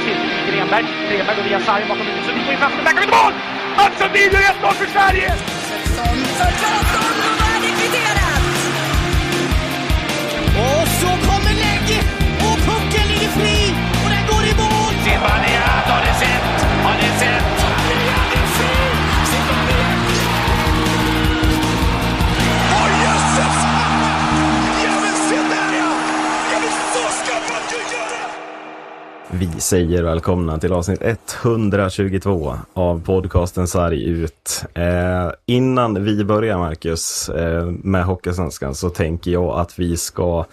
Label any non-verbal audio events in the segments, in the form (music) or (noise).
cirkeln till Grenberg. Grenberg går via sargen bakom huvudet. Sundin får in framför backar mål! Mats Sundin gör 1-0 för Sverige! Och så kommer läge och pucken ligger fri och den går i mål! Zibanejad har ni sett! Har ni sett? Vi säger välkomna till avsnitt 122 av podcasten Sarg ut. Eh, innan vi börjar Marcus eh, med Hockeysvenskan så tänker jag att vi ska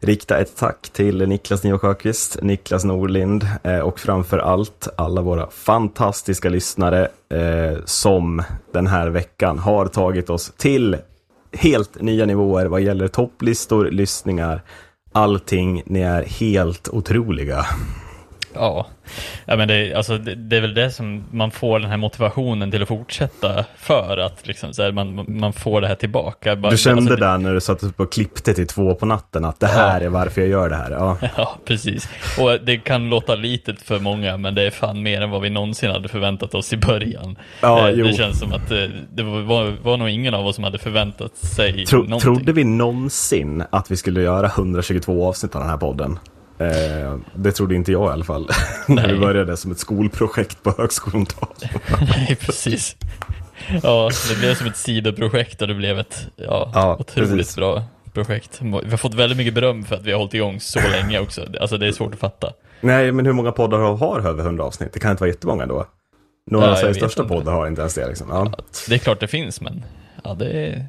rikta ett tack till Niklas Nio Sjöqvist, Niklas Norlind eh, och framför allt alla våra fantastiska lyssnare eh, som den här veckan har tagit oss till helt nya nivåer vad gäller topplistor, lyssningar, allting. Ni är helt otroliga. Ja, ja men det, alltså, det, det är väl det som man får den här motivationen till att fortsätta för att liksom, så här, man, man får det här tillbaka. Du kände alltså, där när du satt upp och klippte till två på natten att det här är varför jag gör det här. Ja, (laughs) Ja, precis. Och det kan låta litet för många, men det är fan mer än vad vi någonsin hade förväntat oss i början. Ja, Eh, jo. det känns som att eh, det var, var, var nog ingen av oss som hade förväntat sig Tro, någonting. trodde vi någonsin att vi skulle göra 122 avsnitt av den här podden? Eh, det trodde inte jag i alla fall. (laughs) när vi började som ett skolprojekt på högskolan. (laughs) Nej, precis. Ja, det blev som ett sidoprojekt och det blev ett ja, Ja, otroligt precis. bra projekt. Vi har fått väldigt mycket beröm för att vi har hållit igång så (laughs) länge också. Alltså det är svårt att fatta. Nej, men hur många poddar har, över 100 avsnitt? Det kan inte vara jättemånga då. Några Ja, av Sveriges största inte. poddar har inte ens det. Liksom. Ja. Det är klart det finns, men ja, det är...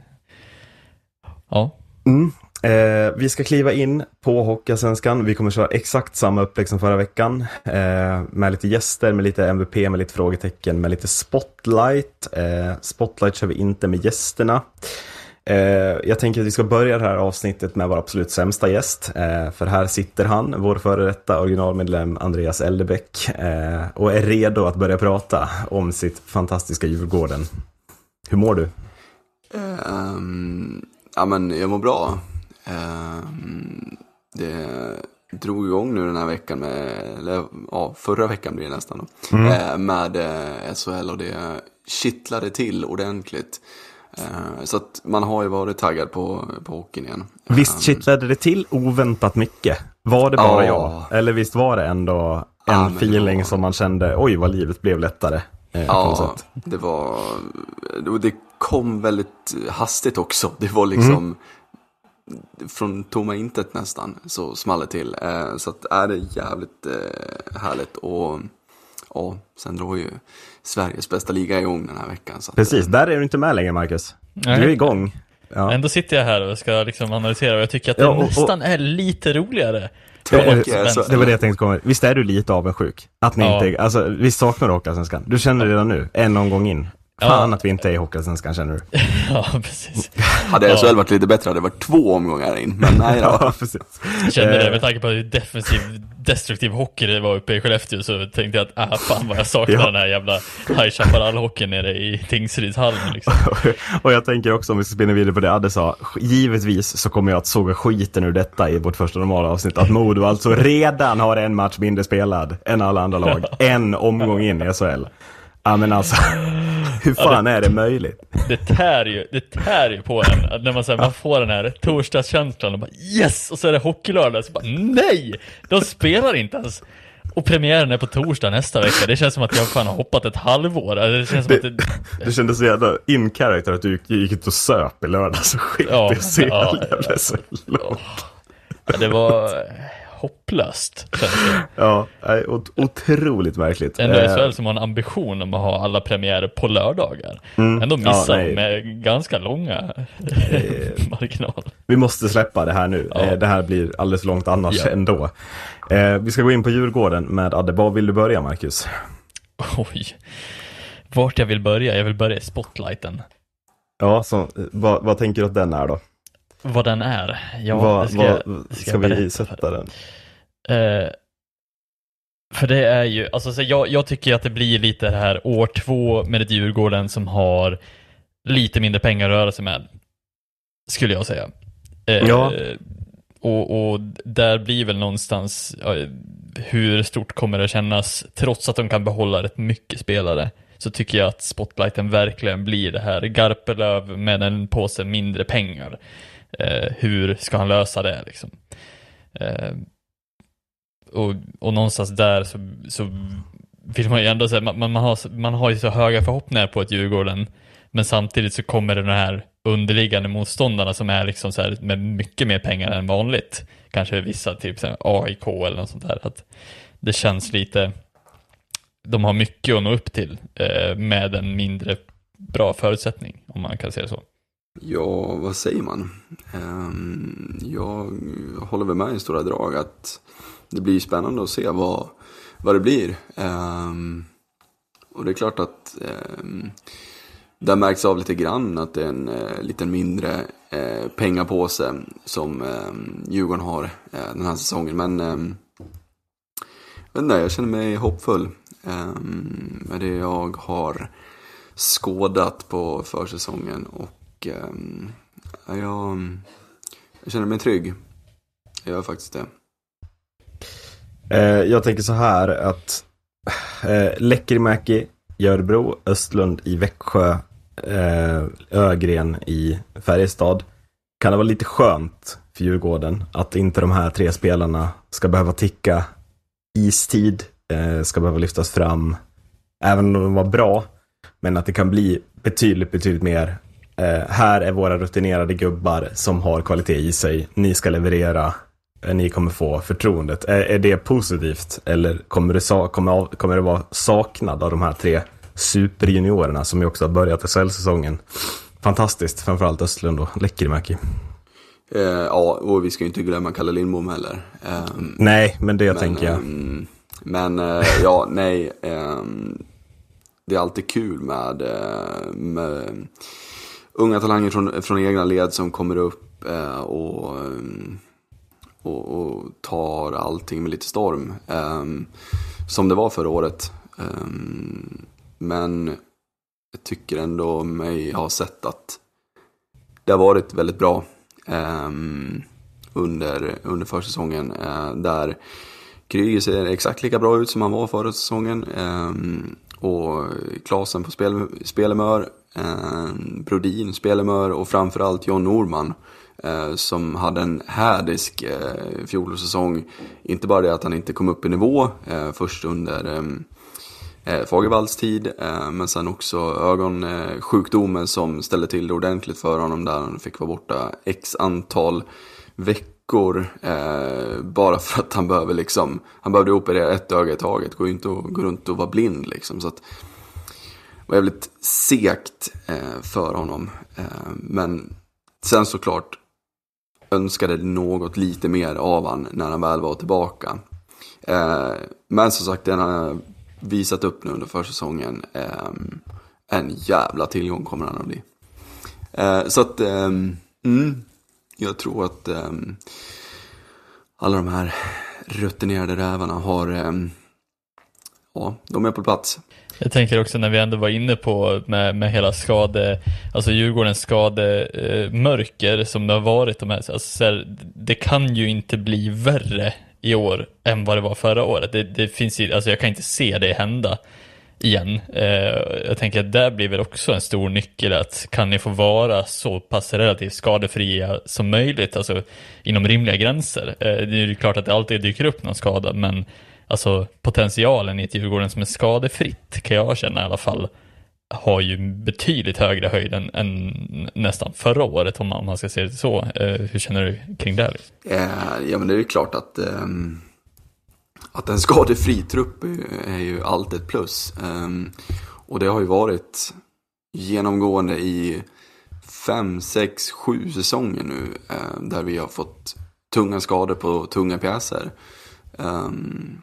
Ja, Mm. Eh, vi ska kliva in på Hockeyallsvenskan. Vi kommer köra exakt samma upplägg som förra veckan. Eh, med lite gäster, med lite MVP, med lite frågetecken, med lite spotlight. Eh, spotlight kör vi inte med gästerna. Eh, jag tänker att vi ska börja det här avsnittet med vår absolut sämsta gäst. Eh, för här sitter han, vår före detta originalmedlem Andreas Eldebäck. Eh, och är redo att börja prata om sitt fantastiska Djurgården. Hur mår du? Um, ja men jag mår bra. Ehm, det drog igång nu den här veckan med, eller ja förra veckan blir det nästan då. Eh, med eh, SHL och det kittlade till ordentligt. Eh, så att man har ju varit taggad på, på hockeyn igen. Visst Ehm, kittlade det till oväntat mycket? Var det bara Ja. jag? Eller visst var det ändå en Ja, feeling var- som man kände, oj vad livet blev lättare? Eh, Ja, det var, det kom väldigt hastigt också. Det var liksom från tomma intet nästan så small det till. Eh, så att är det jävligt eh, härligt och ja, sen drar ju Sveriges bästa liga igång den här veckan. Så att, Precis, eh, där är du inte med längre Marcus. Du är igång. Ja. ändå sitter jag här och ska liksom analysera och jag tycker att det Ja, och- och- nästan är lite roligare. Tråkig Eh, är så- Det var det jag tänkte komma Visst är du lite avundsjuk? Att ni Ja. inte, alltså visst saknar du Hockeyallsvenskan? Du känner det redan nu, en omgång in. Fan Ja. att vi inte är i Hockeyallsvenskan känner du? (laughs) Ja, precis. Hade Ja. SHL varit lite bättre hade det varit två omgångar in. Men nej då. (laughs) Ja, precis. Jag kände det Eh, med tanke på hur defensiv, destruktiv hockey det var uppe i Skellefteå så tänkte jag att ah, fan vad jag saknar Ja. den här jävla High Chaparral-hockeyn nere i Tingsrydshallen liksom. (laughs) och jag tänker också om vi ska spinna vidare på det Adde sa, givetvis så kommer jag att såga skiten ur detta i vårt första normala avsnitt. Att Modo alltså redan har en match mindre spelad än alla andra lag. En omgång in i SHL. Ja men alltså, (laughs) hur fan är det möjligt? Det tär ju, det tär ju på en, att när man, så här, man får den här torsdagskänslan och bara yes! Och så är det hockeylördag, så bara nej! De spelar inte ens! Och premiären är på torsdag nästa vecka, det känns som att jag fan har hoppat ett halvår, Alltså, det känns som att det, (laughs) Det kändes så jävla in character att du gick- ut och söp i lördags och skit Ja, i att se ja, jävla SHL. ja, det var hopplöst. Ja, otroligt märkligt. Ändå Eh, SHL som har en ambition om att ha alla premiärer på lördagar. Mm. Ändå Ja, missar nej. de med ganska långa (laughs) marginal. Vi måste släppa det här nu. Ja. Eh, Det här blir alldeles för långt annars Ja. ändå. Eh, vi ska gå in på Djurgården med Adde. Var vill du börja, Marcus? Oj. Vart jag vill börja? Jag vill börja i spotlighten. Ja, så, eh, vad, vad tänker du att den är då? Vad den är? Ja, vad, ska, vad, ska jag vi sätta den? Eh, för det är ju, alltså så jag, jag tycker att det blir lite det här år två med ett Djurgården som har lite mindre pengar att röra sig med. Skulle jag säga. Eh, Ja. Och, och där blir väl någonstans, ja, hur stort kommer det kännas, trots att de kan behålla rätt mycket spelare, så tycker jag att spotlighten verkligen blir det här. Garpenlöv med en påse mindre pengar. Eh, hur ska han lösa det liksom? Eh, och, och någonstans där så, så vill man ju ändå säga, man, man, har, man har ju så höga förhoppningar på ett Djurgården, men samtidigt så kommer det den här underliggande motståndarna som är liksom så här med mycket mer pengar än vanligt. Kanske vissa, typ så här AIK eller något sånt där. Att det känns lite, de har mycket att nå upp till eh, med en mindre bra förutsättning, om man kan säga så. Ja, vad säger man? Ehm, jag håller väl med i stora drag att det blir spännande att se vad, vad det blir. Ehm, och det är klart att det där märks av lite grann att det är en eh, lite mindre eh, pengapåse som Djurgården har eh, den här säsongen. Men jag, jag känner mig hoppfull med det jag har skådat på försäsongen. Och eh, jag, jag känner mig trygg. Jag gör faktiskt det. Eh, jag tänker så här att eh, Läckerimäki i Örebro, Östlund i Växjö, eh, Ögren i Färjestad. Kan det vara lite skönt för Djurgården att inte de här tre spelarna ska behöva ticka istid, eh, ska behöva lyftas fram, även om de var bra, men att det kan bli betydligt, betydligt mer. Eh, här är våra rutinerade gubbar som har kvalitet i sig. Ni ska leverera ni kommer få förtroendet. Är, är det positivt eller kommer det, kommer, kommer det vara saknad av de här tre superjuniorerna som ju också har börjat SHL-säsongen? Fantastiskt, framförallt Östlund och Lekkerimäki. Eh, ja, och vi ska ju inte glömma Kalle Lindbom heller. Eh, nej, men det men, tänker jag. Eh, men ja, nej. Ehm, det är alltid kul med, eh, med unga talanger från, från egna led som kommer upp eh, och eh, och, och tar allting med lite storm. Eh, som det var förra året. Eh, men jag tycker ändå mig ha sett att det har varit väldigt bra eh, under, under försäsongen. Eh, där Kryger ser exakt lika bra ut som han var förra säsongen. Och Klasen på spel, spelemör, eh, Brodin spelemör och framförallt John Norman Eh, som hade en härdisk eh, fjolårssäsong. Inte bara det att han inte kom upp i nivå eh, först under eh, eh Fagervalls tid, eh, men sen också ögonsjukdomen eh, som ställde till det ordentligt för honom där han fick vara borta x antal veckor eh, bara för att han behöver liksom, han behövde operera ett öga i taget, går ju inte att gå runt och vara blind liksom. Så att, det var jävligt segt eh, för honom. Eh, men sen såklart önskade något lite mer av han när han väl var tillbaka. Eh, men som sagt, den har visat upp nu under försäsongen. Eh, en jävla tillgång kommer han att bli. Eh, så att, eh, mm, jag tror att eh, alla de här rutinerade rävarna har, eh, ja, de är på plats. Jag tänker också när vi ändå var inne på med, med hela skade, alltså Djurgårdens skademörker eh, som det har varit. De här, alltså, så här, det kan ju inte bli värre i år än vad det var förra året. Det, det finns ju, alltså jag kan inte se det hända igen. Eh, jag tänker att det blir väl också en stor nyckel att kan ni få vara så pass relativt skadefria som möjligt, alltså inom rimliga gränser. Eh, det är ju klart att det alltid dyker upp någon skada, men alltså potentialen i ett Djurgården som är skadefritt kan jag känna i alla fall har ju betydligt högre höjd än, än nästan förra året om man, om man ska se det så. Eh, hur känner du kring det? Eh, ja men det är ju klart att, eh, att en skadefri trupp är, ju alltid ett plus. Ehm, och det har ju varit genomgående i fem, sex, sju säsonger nu ehm, där vi har fått tunga skador på tunga pjäser. Ehm,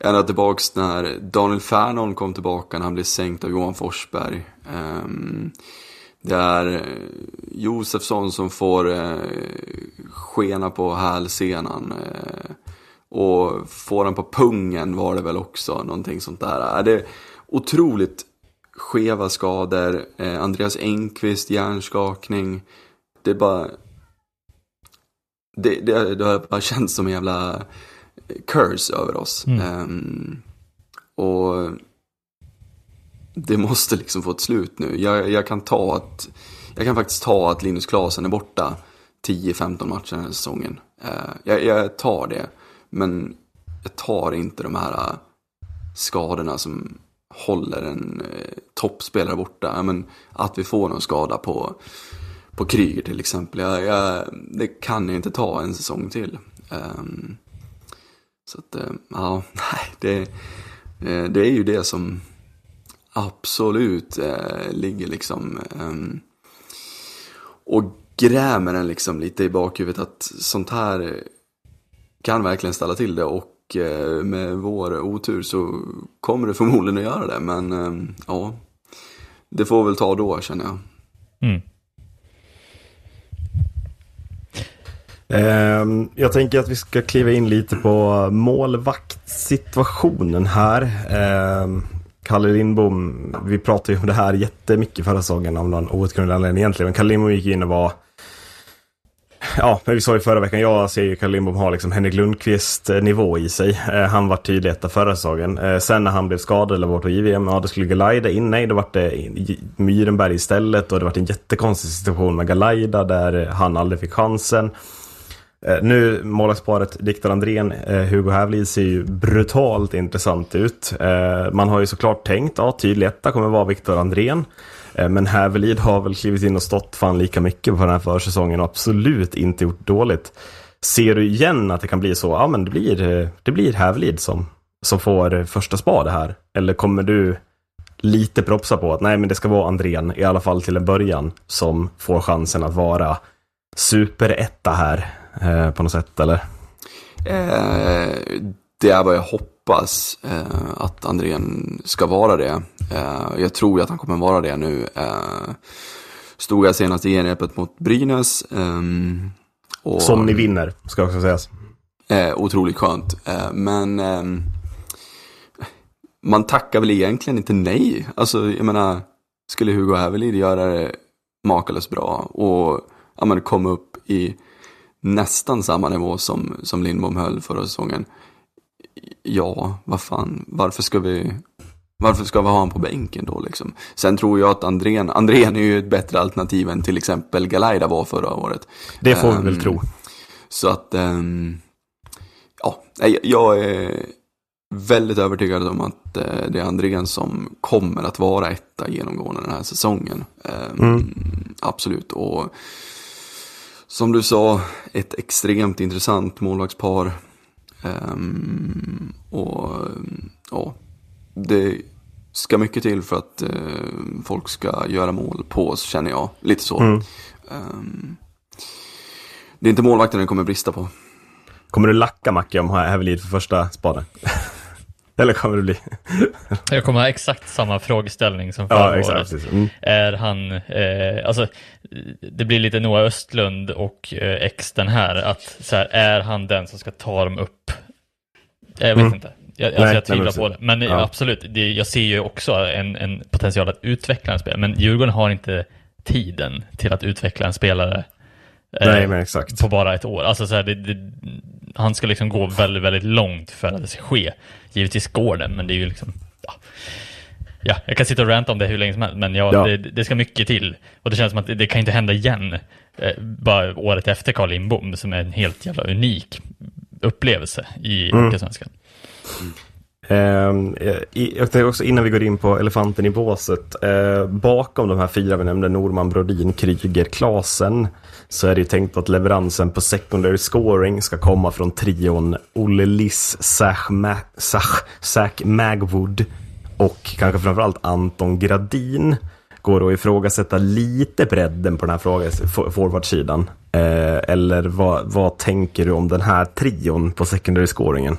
ända tillbaks när Daniel Fernholm kom tillbaka när han blev sänkt av Johan Forsberg. Det är Josefsson som får eh, skena på hälsenan. Eh, och får den på pungen var det väl också, någonting sånt där. Det är otroligt skeva skador. Uh, Andreas Engqvist, hjärnskakning. Det är bara... Det, det, det har bara känts som en jävla curse över oss. Ehm, och det måste liksom få ett slut nu. Jag, jag kan ta att, jag kan faktiskt ta att Linus Klasen är borta 10-15 matcher den här säsongen. Eh, jag, jag tar det. Men jag tar inte de här äh, skadorna som håller en eh, toppspelare borta. Ja, men att vi får någon skada på, på Kryger till exempel. Jag, jag, det kan jag inte ta en säsong till. Um, så att, eh, ja, (laughs) nej, det, eh, det är ju det som absolut eh, ligger liksom ehm, och grämer en liksom lite i bakhuvudet att sånt här kan verkligen ställa till det och eh, med vår otur så kommer det förmodligen att göra det. Men eh, ja, det får väl ta då känner jag. Mm. Ehm, Jag tänker att vi ska kliva in lite på målvaktssituationen här. Ehm, Kalle Lindbom, vi pratade ju om det här jättemycket förra säsongen av någon outgrundlig anledning egentligen. Men Kalle Lindbom gick in och var Ja, men vi sa ju förra veckan, jag ser ju Kalle Lindbom ha liksom Henrik Lundqvist-nivå i sig. Eh, han var tydlig etta förra säsongen. Eh, sen när han blev skadad eller bort på JVM, ja det skulle Galaida in, nej då var det Myrenberg istället och det var en jättekonstig situation med Galaida där eh, han aldrig fick chansen. Nu målvaktsparet Viktor Andrén, Hugo Hävlid ser ju brutalt intressant ut. Man har ju såklart tänkt, ja tydlig etta kommer vara Viktor Andrén. Eh, men Hävelid har väl klivit in och stått fan lika mycket på den här försäsongen och absolut inte gjort dåligt. Ser du igen att det kan bli så, ja men det blir, eh, det blir Hävelid som, som får första spade här. Eller kommer du lite propsa på att nej men det ska vara Andrén, i alla fall till en början, som får chansen att vara superetta här eh, på något sätt eller? Eh, det är vad jag hoppas eh, att Andrén ska vara det. Eh, jag tror att han kommer vara det nu. Eh, stod jag senast i genrepet mot Brynäs. ehm, och, Som ni vinner, ska också sägas. Eh, otroligt skönt. Eh, men ehm, man tackar väl egentligen inte nej. Alltså, jag menar, skulle Hugo Hävelid göra det makalöst bra och ja, men, komma upp i nästan samma nivå som, som Lindbom höll förra säsongen. Ja, vad fan, varför ska vi varför ska vi ha honom på bänken då liksom? Sen tror jag att Andrén, Andrén är ju ett bättre alternativ än till exempel Galaida var förra året. Det får vi väl Ehm, tro. Så att, ehm, ja, jag är väldigt övertygad om att eh, det är Andrén som kommer att vara etta genomgående den här säsongen. Ehm, Absolut, och som du sa, ett extremt intressant målvaktspar. Ehm, och ja, det ska mycket till för att eh, folk ska göra mål på oss, känner jag. Lite så. Ehm, det är inte målvakten det kommer brista på. Kommer du lacka Macke om Hävelid för första spaden? Eller kommer det bli? Jag kommer ha exakt samma frågeställning som Ja, förra exakt. året. Mm. Är han, eh, alltså det blir lite Noah Östlund och eh, X den här, att så här, är han den som ska ta dem upp? Jag vet Mm. inte. Jag, alltså, Nej, jag tvivlar nej, på det. Men eh, Ja. absolut, det, jag ser ju också en, en potential att utveckla en spelare, men Djurgården har inte tiden till att utveckla en spelare eh, Nej, på bara ett år. Alltså så här, det, det, han ska liksom gå väldigt, väldigt långt för att det ska ske. Givetvis går det, men det är ju liksom, ja. Ja, jag kan sitta och ranta om det hur länge som helst, men ja, Ja. Det, det ska mycket till. Och det känns som att det, det kan inte hända igen, eh, bara året efter Carl Lindbom, som är en helt jävla unik upplevelse i Mm. Hockeysvenskan. I- Ehm, eh, jag tänkte också innan vi går in på elefanten i båset. Eh, bakom de här fyra vi nämnde, Norman, Brodin, Kryger, Klasen. Så är det ju tänkt att leveransen på secondary scoring ska komma från trion Olle Liss, Zach, Ma- Zach, Zach Magwood och kanske framförallt Anton Gradin. Går att ifrågasätta lite bredden på den här frågan, forwardsidan. Eh, eller vad, vad tänker du om den här trion på secondary scoringen?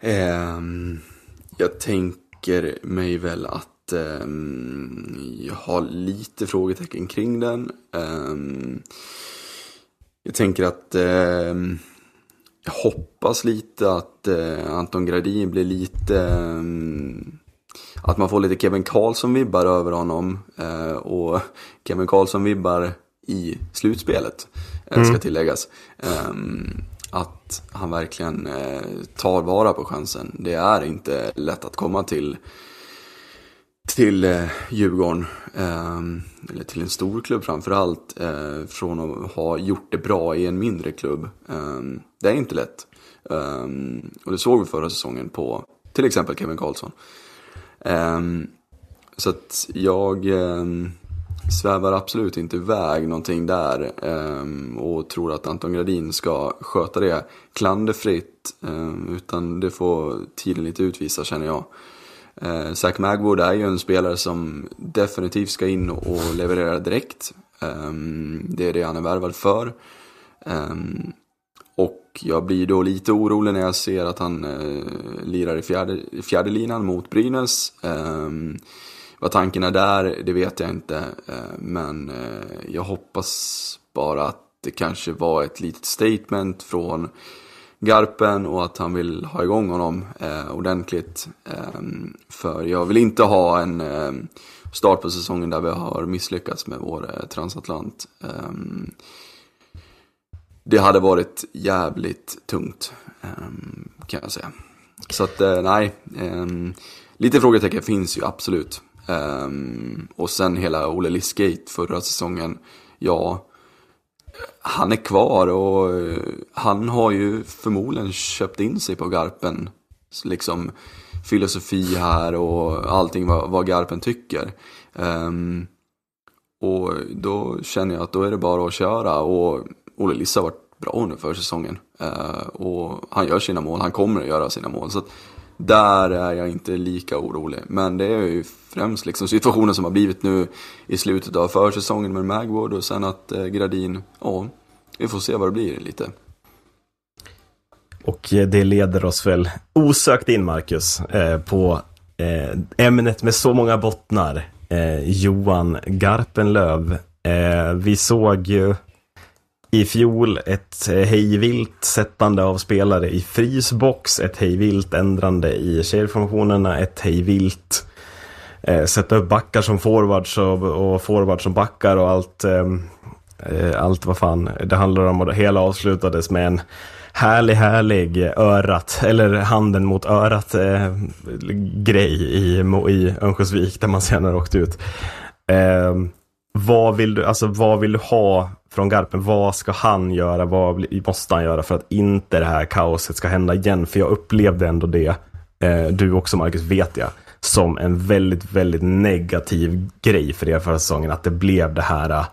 Ehm, jag tänker mig väl att ehm, jag har lite frågetecken kring den. Ehm, jag tänker att ehm, jag hoppas lite att eh, Anton Gradin blir lite ehm, att man får lite Kevin Karlsson-vibbar över honom. Eh, och (laughs) Kevin Karlsson-vibbar i slutspelet, eh, ska tilläggas. Att han verkligen eh, tar vara på chansen. Det är inte lätt att komma till till eh, Djurgården, eh, eller till en stor klubb framförallt, eh, från att ha gjort det bra i en mindre klubb. Eh, det är inte lätt. Eh, och det såg vi förra säsongen på till exempel Kevin Karlsson. Eh, så att jag eh, svävar absolut inte iväg någonting där eh, och tror att Anton Gradin ska sköta det klanderfritt. Ehm, utan det får tiden lite utvisa känner jag. Eh, Zach Magwood är ju en spelare som definitivt ska in och leverera direkt. Ehm, det är det han är värvad för. Ehm, och jag blir då lite orolig när jag ser att han eh, lirar i fjärde, fjärde linan mot Brynäs. Vad tanken är där, det vet jag inte. Eh, men eh, jag hoppas bara att det kanske var ett litet statement från Garpen och att han vill ha igång honom eh, ordentligt. Eh, för jag vill inte ha en eh, start på säsongen där vi har misslyckats med vår eh, transatlant. Ehm, det hade varit jävligt tungt ehm, kan jag säga. Så att nej, ehm, lite frågetecken finns ju absolut. Ehm, och sen hela Ole Liskate förra säsongen, ja han är kvar och eh, han har ju förmodligen köpt in sig på Garpen. Liksom filosofi här och allting vad, vad Garpen tycker. Um, och då känner jag att då är det bara att köra och Ole Lissa har varit bra under försäsongen. Uh, och han gör sina mål, han kommer att göra sina mål. Så att där är jag inte lika orolig. Men det är ju främst liksom situationen som har blivit nu i slutet av försäsongen med Magwood och sen att eh, Gradin, ja, vi får se vad det blir lite. Och eh, det leder oss väl osökt in, Marcus, eh, på eh, ämnet med så många bottnar. Eh, Johan Garpenlöv. Eh, vi såg ju i fjol ett eh, hejvilt sättande av spelare i frysbox, ett hejvilt ändrande i kedjeformationerna, ett hejvilt eh, sätta upp backar som forwards och, och forwards som backar och allt, ehm, eh, allt vad fan det handlar om. Och det hela avslutades med en härlig, härlig örat, eller handen mot örat eh, grej i, i Örnsköldsvik där man senare åkte ut. Eh, vad vill du, alltså vad vill du ha från Garpen? Vad ska han göra? Vad måste han göra för att inte det här kaoset ska hända igen? För jag upplevde ändå det, eh, du också Marcus vet jag, som en väldigt, väldigt negativ grej för er förra säsongen. Att det blev det här äh,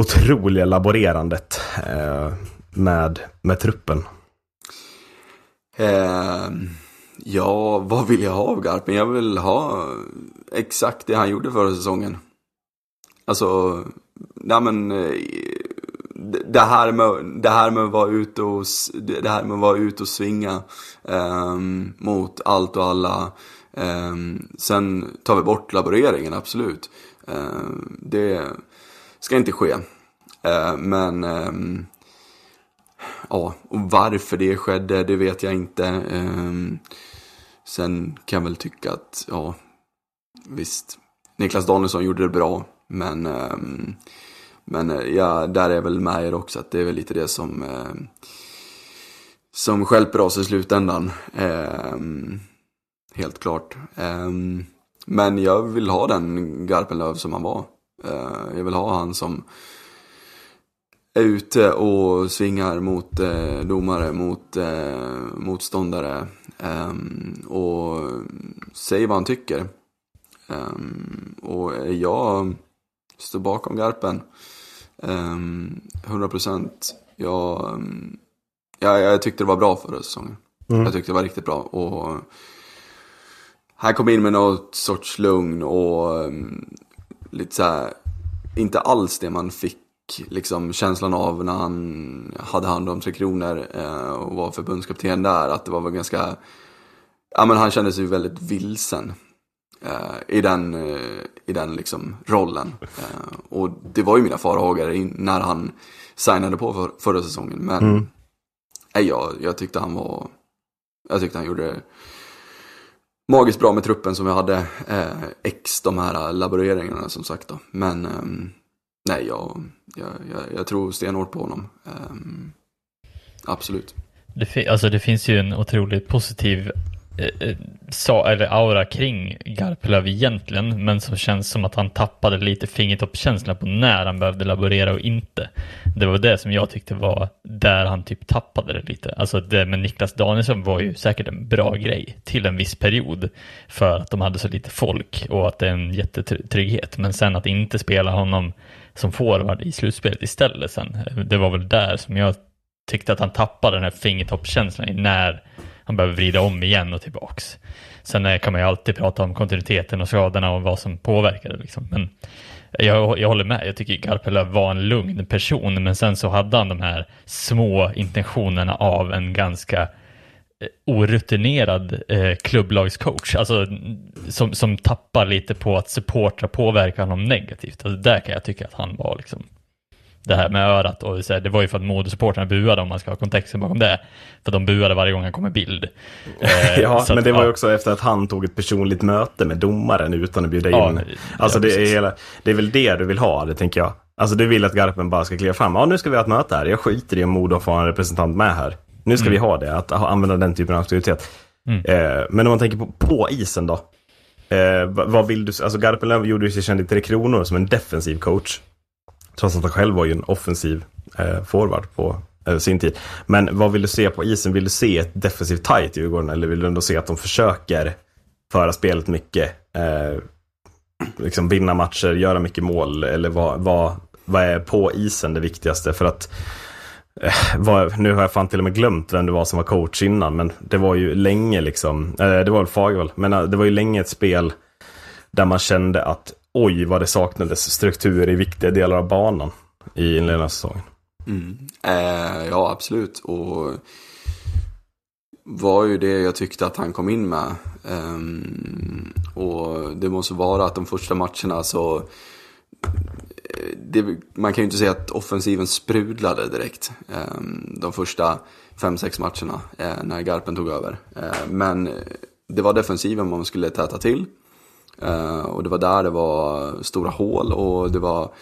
otroliga laborerandet äh, med, med truppen. Eh, ja, vad vill jag ha av Garpen? Jag vill ha exakt det han gjorde förra säsongen. Alltså, nej men eh, det här med, det här med att vara ute och, det här med att vara ute och svinga eh, mot allt och alla. Ehm, sen tar vi bort laboreringen, absolut. Ehm, det ska inte ske. Ehm, men ja, och varför det skedde, det vet jag inte. sen kan jag väl tycka att, ja, visst, Niklas Danielsson gjorde det bra. Men, men eh, ja, där är jag väl med er också att det är väl lite det som, som skälper oss i slutändan. Ehm, helt klart. Men jag vill ha den Garpenlöv som han var. Jag vill ha han som är ute och svingar mot eh, domare, mot eh, motståndare och säger vad han tycker. och jag står bakom Garpen. Um, 100%. Jag, um, ja, jag tyckte det var bra förra säsongen. Mm. Jag tyckte det var riktigt bra. Och här kom in med något sorts lugn och um, lite så här, inte alls det man fick liksom känslan av när han hade hand om Tre Kronor eh, och var förbundskapten där. Att det var väl ganska, ja men han kände sig väldigt vilsen. Uh, i den, uh, i den liksom rollen. Uh, och det var ju mina farhågor när han signade på för, förra säsongen. Men mm. jag, jag tyckte han var, jag tyckte han gjorde magiskt bra med truppen som vi hade. Eh, ex de här eh, laboreringarna som sagt då. Men eh, nej, jag, jag, jag, jag, tror stenhårt på honom. Eh, absolut. Det, fi- alltså det finns ju en otroligt positiv Eh, eh, sa, eller aura kring Garpenlöv egentligen, men som känns som att han tappade lite fingertoppskänsla på när han behövde laborera och inte. Det var det som jag tyckte var där han typ tappade det lite. Alltså det med Niklas Danielsson var ju säkert en bra grej till en viss period för att de hade så lite folk och att det är en jättetrygghet. Men sen att inte spela honom som forward i slutspelet istället sen, det var väl där som jag tyckte att han tappade den här fingertoppskänslan i när han behöver vrida om igen och tillbaks. Sen eh, kan man ju alltid prata om kontinuiteten och skadorna och vad som påverkade, liksom. Men jag, jag håller med, jag tycker Garpenlöv var en lugn person, men sen så hade han de här små intentionerna av en ganska eh, orutinerad eh, klubblagscoach, alltså som, som tappar lite på att supportrar påverkar honom negativt. Alltså där kan jag tycka att han var liksom det här med örat och så här, det var ju för att modesupportrarna buade om man ska ha kontexten bakom det. För de buade varje gång han kom med bild. (laughs) Eh, Ja, men att, det var ju ja. också efter att han tog ett personligt möte med domaren utan att bjuda in. Ja, alltså ja, det, är hela, det är väl det du vill ha, det tänker jag. Alltså du vill att Garpen bara ska kliva fram. Ja, nu ska vi ha ett möte här. Jag skiter i om Modo får en representant med här. Nu ska vi ha det, att använda den typen av auktoritet. Mm. Eh, men om man tänker på, på isen då. Eh, vad vill du, alltså Garpenlöv gjorde ju sig känd i Tre Kronor som en defensiv coach. Trots att han själv var ju en offensiv eh, forward på eh, sin tid. Men vad vill du se på isen? Vill du se ett defensivt tight i Djurgården? Eller vill du ändå se att de försöker föra spelet mycket? Eh, liksom vinna matcher, göra mycket mål? Eller vad, vad, vad är på isen det viktigaste? För att eh, vad, nu har jag fan till och med glömt vem det var som var coach innan. Men det var ju länge liksom, eh, det var väl Fagervall. Men eh, det var ju länge ett spel där man kände att oj vad det saknades struktur i viktiga delar av banan i inledningen av säsongen. Mm. Eh, ja, absolut. Och var ju det jag tyckte att han kom in med. Um, och det måste vara att de första matcherna så... Eh, det, man kan ju inte säga att offensiven sprudlade direkt. um, de första fem sex matcherna uh, när Garpen tog över. Uh, men det var defensiven man skulle täta till. Eh, och det var där det var stora hål och det var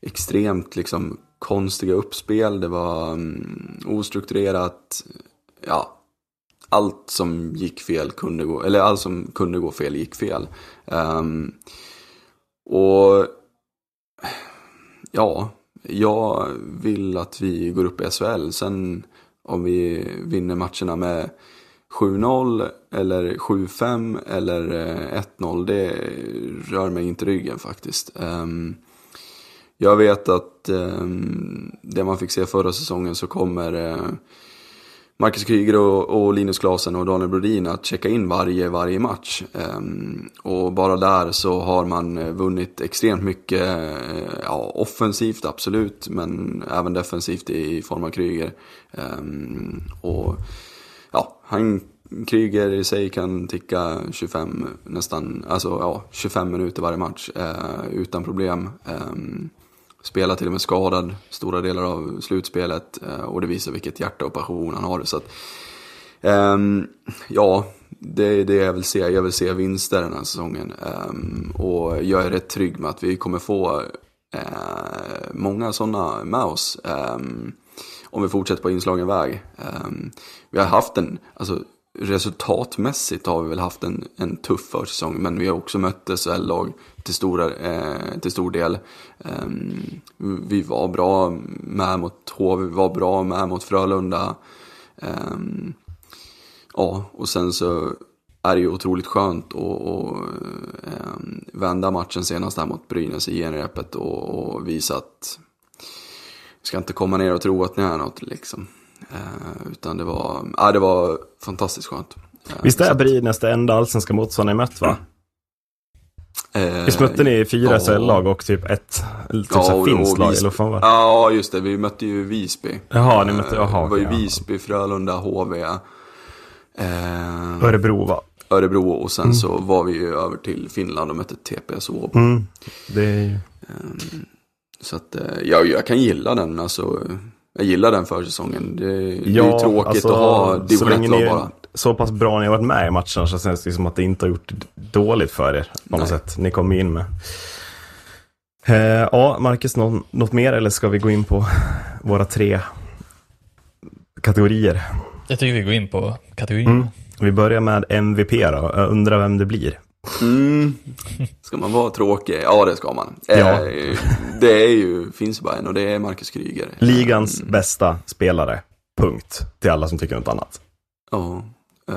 extremt liksom konstiga uppspel. Det var um, ostrukturerat. Ja, allt som gick fel kunde gå, eller allt som kunde gå fel gick fel. Um, och ja, jag vill att vi går upp i SHL. Sen om vi vinner matcherna med 7-0 eller 7-5 eller eh, 1-0, det rör mig inte ryggen faktiskt. Ehm, jag vet att ehm, det man fick se förra säsongen så kommer eh, Marcus Kryger och, Linus Klasen och Daniel Brodin att checka in varje, varje match. Ehm, och bara där så har man eh, vunnit extremt mycket, ja, offensivt absolut, men även defensivt i, form av Kryger. Och han, Kryger i sig kan ticka 25, nästan, alltså ja, 25 minuter varje match eh, utan problem. Eh, Spelar till och med skadad stora delar av slutspelet eh, och det visar vilket hjärta och passion han har. Så att, eh, ja, det är det jag vill se. Jag vill se vinster den här säsongen. Ehm, och jag är rätt trygg med att vi kommer få eh, många sådana med oss. Ehm, om vi fortsätter på inslagen väg. Ehm, vi har haft en, alltså resultatmässigt har vi väl haft en, en tuff försäsong. Men vi har också mött SHL-lag till, stora, eh, till stor del. Ehm, vi var bra med mot HV, vi var bra med mot Frölunda. Ehm, ja, och sen så är det ju otroligt skönt att, vända matchen senast här mot Brynäs i genrepet och, och visa att ska inte komma ner och tro att ni är något liksom. Eh, utan det var, ja, det var fantastiskt skönt. Eh, Visst är Brynäs det enda allsvenska motståndare ni mött va? eh, Visst mötte ni fyra ja. SHL-lag och typ ett typ Ja, och- finskt och lag? Eller fan var det? Ja, just det. Vi mötte ju Visby. Jaha, ni mötte- Eh, jaha, Det var ju ja. Visby, Frölunda, HV. Eh, Örebro va? Örebro och sen så var vi ju över till Finland och mötte TPS Åbo. Mm. Det är ju... Så att eh, ja, jag kan gilla den. Alltså, jag gillar den försäsongen. Det, det är ju Ja, tråkigt alltså, att ha division länge 1-lag ni bara. så pass bra ni har varit med i matcherna så känns det som att det inte har gjort dåligt för er på något sätt. Ni kom in med. Eh, ja, Marcus, någon, något mer eller ska vi gå in på våra tre kategorier. Jag tycker vi går in på kategorin. Vi börjar med MVP då. Jag undrar vem det blir. Mm. Ska man vara tråkig? Ja, det ska man. Ja. Eh, det är ju, finns bara en och det är Marcus Kryger. Ligans bästa spelare. Punkt. Till alla som tycker något annat. Ja, eh,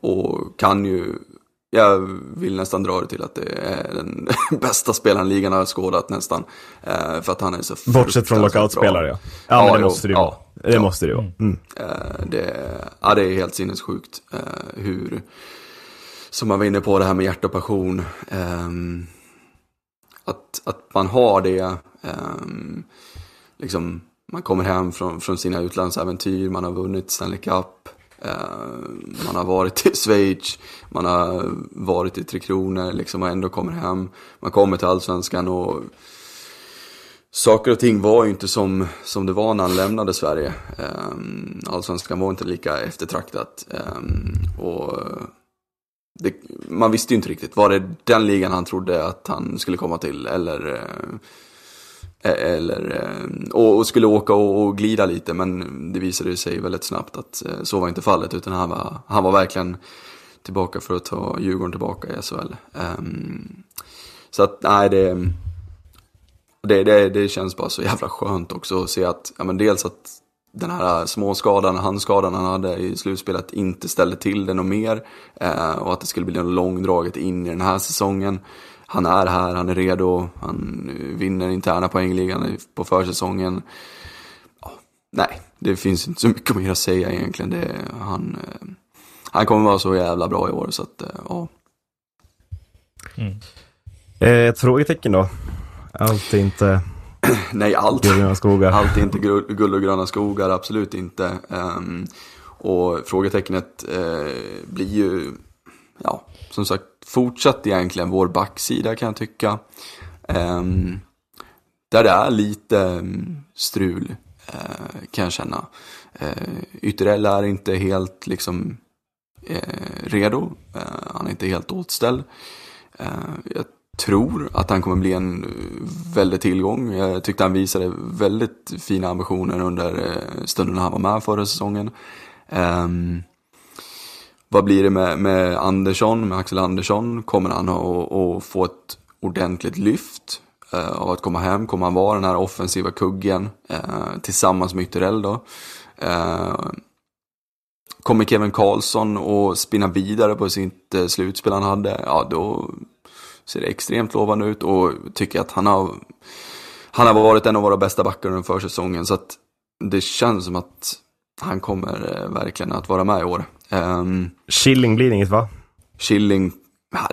och kan ju, jag vill nästan dra det till att det är den (laughs) bästa spelaren ligan har skådat nästan. Eh, För att han är så Bortsett från lockoutspelare ja. Ja, Ja, men det måste det ju ja, vara. Det ja. måste det ju vara. Mm. Eh, Det, ja, det är helt sinnessjukt eh, hur, som man var inne på det här med hjärta och passion. Um, att, att man har det, um, liksom, man kommer hem från, från sina utlandsäventyr, man har vunnit Stanley Cup, um, man har varit i Schweiz, man har varit i Tre Kronor, liksom, och ändå kommer hem. Man kommer till Allsvenskan och saker och ting var ju inte som, som det var när han lämnade Sverige. Um, Allsvenskan var inte lika eftertraktat. Och det, man visste ju inte riktigt, var det den ligan han trodde att han skulle komma till? Eller, eh, eh, eller eh, och, och skulle åka och, och glida lite, men det visade sig väldigt snabbt att så var inte fallet. Utan han var, han var verkligen tillbaka för att ta Djurgården tillbaka i SHL. Um, ehm, så att, nej, det, det, det, det känns bara så jävla skönt också att se att, ja men dels att den här småskadan, handskadan han hade i slutspelet inte ställde till det något mer. Eh, och att det skulle bli något långdraget in i den här säsongen. Han är här, han är redo, han vinner interna poängligan på försäsongen. Ja, nej, det finns inte så mycket mer att säga egentligen. Det, han, eh, han kommer vara så jävla bra i år så att, eh, ja. Eh, Ett frågetecken då. Allt inte (clears throat) Nej, allt. guld. Allt är inte guld och gröna skogar, absolut inte. Ehm, och frågetecknet eh, blir ju, ja, som sagt, fortsatt egentligen vår backsida kan jag tycka. Ehm, där det är lite mm, strul, eh, kan jag känna. Eh, Ytterell är inte helt liksom redo. Han är inte helt åtställd. Jag tror att han kommer bli en eh, väldig tillgång. Jag tyckte han visade väldigt fina ambitioner under eh, stunden han var med förra säsongen. Um, vad blir det med, med Andersson, med Axel Andersson? Kommer han att, att få ett ordentligt lyft uh, av att komma hem? Kommer han vara den här offensiva kuggen uh, tillsammans med Ytterell då? Uh, kommer Kevin Karlsson att spinna vidare på sitt slutspel han hade? Ja, då ser extremt lovande ut och tycker att han har, han har varit en av våra bästa backar under försäsongen. Så att det känns som att han kommer eh, verkligen att vara med i år. Um, Chilling blir det inget va? Killing,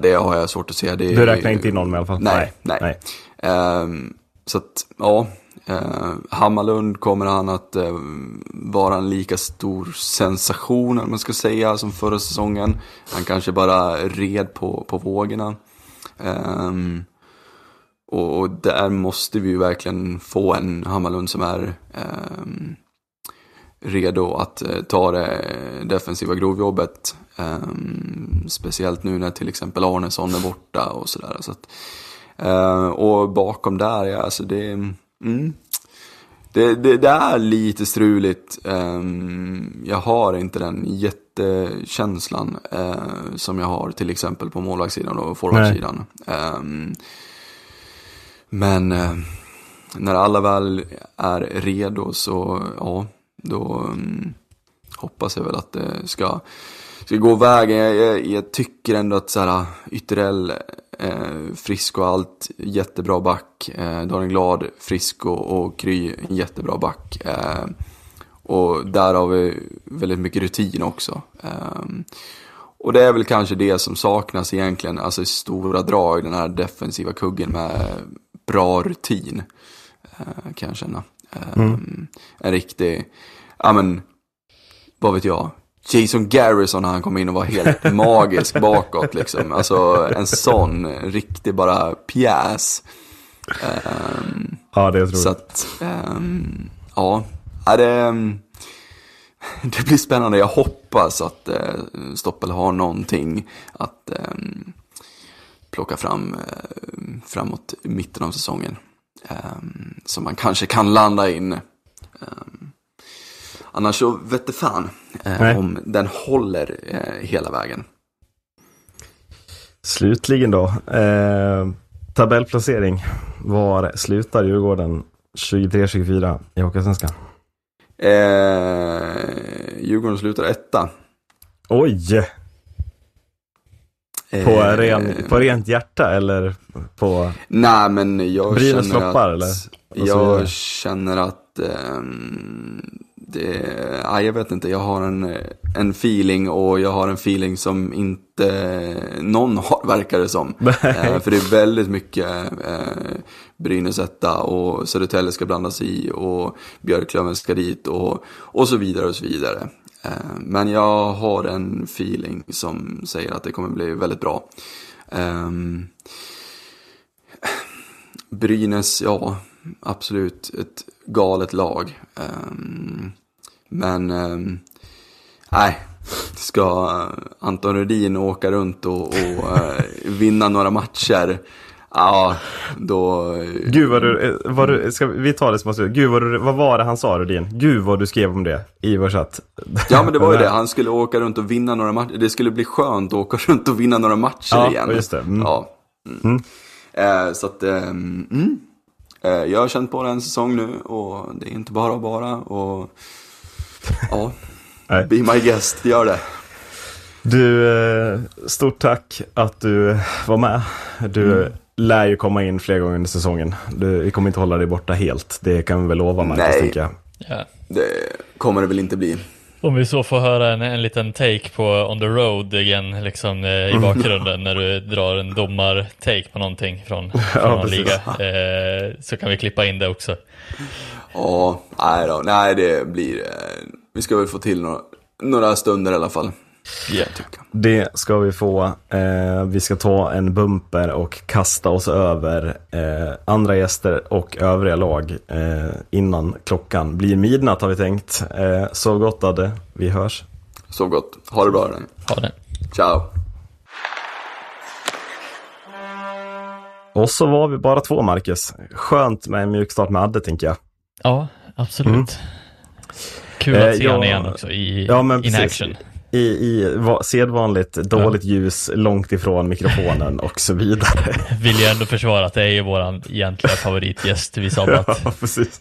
det har jag svårt att se. Det, Du räknar inte in någon med i alla fall? Nej, nej. Ehm, så att, ja. Uh, Hammarlund kommer han att eh, vara en lika stor sensation, om man ska säga, som förra säsongen. Han kanske bara red på, på vågorna. Um, och, och där måste vi ju verkligen få en Hammarlund som är um, redo att eh, ta det defensiva grovjobbet. Um, speciellt nu när till exempel Arnesson är borta och sådär. Så att, eh, och bakom där, ja, alltså det, mm, det, det, det är lite struligt. Um, jag har inte den jättekänslan eh, som jag har till exempel på målvaktssidan och forwardsidan. Ehm, men eh, när alla väl är redo så, ja, då mm, hoppas jag väl att det ska, ska gå vägen. Jag, jag, jag tycker ändå att så här, Ytterell, eh, frisk och allt, jättebra back. Eh, Daniel Glad, frisk och, och kry, jättebra back. Eh, och där har vi väldigt mycket rutin också. Eh, och det är väl kanske det som saknas egentligen, alltså i stora drag, den här defensiva kuggen med bra rutin. Eh, kan jag känna. Eh, En riktig, ja men, vad vet jag. Jason Garrison när han kom in och var helt (laughs) magisk bakåt liksom. Alltså en sån riktig bara pjäs. Ehm, Ja, det är så otroligt. att, ehm, ja, ja det, ehm, (laughs) det blir spännande. Jag hoppas att eh, Stoppel har någonting att ehm, plocka fram eh, framåt mitten av säsongen. Ehm, som man kanske kan landa in. Ehm, annars så vette fan eh, om den håller eh, hela vägen. Slutligen då. Eh, tabellplacering. Var slutar Djurgården 23-24 i Hockeyallsvenskan? Eh, Djurgården slutar etta. Oj! På, Eh, ren, på rent hjärta eller på... Nej, men jag Brynäs känner floppar, att... eller? Jag känner att... ehm, det, nej, jag vet inte, jag har en, en feeling och jag har en feeling som inte någon har, (laughs) verkar det som. Eh, för det är väldigt mycket eh, Brynäs etta och Södertälje ska blandas i och Björklöven ska dit och, och så vidare och så vidare. Eh, men jag har en feeling som säger att det kommer bli väldigt bra. Ehm, Brynäs, ja, absolut ett galet lag. Ehm, men, ehm, nej, ska Anton Rudin åka runt och, och eh, vinna några matcher, ja, då... Gud vad du, eh, vad du ska vi ta det som att Gud vad, du, vad var det han sa Rudin? Gud vad du skrev om det i vår chatt. Ja men det var ju det, (laughs) han skulle åka runt och vinna några matcher. Det skulle bli skönt att åka (laughs) runt och vinna några matcher Ja, igen. just det. Mm. Ja. Mm. Eh, så att, eh, mm. jag har känt på det en säsong nu och det är inte bara bara och ja, (laughs) be my guest, gör det. Du, stort tack att du var med. Du Mm. Lär ju komma in fler gånger under säsongen. Du, vi kommer inte hålla dig borta helt. Det kan vi väl lova Marcus, Nej. tänker jag. Ja. Det kommer det väl inte bli. Om vi så får höra en, en liten take på On the Road igen, liksom eh, i bakgrunden när du drar en domar-take på någonting från, från (laughs) någon precis. liga. Eh, så kan vi klippa in det också. Ja, nej då, nej det blir, eh, vi ska väl få till några, några stunder i alla fall. Jag. Det ska vi få. Eh, vi ska ta en bumper och kasta oss över eh, andra gäster och övriga lag eh, innan klockan blir midnatt har vi tänkt. Eh, så gott Adde, vi hörs. Så gott, ha det bra den. Ha det. Ciao. Och så var vi bara två Marcus. Skönt med en mjukstart med Adde tänker jag. Ja, absolut. Kul Eh, att se ja, honom igen också i Ja men in precis. action. I, i va- sedvanligt dåligt ljus, långt ifrån mikrofonen och så vidare. (laughs) Vill jag ändå försvara att det är ju våran egentliga favoritgäst vi sabbat. ja.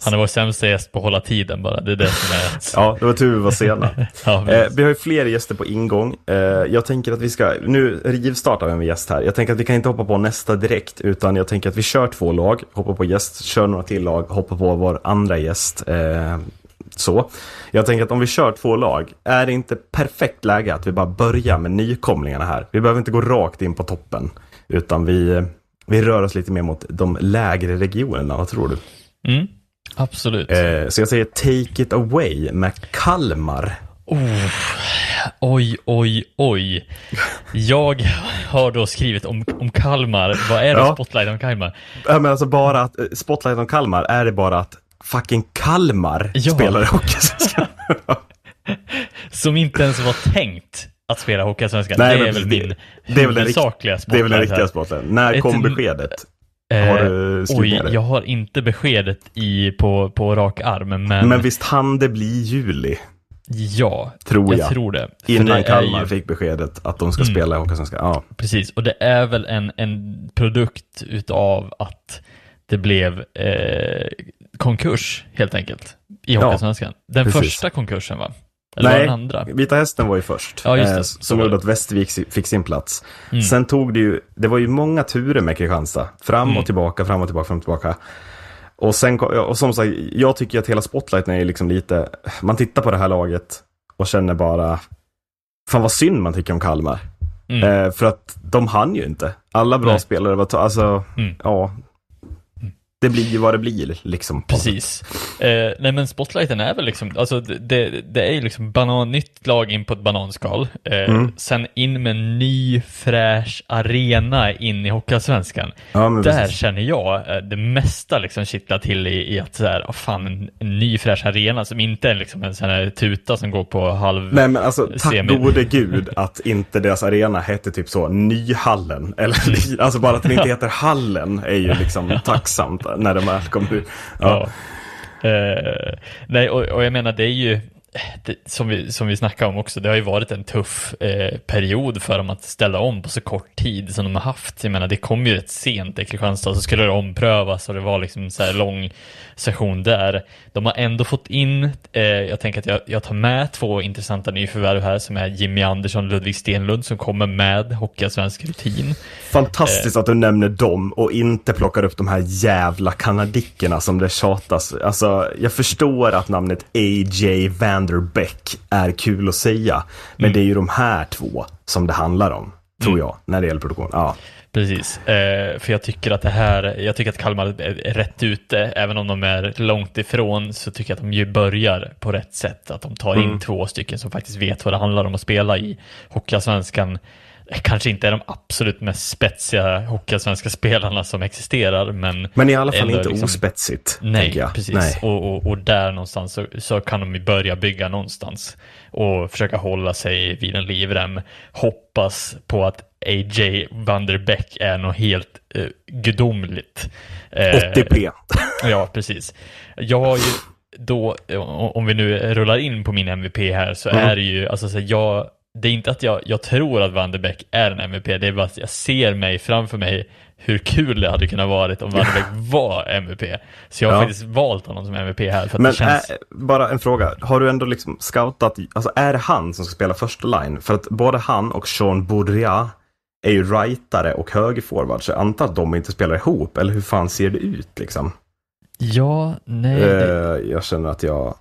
Han är vår sämsta gäst på att hålla tiden bara. Det är det som är... Ja, det var tur vi var sena. (laughs) Ja, Eh, vi har ju fler gäster på ingång. Eh, jag tänker att vi ska, nu rivstartar vi med gäst här. Jag tänker att vi kan inte hoppa på nästa direkt, utan jag tänker att vi kör två lag, hoppar på gäst, kör några till lag, hoppar på vår andra gäst. Eh, så. Jag tänker att om vi kör två lag, är det inte perfekt läge att vi bara börjar med nykomlingarna här? Vi behöver inte gå rakt in på toppen, utan vi, vi rör oss lite mer mot de lägre regionerna, vad tror du? Mm, absolut. Eh, så jag säger take it away med Kalmar. Oh, oj, oj, oj. Jag har då skrivit om, om Kalmar. Vad är det Ja. spotlight om Kalmar? Ja, men alltså bara att, eh, spotlight om Kalmar, är det bara att fucking Kalmar Ja. spelar Hockeyallsvenskan? (laughs) Som inte ens var tänkt att spela Hockeyallsvenskan. Det är väl min det är väl den huvudsakliga det är väl den riktiga spotlighten. När Ett- kom beskedet? Eh, Har du ner Oj, jag har inte beskedet i, på, på rak arm, men, Men visst hann det bli juli? ja, Tror jag. tror det. För Innan det Kalmar ju- fick beskedet att de ska Mm. spela i Hockeyallsvenskan. Ja, Precis, och det är väl en, en produkt utav att det blev eh, konkurs helt enkelt i Ja, Hockeyallsvenskan. Den precis. första konkursen va? Eller var Nej, den andra? Vita Hästen var ju först. Ja, just det. eh, som var gjorde att Västervik fick sin plats. Mm. Sen tog det ju, det var ju många turer med Kristianstad. Fram och Mm. tillbaka, fram och tillbaka, fram och tillbaka. Och sen, och som sagt, jag tycker att hela spotlighten är liksom lite, man tittar på det här laget och känner bara, fan vad synd man tycker om Kalmar. Mm. Eh, för att de hann ju inte. Alla bra Nej. spelare var, alltså, Mm. ja. Det blir ju vad det blir liksom. Precis. Eh, nej men spotlighten är väl liksom, alltså det, det, är ju liksom banan, nytt lag in på ett bananskal. Eh, Mm. Sen in med en ny fräsch arena in i Hockeyallsvenskan. Ja, Där precis. känner jag eh, det mesta liksom kittlar till i, i att så här, oh fan en, en ny fräsch arena som inte är liksom en sån här tuta som går på halv... Nej men alltså tack gode (laughs) gud att inte deras arena hette typ så Nyhallen. Eller alltså bara att den inte heter Hallen är ju liksom tacksamt när den väl kommer ut. Ja. Ja. Uh, nej, och, och jag menar det är ju det, som, vi, som vi snackade om också, det har ju varit en tuff eh, period för dem att ställa om på så kort tid som de har haft. Jag menar, det kom ju rätt sent i Kristianstad, så skulle det omprövas och det var liksom så här lång session där. De har ändå fått in, eh, jag tänker att jag, jag tar med två intressanta nyförvärv här som är Jimmy Andersson och Ludvig Stenlund som kommer med Hockeyallsvensk rutin. Fantastiskt att du nämner dem och inte plockar upp de här jävla kanadickerna som det tjatas. Alltså, jag förstår att namnet A.J. Vanderbeck är kul att säga. Men Mm. det är ju de här två som det handlar om, tror Mm. jag, när det gäller produktion. Ja. Precis, eh, för jag tycker att det här, jag tycker att Kalmar är rätt ute, även om de är långt ifrån så tycker jag att de ju börjar på rätt sätt, att de tar in Mm. två stycken som faktiskt vet vad det handlar om att spela i Hockeyallsvenskan. Kanske inte är de absolut mest spetsiga Hockeyallsvenska spelarna som existerar, men Men i alla fall inte liksom- ospetsigt, Nej, precis. Nej. Och, och, och där någonstans så, så kan de börja bygga någonstans och försöka hålla sig vid en livrem. Hoppas på att AJ Vanderbeck är något helt eh, gudomligt. Eh, 80p. (laughs) Ja, precis. Jag har ju då, eh, om vi nu rullar in på min MVP här, så Mm. är det ju, alltså så jag, det är inte att jag, jag tror att Vanderbeck är en MVP, det är bara att jag ser mig framför mig hur kul det hade kunnat varit om Vanderbeck var MVP. Så jag har Ja. faktiskt valt honom som MVP här, för Men känns... är, bara en fråga, har du ändå liksom scoutat, alltså är det han som ska spela första line? För att både han och Sean Boudria är ju rightare och högerforward, så jag antar att de inte spelar ihop, eller hur fan ser det ut liksom? Ja, nej, det, Eh, jag känner att jag...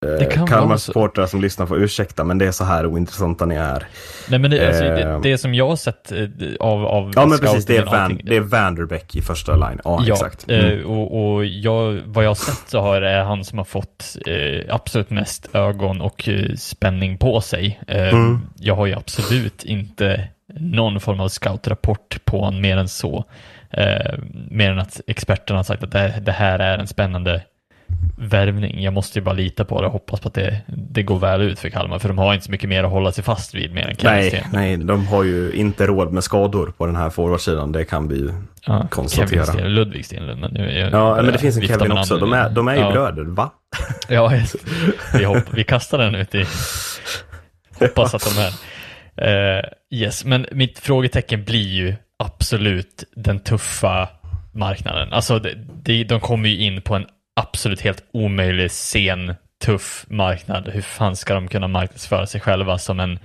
Det Eh, kan vara Kalmar så. supportrar som lyssnar får ursäkta, men det är så här ointressanta ni är. nej men det, alltså, det, eh, det som jag har sett eh, av, av Ja men precis, det är, Van, det är Vanderbeck i första line. Ja, Ja, exakt. eh, Mm. och, och jag, vad jag har sett så har är han som har fått eh, absolut mest ögon och spänning på sig. Eh, Mm. Jag har ju absolut inte någon form av scoutrapport på honom mer än så. Eh, mer än att experterna har sagt att det, det här är en spännande värvning. Jag måste ju bara lita på det och hoppas på att det, det går väl ut för Kalmar, för de har inte så mycket mer att hålla sig fast vid mer än Kevin Nej, nej, de har ju inte råd med skador på den här forwardsidan, det kan vi ju Ja, konstatera. Kevin Sten, Ludvig Stenlund, men nu är Ja, men det finns en Kevin också. De är, de är ju Ja. bröder, va? (laughs) Ja, vi, hopp, vi kastar den ut i... Hoppas att de är. Eh, yes, men mitt frågetecken blir ju absolut den tuffa marknaden. Alltså, det, de kommer ju in på en absolut helt omöjlig sen, tuff marknad. Hur fan ska de kunna marknadsföra sig själva som en,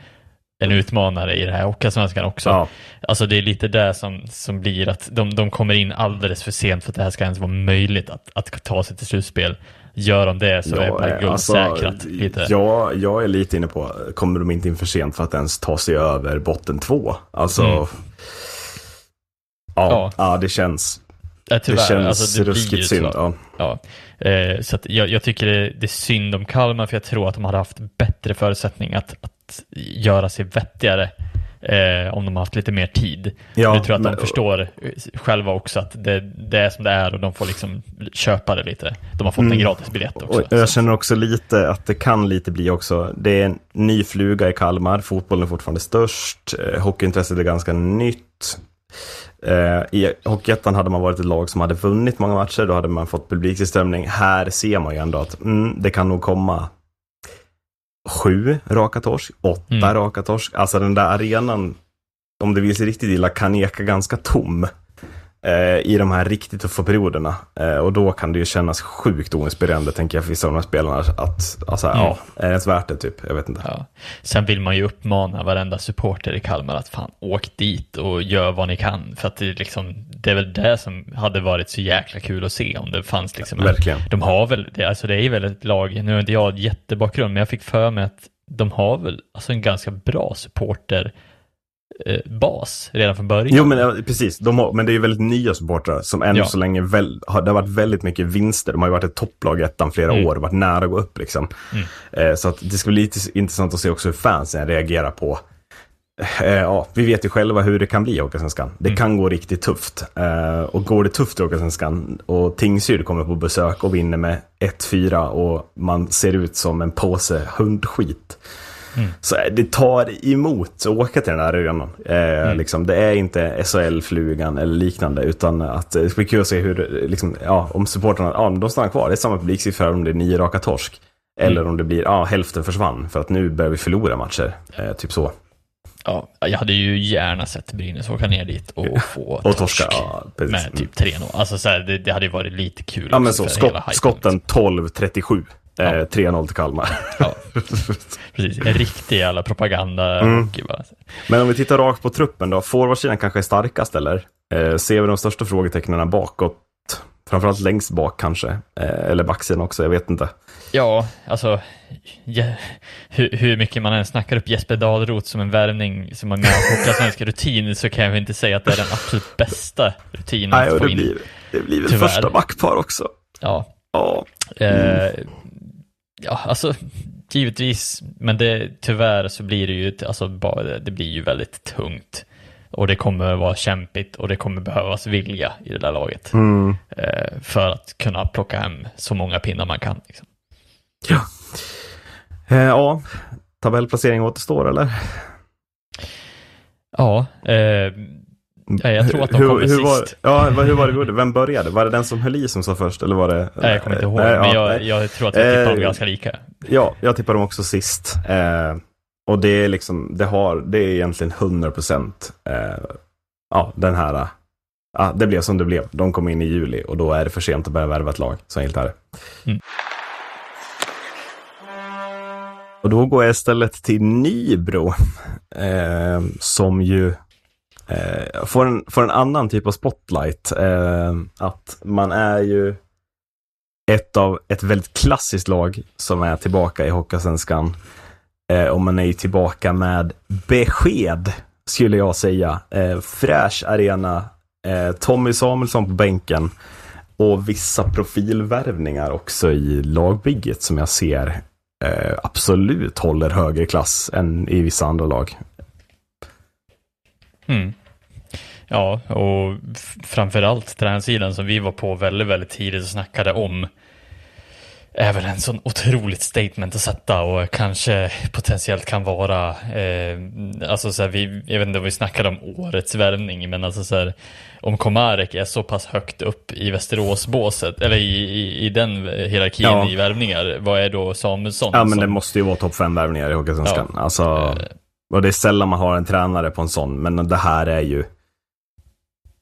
en utmanare i det här Hockeyallsvenskan också? Ja. Alltså det är lite det som, som blir att de, de kommer in alldeles för sent för att det här ska ens vara möjligt att, att ta sig till slutspel. Gör de det så är bara guld säkrat. Lite. ja, jag är lite inne på, kommer de inte in för sent för att ens ta sig över botten två? Alltså, Mm. ja, Ja. ja. det känns, Ja, det känns alltså, det ruskigt synd. Ja. Ja. Eh, så jag, jag tycker det, det är synd om Kalmar för jag tror att de hade haft bättre förutsättning att, att göra sig vettigare eh, om de haft lite mer tid. Ja, nu tror jag att men- de förstår eh, själva också att det, det är som det är och de får liksom köpa det lite. De har fått en gratis biljett också. Mm. Och jag känner också lite att det kan lite bli också, det är en ny fluga i Kalmar, fotbollen är fortfarande störst, eh, hockeyintresset är ganska nytt. Eh, I Hockeyettan hade man varit ett lag som hade vunnit många matcher, då hade man fått publiktillströmning. Här ser man ju ändå att mm, det kan nog komma sju raka torsk, åtta Mm. raka torsk. Alltså den där arenan, om det vill sig riktigt illa, kan eka ganska tom i de här riktigt tuffa perioderna. Eh, och då kan det ju kännas sjukt oinspirerande, tänker jag, för vissa av de här spelarna. Att, alltså, Mm. ja, är det ens värt det, typ? Jag vet inte. Ja. Sen vill man ju uppmana varenda supporter i Kalmar att fan åk dit och gör vad ni kan. För att det, är liksom, det är väl det som hade varit så jäkla kul att se om det fanns liksom. en- Verkligen. De har väl, det, alltså det är väl ett lag, nu har inte jag jättebakgrund, men jag fick för mig att de har väl alltså en ganska bra supporter eh, bas redan från början. Jo men ja, precis, de har, men det är ju väldigt nya supportrar som än Ja. så länge väl, har, det har varit väldigt mycket vinster. De har ju varit ett topplag i ettan flera Mm. år och varit nära att gå upp liksom. Eh, så att det ska bli lite intressant att se också hur fansen reagerar på eh, Ja, vi vet ju själva hur det kan bli i Hockeyallsvenskan. Det Mm. kan gå riktigt tufft. Eh, och går det tufft i Hockeyallsvenskan och Tingsryd kommer på besök och vinner med 1-4 och man ser ut som en påse hundskit. Mm. Så eh, det tar emot att åka till den här arenan. Eh, Mm. liksom, det är inte SHL-flugan eller liknande, utan att eh, det ska bli kul att se hur, liksom, ja, om supportrarna, ja, de stannar kvar. Det är samma publiksiffra om det är nio raka torsk. Eller om det blir, ja, hälften försvann för att nu börjar vi förlora matcher. Eh, typ så. Ja, jag hade ju gärna sett Brynäs åka ner dit och få Och torska, torsk ja, precis. med typ 3-0. Alltså så här, det, det hade ju varit lite kul Ja men så, skott, skotten 12-37. Eh, Ja. 3-0 till Kalmar. Ja, (laughs) precis. En riktig jävla propaganda Mm. Men om vi tittar rakt på truppen då. Forwardsidan kanske är starkast eller? Eh, ser vi de största frågetecknen bakåt? Framförallt längst bak kanske. Eh, eller backsidan också, jag vet inte. Ja, alltså ja, hur, hur mycket man än snackar upp Jesper Dahlroth som en värvning som är med och hockeyallsvensk rutin så kan jag inte säga att det är den absolut bästa rutinen Nej, att och få det in. blir, det blir väl första backpar också. Ja, Ja, Eh, ja, alltså givetvis, men det, tyvärr så blir det ju, alltså, bara, det blir ju väldigt tungt. Och det kommer vara kämpigt och det kommer behövas vilja i det där laget. mm. Eh, för att kunna plocka hem så många pinnar man kan. Liksom. Eh, ja, tabellplacering återstår eller? Ja, eh, ja, jag tror att de Hur- kommer hur var, sist. Ja, hur var det vi gjorde? Vem började? Var det den som höll i som sa först? Eller var det? Nej, jag kommer inte ihåg, Nej, men ja, jag, nej. jag tror att vi tippar dem Eh, ganska lika. Ja, jag tippar dem också sist. Eh, och det är liksom, det har, det är egentligen 100 procent. Eh, ja, den här, ja, det blev som det blev. De kom in i juli och då är det för sent att börja värva ett lag. Så enkelt är det. Mm. Och då går jag istället till Nybro. Eh, som ju eh, får, en, får en annan typ av spotlight. Eh, att man är ju ett av ett väldigt klassiskt lag som är tillbaka i Hockeyallsvenskan. Eh, och man är ju tillbaka med besked, skulle jag säga. Eh, fräsch arena, eh, Tommy Samuelsson på bänken och vissa profilvärvningar också i lagbygget som jag ser eh, absolut håller högre klass än i vissa andra lag. Mm. Ja, och framförallt tränarsidan som vi var på väldigt, väldigt tidigt och snackade om är väl en sån otroligt statement att sätta och kanske potentiellt kan vara, eh, alltså så här, vi, jag vet inte om vi snackade om årets värvning, men alltså så här, om Komarek är så pass högt upp i Västeråsbåset, eller i, i, i den hierarkin Ja. i värvningar, vad är då Samuelsson? Ja, men som- det måste ju vara topp fem värvningar i Hockeyallsvenskan. Ja. Alltså, Eh. Och det är sällan man har en tränare på en sån, men det här är ju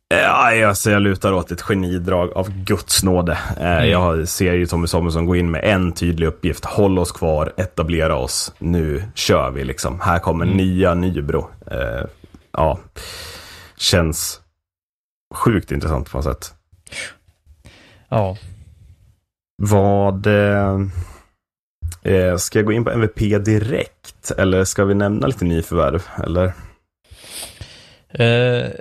Ja, alltså jag lutar åt ett genidrag av Guds nåde. Eh, Mm. Jag ser ju Tommy Samuelsson gå in med en tydlig uppgift. Håll oss kvar, etablera oss. Nu kör vi liksom. Här kommer Mm. nya Nybro. Eh, ja, känns sjukt intressant på något sätt. Ja, Vad... Eh, ska jag gå in på MVP direkt? Eller ska vi nämna lite nyförvärv? Eller? Eh,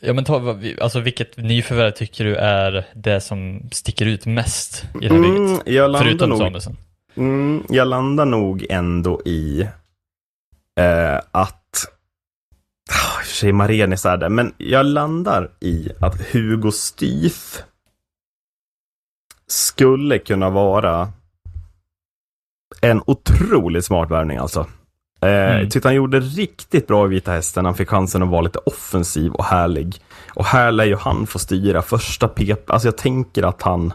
ja men ta, alltså vilket nyförvärv tycker du är det som sticker ut mest i det här Mm, bygget? jag, Förutom nog, mm, jag landar nog ändå i eh, att... Ah, I och för sig Marenis är det, men jag landar i att Hugo Styf skulle kunna vara en otroligt smart värvning alltså. Eh, Mm. Tyckte han gjorde riktigt bra i Vita Hästen. Han fick chansen att vara lite offensiv och härlig. Och här lär ju han få styra första PP. Alltså jag tänker att han...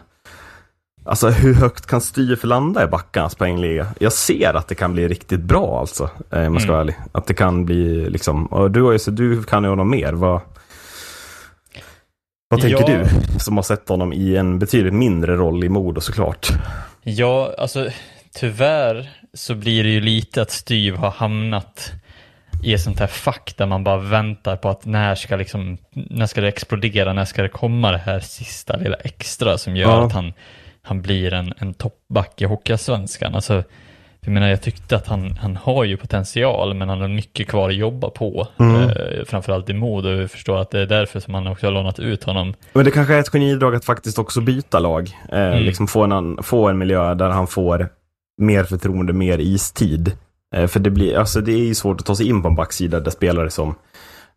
Alltså hur högt kan Styf landa i backarnas poängliga? Jag ser att det kan bli riktigt bra alltså. eh, Om jag ska vara Mm. ärlig. Att det kan bli liksom... Och du, har ju, så du kan ju honom mer. Vad, vad tänker Ja. du? Som har sett honom i en betydligt mindre roll i Modo såklart. Ja, alltså tyvärr så blir det ju lite att Styv har hamnat i ett sånt här fack där man bara väntar på att när ska liksom, när ska det explodera, när ska det komma det här sista lilla extra som gör Ja. att han, han blir en, en toppback i Hockeyallsvenskan. Alltså, jag menar, jag tyckte att han, han har ju potential, men han har mycket kvar att jobba på. Mm. Eh, framförallt i mod och jag förstår att det är därför som han också har lånat ut honom. Men det kanske är ett genidrag att faktiskt också byta lag. Eh, Mm. Liksom få en, få en miljö där han får mer förtroende, mer istid. Eh, för det, blir, alltså det är ju svårt att ta sig in på en backsida där spelare som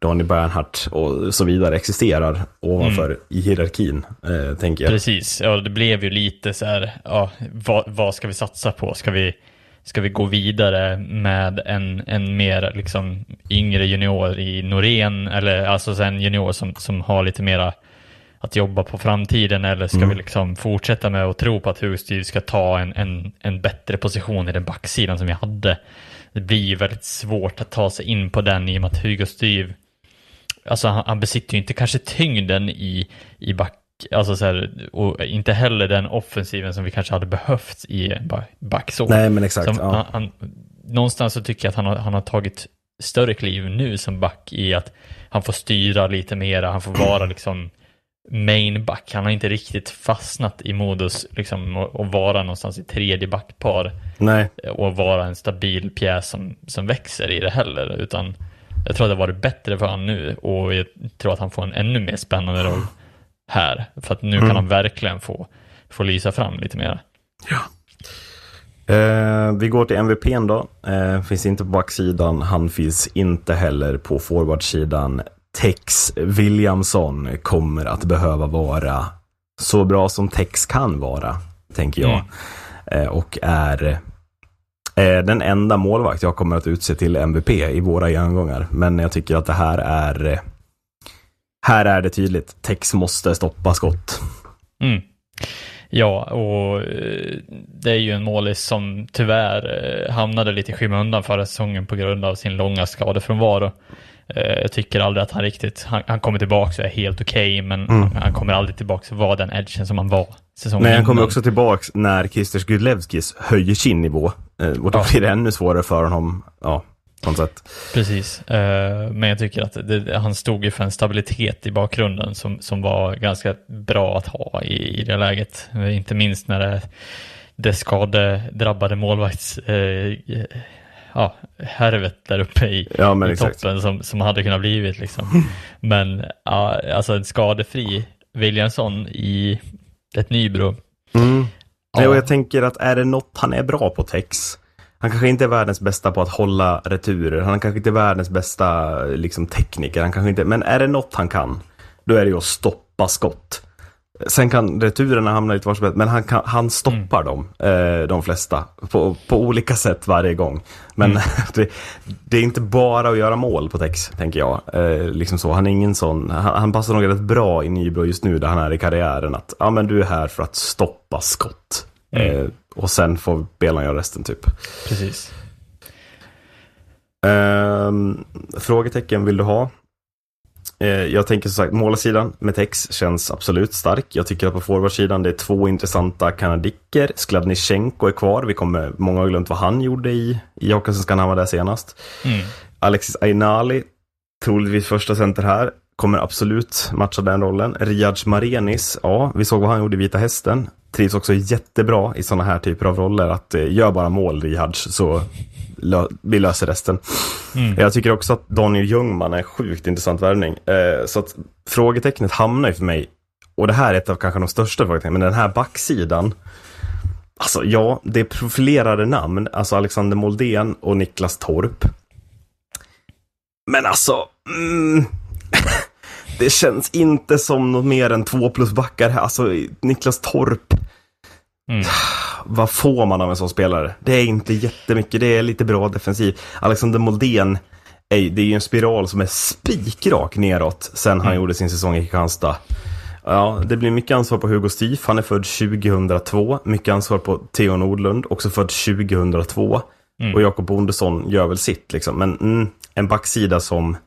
Daniel Bernhardt och så vidare existerar ovanför i hierarkin, eh, tänker jag. Precis, ja det blev ju lite så här, ja, vad, vad ska vi satsa på? Ska vi, ska vi gå vidare med en, en mer liksom yngre junior i Norén, eller alltså så en junior som, som har lite mera att jobba på framtiden eller ska Mm. vi liksom fortsätta med att tro på att Hugo Styr ska ta en, en, en bättre position i den backsidan som vi hade. Det blir ju väldigt svårt att ta sig in på den i och med att Hugo Styr, alltså han, han besitter ju inte kanske tyngden i, i back, alltså så här, och inte heller den offensiven som vi kanske hade behövt i en ba- backzon. Nej, men exakt. Som, ja. han, han, någonstans så tycker jag att han har, han har tagit större kliv nu som back i att han får styra lite mera, han får vara (clears throat) liksom main back. Han har inte riktigt fastnat i modus liksom och vara någonstans i tredje backpar Nej, och vara en stabil pjäs som, som växer i det heller, utan jag tror att det har varit bättre för han nu och jag tror att han får en ännu mer spännande roll här, för att nu Mm. kan han verkligen få, få lysa fram lite mer. Eh, vi går till MVPn då. Eh, finns inte på backsidan. Han finns inte heller på forwardsidan. Tex Williamson kommer att behöva vara så bra som Tex kan vara, tänker jag. Eh, och är eh, den enda målvakt jag kommer att utse till MVP i våra genomgångar. Men jag tycker att det här är här är det tydligt. Tex måste stoppa skott. Mm. Ja, och eh, det är ju en målis som tyvärr hamnade lite i skymundan förra säsongen på grund av sin långa skadefrånvaro. Eh, Jag tycker aldrig att han riktigt, han, han kommer tillbaka och är helt okej, men han, han kommer aldrig tillbaka och vara den edgen som han var säsongen Nej, han kommer också tillbaks när Christer Gudlevskis höjer sin nivå. Eh, Och då Ja. blir det ännu svårare för honom, ja, på något sätt. Precis, Eh, men jag tycker att det, han stod ju för en stabilitet i bakgrunden som, som var ganska bra att ha i, i det läget. Eh, Inte minst när det, det skadedrabbade målvakts eh, ja, härvet där uppe i, Ja, i toppen som, som hade kunnat blivit liksom. (laughs) Men ja, alltså en skadefri Williamson i ett Nybro. Mm. Ja. Och jag tänker att är det något han är bra på Tex, han kanske inte är världens bästa på att hålla returer, han kanske inte är världens bästa liksom, tekniker, han kanske inte, men är det något han kan, då är det ju att stoppa skott. Sen kan returerna hamna lite var som helst, men han, kan, han stoppar dem, eh, de flesta, på, på olika sätt varje gång. Men (laughs) det, det är inte bara att göra mål på Tex, tänker jag. Eh, liksom så. Han är ingen sån, han, han passar nog rätt bra i Nybro just nu där han är i karriären. Att ja, men du är här för att stoppa skott. Eh, och sen får spelarna göra resten typ. Precis. Ehm, frågetecken vill du ha? Eh, jag tänker som sagt, målarsidan med Tex känns absolut stark. Jag tycker att på forwardsidan det är två intressanta kanadicker. Skladnichenko är kvar. Vi kommer, många har glömt vad han gjorde i, i Hockeyallsvenskan när han var där senast. Mm. Alexis Ainali, troligtvis första center här, kommer absolut matcha den rollen. Riyadj Marenis, ja, vi såg vad han gjorde i Vita Hästen. Trivs också jättebra i sådana här typer av roller. Att eh, gör bara mål Riyadj så vi löser resten. Jag tycker också att Daniel Ljungman är en sjukt intressant värvning. Eh, så att frågetecknet hamnar ju för mig, och det här är ett av kanske de största frågetecknen, men den här backsidan. Alltså ja, det är profilerade namn, alltså Alexander Moldén och Niklas Torp. Men alltså, mm, (laughs) det känns inte som något mer än två plus backar här. Alltså Niklas Torp, Mm. (sighs) vad får man av en sån spelare? Det är inte jättemycket, det är lite bra defensiv. Alexander Moldén, ej, det är ju en spiral som är spikrak neråt sen han gjorde sin säsong i Kristianstad. Ja, det blir mycket ansvar på Hugo Stief, han är född 2002. Mycket ansvar på Theo Nordlund, också född 2002. Och Jakob Bondesson gör väl sitt liksom. Men mm, en backsida som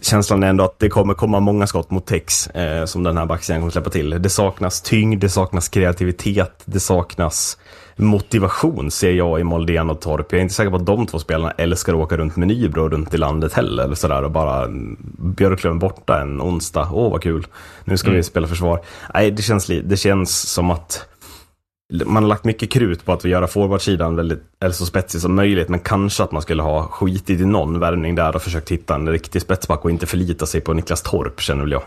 Känslan är ändå att det kommer komma många skott mot Tex eh, som den här backsidan kommer släppa till. Det saknas tyngd, det saknas kreativitet, det saknas motivation ser jag i Moldén och Torp. Jag är inte säker på att de två spelarna älskar att åka runt med Nybro runt i landet heller. Eller sådär, och bara mm, Björklöven borta en onsdag. Åh vad kul, nu ska vi spela försvar. Nej, det känns, det känns som att man har lagt mycket krut på att göra forwardsidan väldigt, eller så spetsig som möjligt, men kanske att man skulle ha skitit i någon värvning där och försökt hitta en riktig spetsback och inte förlita sig på Niklas Torp, känner väl jag.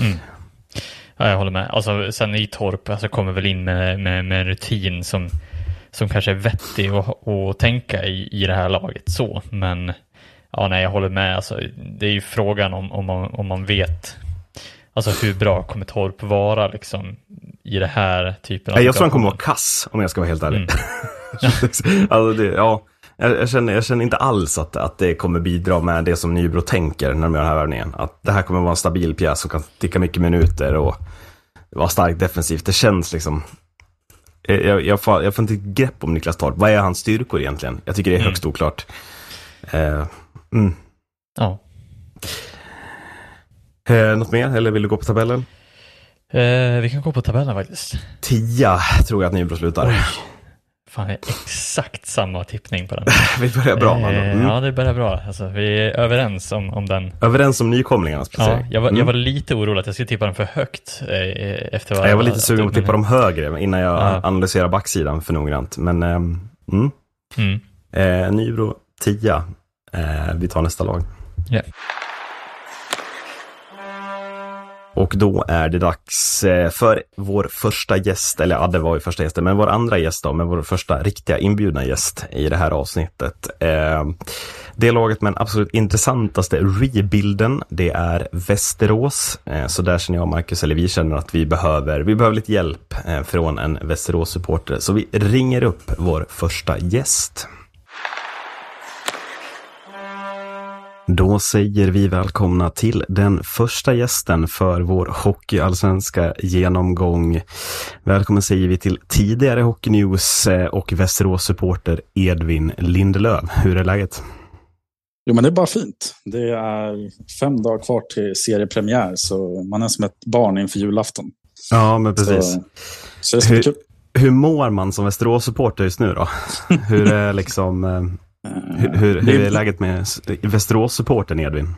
Mm. Ja, jag håller med. Alltså, sen i Torp alltså, kommer väl in med, med, med en rutin som, som kanske är vettig att, att tänka i, i det här laget så. Men ja, nej, jag håller med. Alltså, det är ju frågan om, om, man, om man vet alltså, hur bra kommer Torp vara liksom, i det här typen av jag tror han kommer vara kass, om jag ska vara helt ärlig. Mm. (laughs) alltså det, ja, jag, känner, jag känner inte alls att, att det kommer bidra med det som Nybro tänker när de gör den här värvningen. Att det här kommer vara en stabil pjäs som kan ticka mycket minuter och vara starkt defensivt. Det känns liksom... Jag, jag, får, jag får inte grepp om Niklas Torp. Vad är hans styrkor egentligen? Jag tycker det är Mm. högst oklart. Eh, mm. Ja. Eh, något mer, eller vill du gå på tabellen? Eh, vi kan gå på tabellen faktiskt. Tia tror jag att Nybro slutar. Fan, det är exakt samma tippning på den. (laughs) Vi börjar bra. man. Eh, Mm. Ja, det börjar bra. Alltså, vi är överens om, om den. Överens om nykomlingarnas Ja, placering. jag, var, jag Mm. var lite orolig att jag skulle tippa den för högt. Eh, efter vad Ja, jag var lite sugen på att tippa dem högre innan jag Ja. analyserar backsidan för noggrant. Men ehm, mm. Mm. eh, Nybro 10. Eh, vi tar nästa lag. Ja. Och då är det dags eh, för vår första gäst, eller ja, det var ju första gästen, men vår andra gäst då, men vår första riktiga inbjudna gäst i det här avsnittet. Eh, det laget med den absolut intressantaste rebuilden, det är Västerås. Eh, så där känner jag och Marcus, eller vi känner att vi behöver, vi behöver lite hjälp från en Västerås-supporter. Så vi ringer upp vår första gäst. Då säger vi välkomna till den första gästen för vår hockeyallsvenska genomgång. Välkommen säger vi till tidigare Hockey News eh, och Västerås-supporter Edvin Lindelöf. Hur är läget? Jo, men det är bara fint. Det är fem dagar kvar till seriepremiär, så man är som ett barn inför julafton. Ja, men precis. Så, så det ska bli Hur, kul. hur mår man som Västerås-supporter just nu då? (laughs) Hur är liksom, eh, hur, hur, hur är läget med Västerås-supporten Edvin?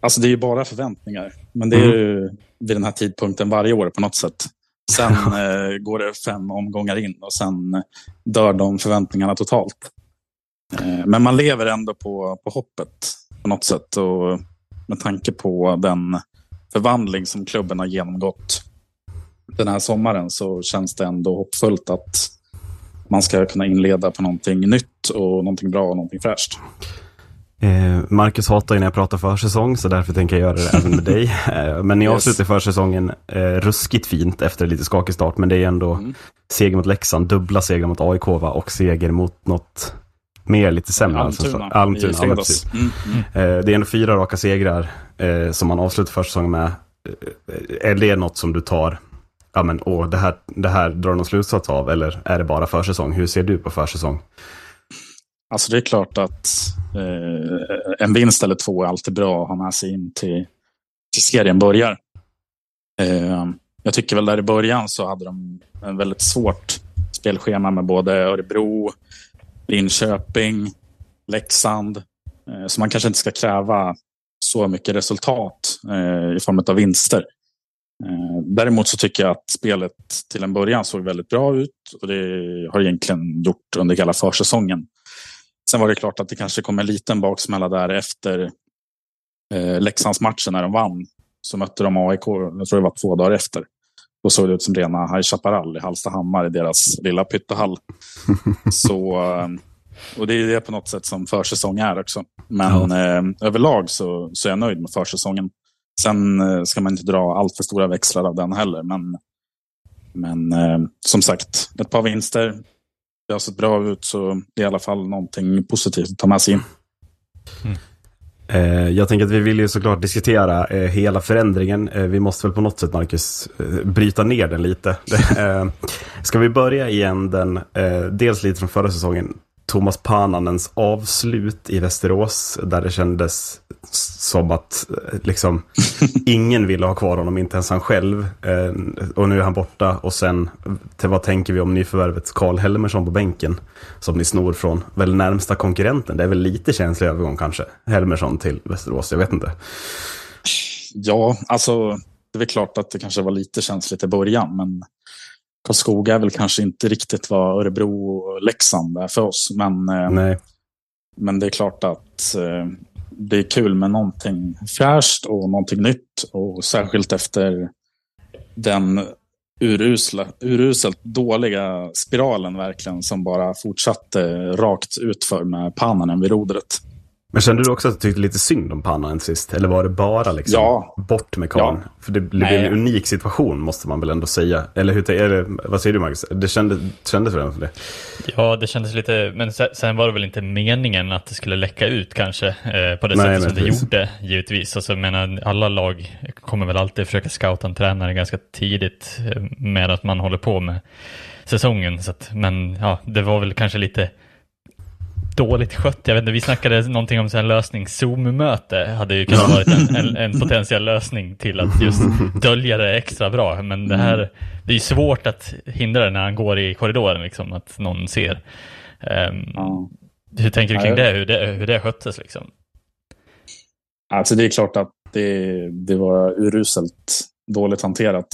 Alltså det är ju bara förväntningar. Men det är Mm. ju vid den här tidpunkten varje år på något sätt. Sen (laughs) eh, går det fem omgångar in och sen dör de förväntningarna totalt. Eh, men man lever ändå på, på hoppet på något sätt. Och med tanke på den förvandling som klubben har genomgått den här sommaren så känns det ändå hoppfullt att man ska kunna inleda på någonting nytt och någonting bra och någonting fräscht. Eh, Marcus hatar ju när jag pratar försäsong, så därför tänker jag göra det även med dig. (laughs) Eh, men ni Yes. avslutar försäsongen eh, ruskigt fint efter lite skakig start, men det är ändå Mm. seger mot Leksand, dubbla segrar mot AIK va? och seger mot något mer lite sämre. Almtuna, alltså. Almtuna ja. Mm, mm. Eh, det är ändå fyra raka segrar eh, som man avslutar försäsongen med. Eh, är det något som du tar, ja men åh, det här, det här drar någon slutsats av, eller är det bara försäsong? Hur ser du på försäsong? Alltså det är klart att eh, en vinst eller två är alltid bra att ha med sig in till, till serien börjar. Eh, jag tycker väl där i början så hade de en väldigt svårt spelschema med både Örebro, Linköping, Leksand. Eh, så man kanske inte ska kräva så mycket resultat eh, i form av vinster. Eh, däremot så tycker jag att spelet till en början såg väldigt bra ut och det har egentligen gjort under hela försäsongen. Sen var det klart att det kanske kom en liten baksmälla där efter eh, Leksandsmatchen när de vann. Så mötte de AIK, jag tror det var två dagar efter. Då såg det ut som rena High Chaparral i Hallstahammar i deras lilla pyttehall. (laughs) så, eh, och det är det på något sätt som försäsong är också. Men eh, överlag så, så är jag nöjd med försäsongen. Sen eh, ska man inte dra allt för stora växlar av den heller. Men, men eh, som sagt, ett par vinster. Det har sett bra ut så det är i alla fall någonting positivt att ta med sig in. Mm. Eh, jag tänker att vi vill ju såklart diskutera hela förändringen. Vi måste väl på något sätt, Marcus, bryta ner den lite. (laughs) Ska vi börja igen den, dels lite från förra säsongen, Thomas Pananens avslut i Västerås, där det kändes som att eh, liksom (laughs) ingen ville ha kvar honom, inte ens han själv. Eh, Och nu är han borta och sen, vad tänker vi om nyförvärvet Karl Helmersson på bänken? Som ni snor från väl närmsta konkurrenten. Det är väl lite känslig övergång kanske. Helmersson till Västerås, jag vet inte. Ja, alltså det är väl klart att det kanske var lite känsligt i början. Men Karlskoga är väl kanske inte riktigt vad Örebro och Leksand är för oss. Men, eh, Nej. men det är klart att eh, det är kul med någonting fräscht och någonting nytt. Och särskilt efter den urusla, uruselt dåliga spiralen verkligen som bara fortsatte rakt utför med Pananen vid rodret. Men kände du också att du tyckte lite synd om Pannan sist? Eller var det bara liksom Ja. bort med karln? Ja. För det blev Nej. en unik situation måste man väl ändå säga. Eller, hur, eller vad säger du Marcus? Det kändes, kändes väl för det? Ja, det kändes lite, men se- sen var det väl inte meningen att det skulle läcka ut kanske eh, på det Nej, sättet som det precis. gjorde, givetvis. Alltså, jag menar, alla lag kommer väl alltid försöka scouta en tränare ganska tidigt eh, med att man håller på med säsongen. Så att, men ja, det var väl kanske lite dåligt skött. Jag vet inte, vi snackade någonting om här lösning. Zoom-möte hade ju kunnat varit en, en, en (laughs) potentiell lösning till att just dölja det extra bra. Men det här, det är ju svårt att hindra det när han går i korridoren, liksom, att någon ser. Ehm, Ja. Hur tänker du kring det? Hur det, hur det sköttes liksom? Alltså det är klart att det, det var uruselt dåligt hanterat.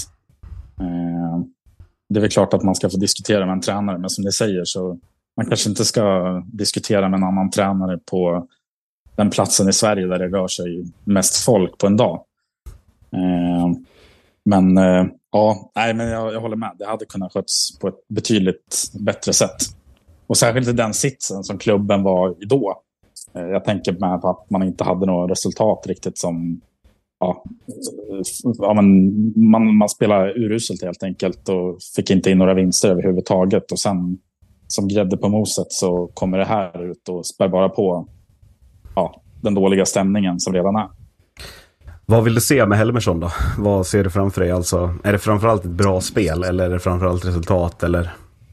Eh, det är väl klart att man ska få diskutera med en tränare, men som ni säger så man kanske inte ska diskutera med en annan tränare på den platsen i Sverige där det rör sig mest folk på en dag. Eh, men eh, ja, nej, men jag, jag håller med. Det hade kunnat skötts på ett betydligt bättre sätt. Och särskilt i den sitsen som klubben var i då. Eh, Jag tänker med på att man inte hade några resultat riktigt som... Ja, ja, men man, man spelade uruselt helt enkelt och fick inte in några vinster överhuvudtaget. Och sen som grädde på moset så kommer det här ut och spär bara på ja, den dåliga stämningen som redan är. Vad vill du se med Helmersson då? Vad ser du framför dig? Alltså, är det framförallt ett bra spel eller är det framförallt resultat? Eller?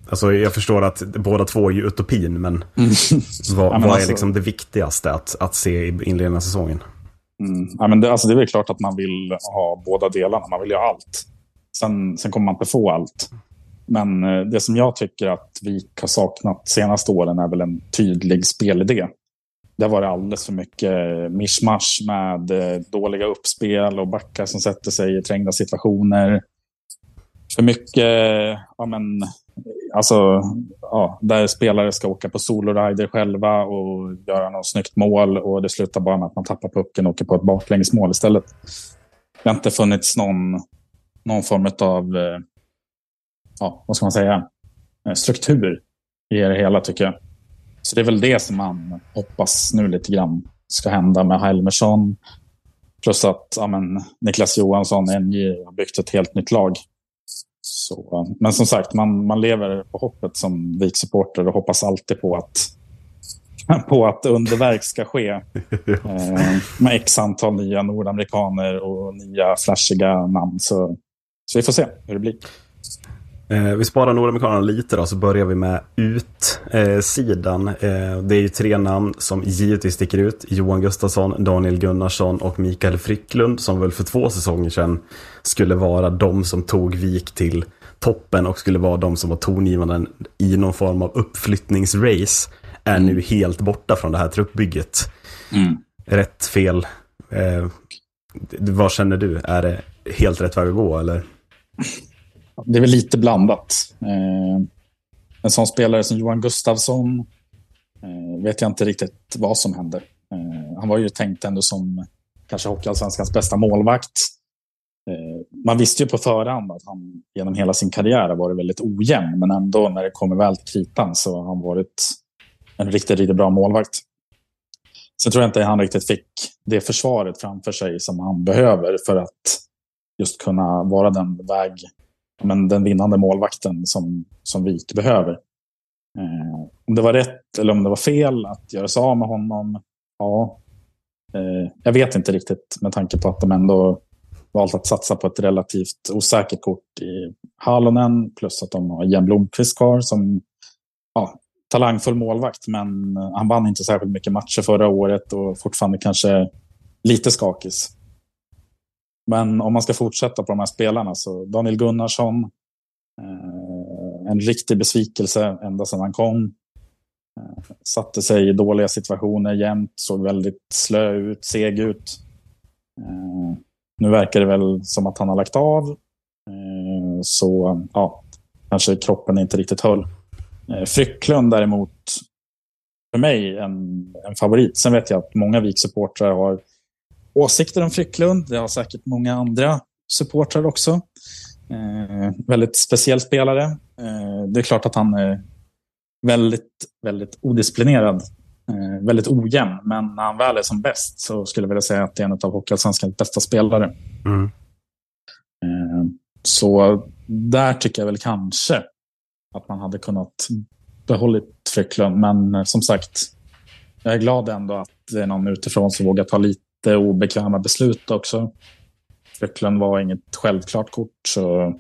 Alltså, jag förstår att båda två är ju utopin, men (laughs) vad, men vad är alltså- liksom det viktigaste att, att se i inledningen av säsongen? Mm. Ja, men det, alltså det är väl klart att man vill ha båda delarna. Man vill ju ha allt. Sen, sen kommer man inte få allt. Men eh, det som jag tycker att vi har saknat senaste åren är väl en tydlig spelidé. Det har varit alldeles för mycket eh, mischmasch med eh, dåliga uppspel och backar som sätter sig i trängda situationer. För mycket, ja men, alltså, ja, där spelare ska åka på solorider själva och göra något snyggt mål och det slutar bara med att man tappar pucken och åker på ett baklängesmål istället. Det har inte funnits någon, någon form av, eh, ja, vad ska man säga, eh, struktur i det hela tycker jag. Så det är väl det som man hoppas nu lite grann ska hända med Helmersson. Plus att ja, men, Niklas Johansson, NJ, har byggt ett helt nytt lag. Så, men som sagt, man, man lever på hoppet som VIK-supporter och hoppas alltid på att, (laughs) på att underverk ska ske. (laughs) Eh, med x antal nya nordamerikaner och nya flashiga namn. Så, så vi får se hur det blir. Eh, vi sparar nordamerikanerna lite då, så börjar vi med utsidan. Eh, det är ju tre namn som givetvis sticker ut. Johan Gustafsson, Daniel Gunnarsson och Mikael Frycklund som väl för två säsonger sedan skulle vara de som tog Vik till toppen och skulle vara de som var tongivande i någon form av uppflyttningsrace. Är nu helt borta från det här truppbygget. Rätt, fel? Eh, vad känner du? Är det helt rätt väg att gå eller? (laughs) Det är väl lite blandat. Eh, en sån spelare som Johan Gustafsson eh, vet jag inte riktigt vad som hände. Eh, han var ju tänkt ändå som kanske Hockeyallsvenskans bästa målvakt. Eh, man visste ju på förhand att han genom hela sin karriär har varit väldigt ojämn, men ändå när det kommer väl till kritan så har han varit en riktigt, riktigt bra målvakt. Sen tror jag inte han riktigt fick det försvaret framför sig som han behöver för att just kunna vara den väg men den vinnande målvakten som, som Vik behöver. Eh, om det var rätt eller om det var fel att göra sig av med honom, ja. Eh, jag vet inte riktigt med tanke på att de ändå valt att satsa på ett relativt osäkert kort i Halonen plus att de har Jan Blomqvist kvar som ja, talangfull målvakt. Men han vann inte särskilt mycket matcher förra året och fortfarande kanske lite skakis. Men om man ska fortsätta på de här spelarna så Daniel Gunnarsson. Eh, en riktig besvikelse ända sedan han kom. Eh, satte sig i dåliga situationer jämt, såg väldigt slö ut, seg ut. Eh, nu verkar det väl som att han har lagt av. Eh, så ja, kanske kroppen inte riktigt höll. Eh, Frycklund däremot, för mig en, en favorit. Sen vet jag att många VIK-supportrar har åsikter om Frycklund. Det har säkert många andra supportrar också. Eh, väldigt speciell spelare. Eh, det är klart att han är väldigt, väldigt odisciplinerad. Eh, väldigt ojämn, men när han väl är som bäst så skulle jag vilja säga att det är en av Hockeyallsvenskans bästa spelare. Mm. Eh, så där tycker jag väl kanske att man hade kunnat behållit Frycklund. Men eh, som sagt, jag är glad ändå att det är någon utifrån som vågar ta lite obekväma beslut också. Frycklund var inget självklart kort. Så,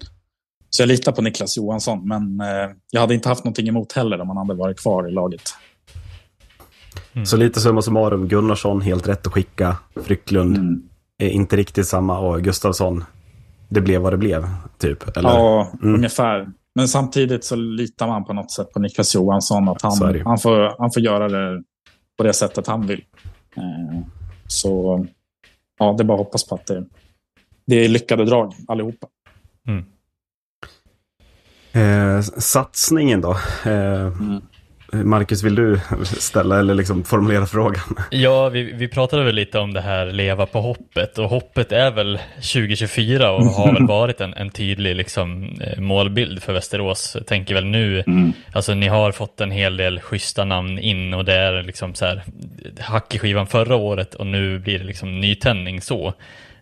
så jag litar på Niklas Johansson. Men eh, jag hade inte haft någonting emot heller om han hade varit kvar i laget. Så lite summa summarum, Gunnarsson helt rätt att skicka. Frycklund Mm. är inte riktigt samma och Gustafsson, det blev vad det blev, typ. Eller? Ja, Mm. ungefär. Men samtidigt så litar man på något sätt på Niklas Johansson. Att han, han, får, han får göra det på det sättet han vill. Eh, så ja, det är bara att hoppas på att det, det är lyckade drag allihopa. Eh, satsningen då? Eh, Marcus, vill du ställa eller liksom formulera frågan? Ja, vi, vi pratade väl lite om det här leva på hoppet och hoppet är väl 2024 och har väl varit en, en tydlig liksom, eh, målbild för Västerås. Jag tänker väl nu, alltså ni har fått en hel del schyssta namn in och det är liksom så här hack i skivan förra året och nu blir det liksom nytändning så.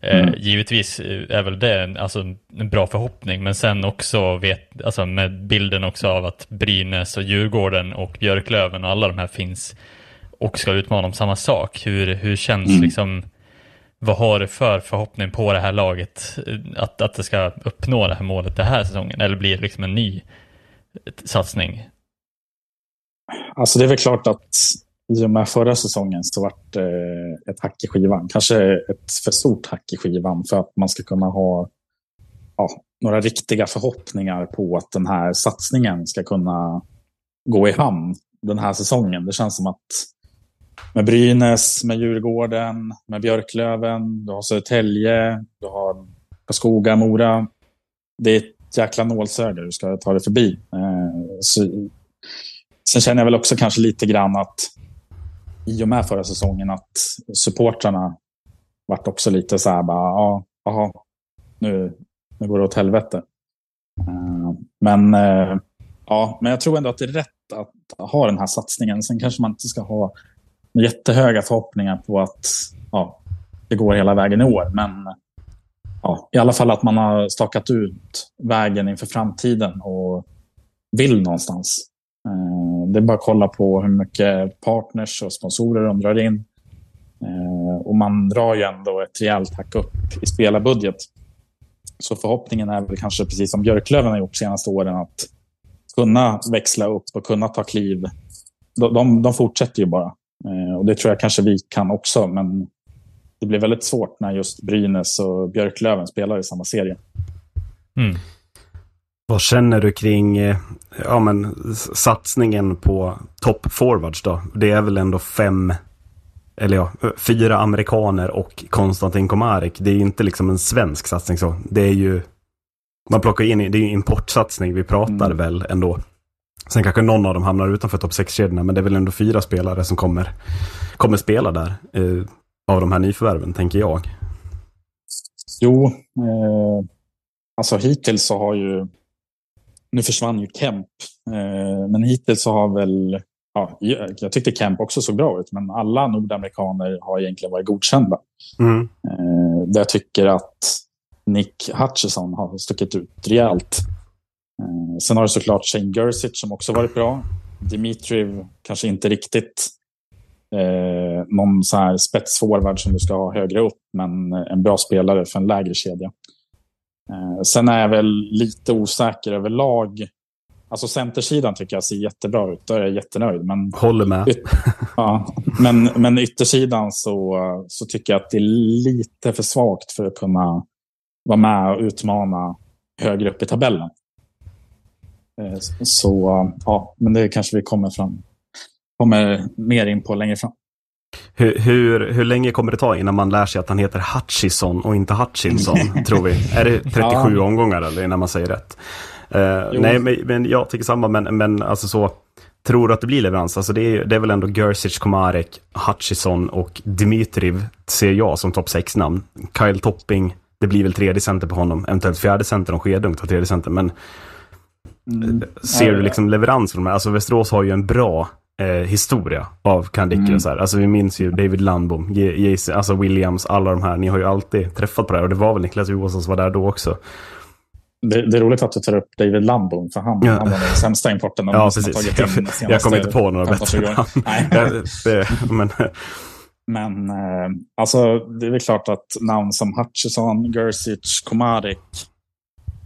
Eh, givetvis eh, är väl det en- alltså, en bra förhoppning, men sen också vet, alltså med bilden också av att Brynäs och Djurgården och Björklöven och alla de här finns och ska utmana om samma sak. Hur, hur känns liksom, vad har du för förhoppning på det här laget? eh, Att, att det ska uppnå det här målet den här säsongen? Eller blir det liksom en ny eh, satsning? Alltså det är väl klart att i och med förra säsongen så vart det ett hack i skivan. Kanske ett för stort hack i skivan för att man ska kunna ha ja, några riktiga förhoppningar på att den här satsningen ska kunna gå i hamn den här säsongen. Det känns som att med Brynäs, med Djurgården, med Björklöven, du har Södertälje, du har Karlskoga, Mora. Det är ett jäkla nålsöga du ska ta dig förbi. Eh, så Sen känner jag väl också kanske lite grann att i och med förra säsongen att supportrarna vart också lite så här bara, ja, aha, nu, nu går det åt helvete. Eh, men, eh, ja, men jag tror ändå att det är rätt att ha den här satsningen. Sen kanske man inte ska ha jättehöga förhoppningar på att ja, det går hela vägen i år. Men ja, i alla fall att man har stakat ut vägen inför framtiden och vill någonstans. Eh, det är bara att kolla på hur mycket partners och sponsorer de drar in. Eh, och man drar ju ändå ett rejält hack upp i spelarbudget. Så förhoppningen är väl kanske precis som Björklöven har gjort de senaste åren att kunna växla upp och kunna ta kliv. De, de, de fortsätter ju bara. Eh, och det tror jag kanske vi kan också. Men det blir väldigt svårt när just Brynäs och Björklöven spelar i samma serie. Mm. Vad känner du kring eh, ja, men, satsningen på top forwards då? Det är väl ändå fem, eller ja, fyra amerikaner och Konstantin Komarek. Det är ju inte liksom en svensk satsning så. Det är ju, man plockar in, det är ju importsatsning, vi pratar Mm. väl ändå. Sen kanske någon av dem hamnar utanför topp 6-kedjorna, men det är väl ändå fyra spelare som kommer, kommer spela där. Eh, av de här nyförvärven, tänker jag. Jo, eh, alltså hittills så har ju... Nu försvann ju Kemp, eh, men hittills så har väl... Ja, jag tyckte Kemp också såg bra ut, men alla nordamerikaner har egentligen varit godkända. Mm. Eh, där jag tycker att Nick Hutchison har stuckit ut rejält. Eh, sen har du såklart Shane Gersic som också varit bra. Dimitriv kanske inte riktigt eh, någon så här spetsforward som du ska ha högre upp, men en bra spelare för en lägre kedja. Eh, sen är jag väl lite osäker överlag. Alltså centersidan tycker jag ser jättebra ut. Där är jag jättenöjd. Men Håller med. Ja, men, men yttersidan så, så tycker jag att det är lite för svagt för att kunna vara med och utmana högre upp i tabellen. Eh, Så ja, men det kanske vi kommer fram kommer mer in på längre fram. Hur, hur, hur länge kommer det ta innan man lär sig att han heter Hutchison och inte Hutchinson, (laughs) tror vi? Är det 37 Ja. omgångar eller innan man säger rätt? Jo. nej, men, men jag tycker samma, men, men alltså så, tror du att det blir leverans? Alltså det är, det är väl ändå Gersic, Komarek, Hutchison och Dimitriv ser jag som topp 6-namn. Kyle Topping, det blir väl tredje center på honom, eventuellt fjärde center om Skedung tar tredje center, men ser Ja, du liksom leverans från de här? Alltså Västerås har ju en bra eh, historia av Kandicker Mm. och så här. Alltså vi minns ju David Landbom, J- alltså Williams, alla de här. Ni har ju alltid träffat på det här och det var väl Niklas Johansson som var där då också. Det, det är roligt att du tar upp David Lambom, för han, Ja. han var den sämsta importen av Ja, precis. tagit in Jag, de senaste inte på några 15-20 bättre. Nej. Det, men, (laughs) Men eh, alltså, det är väl klart att namn som Hutchison, Gerzic, Komarek,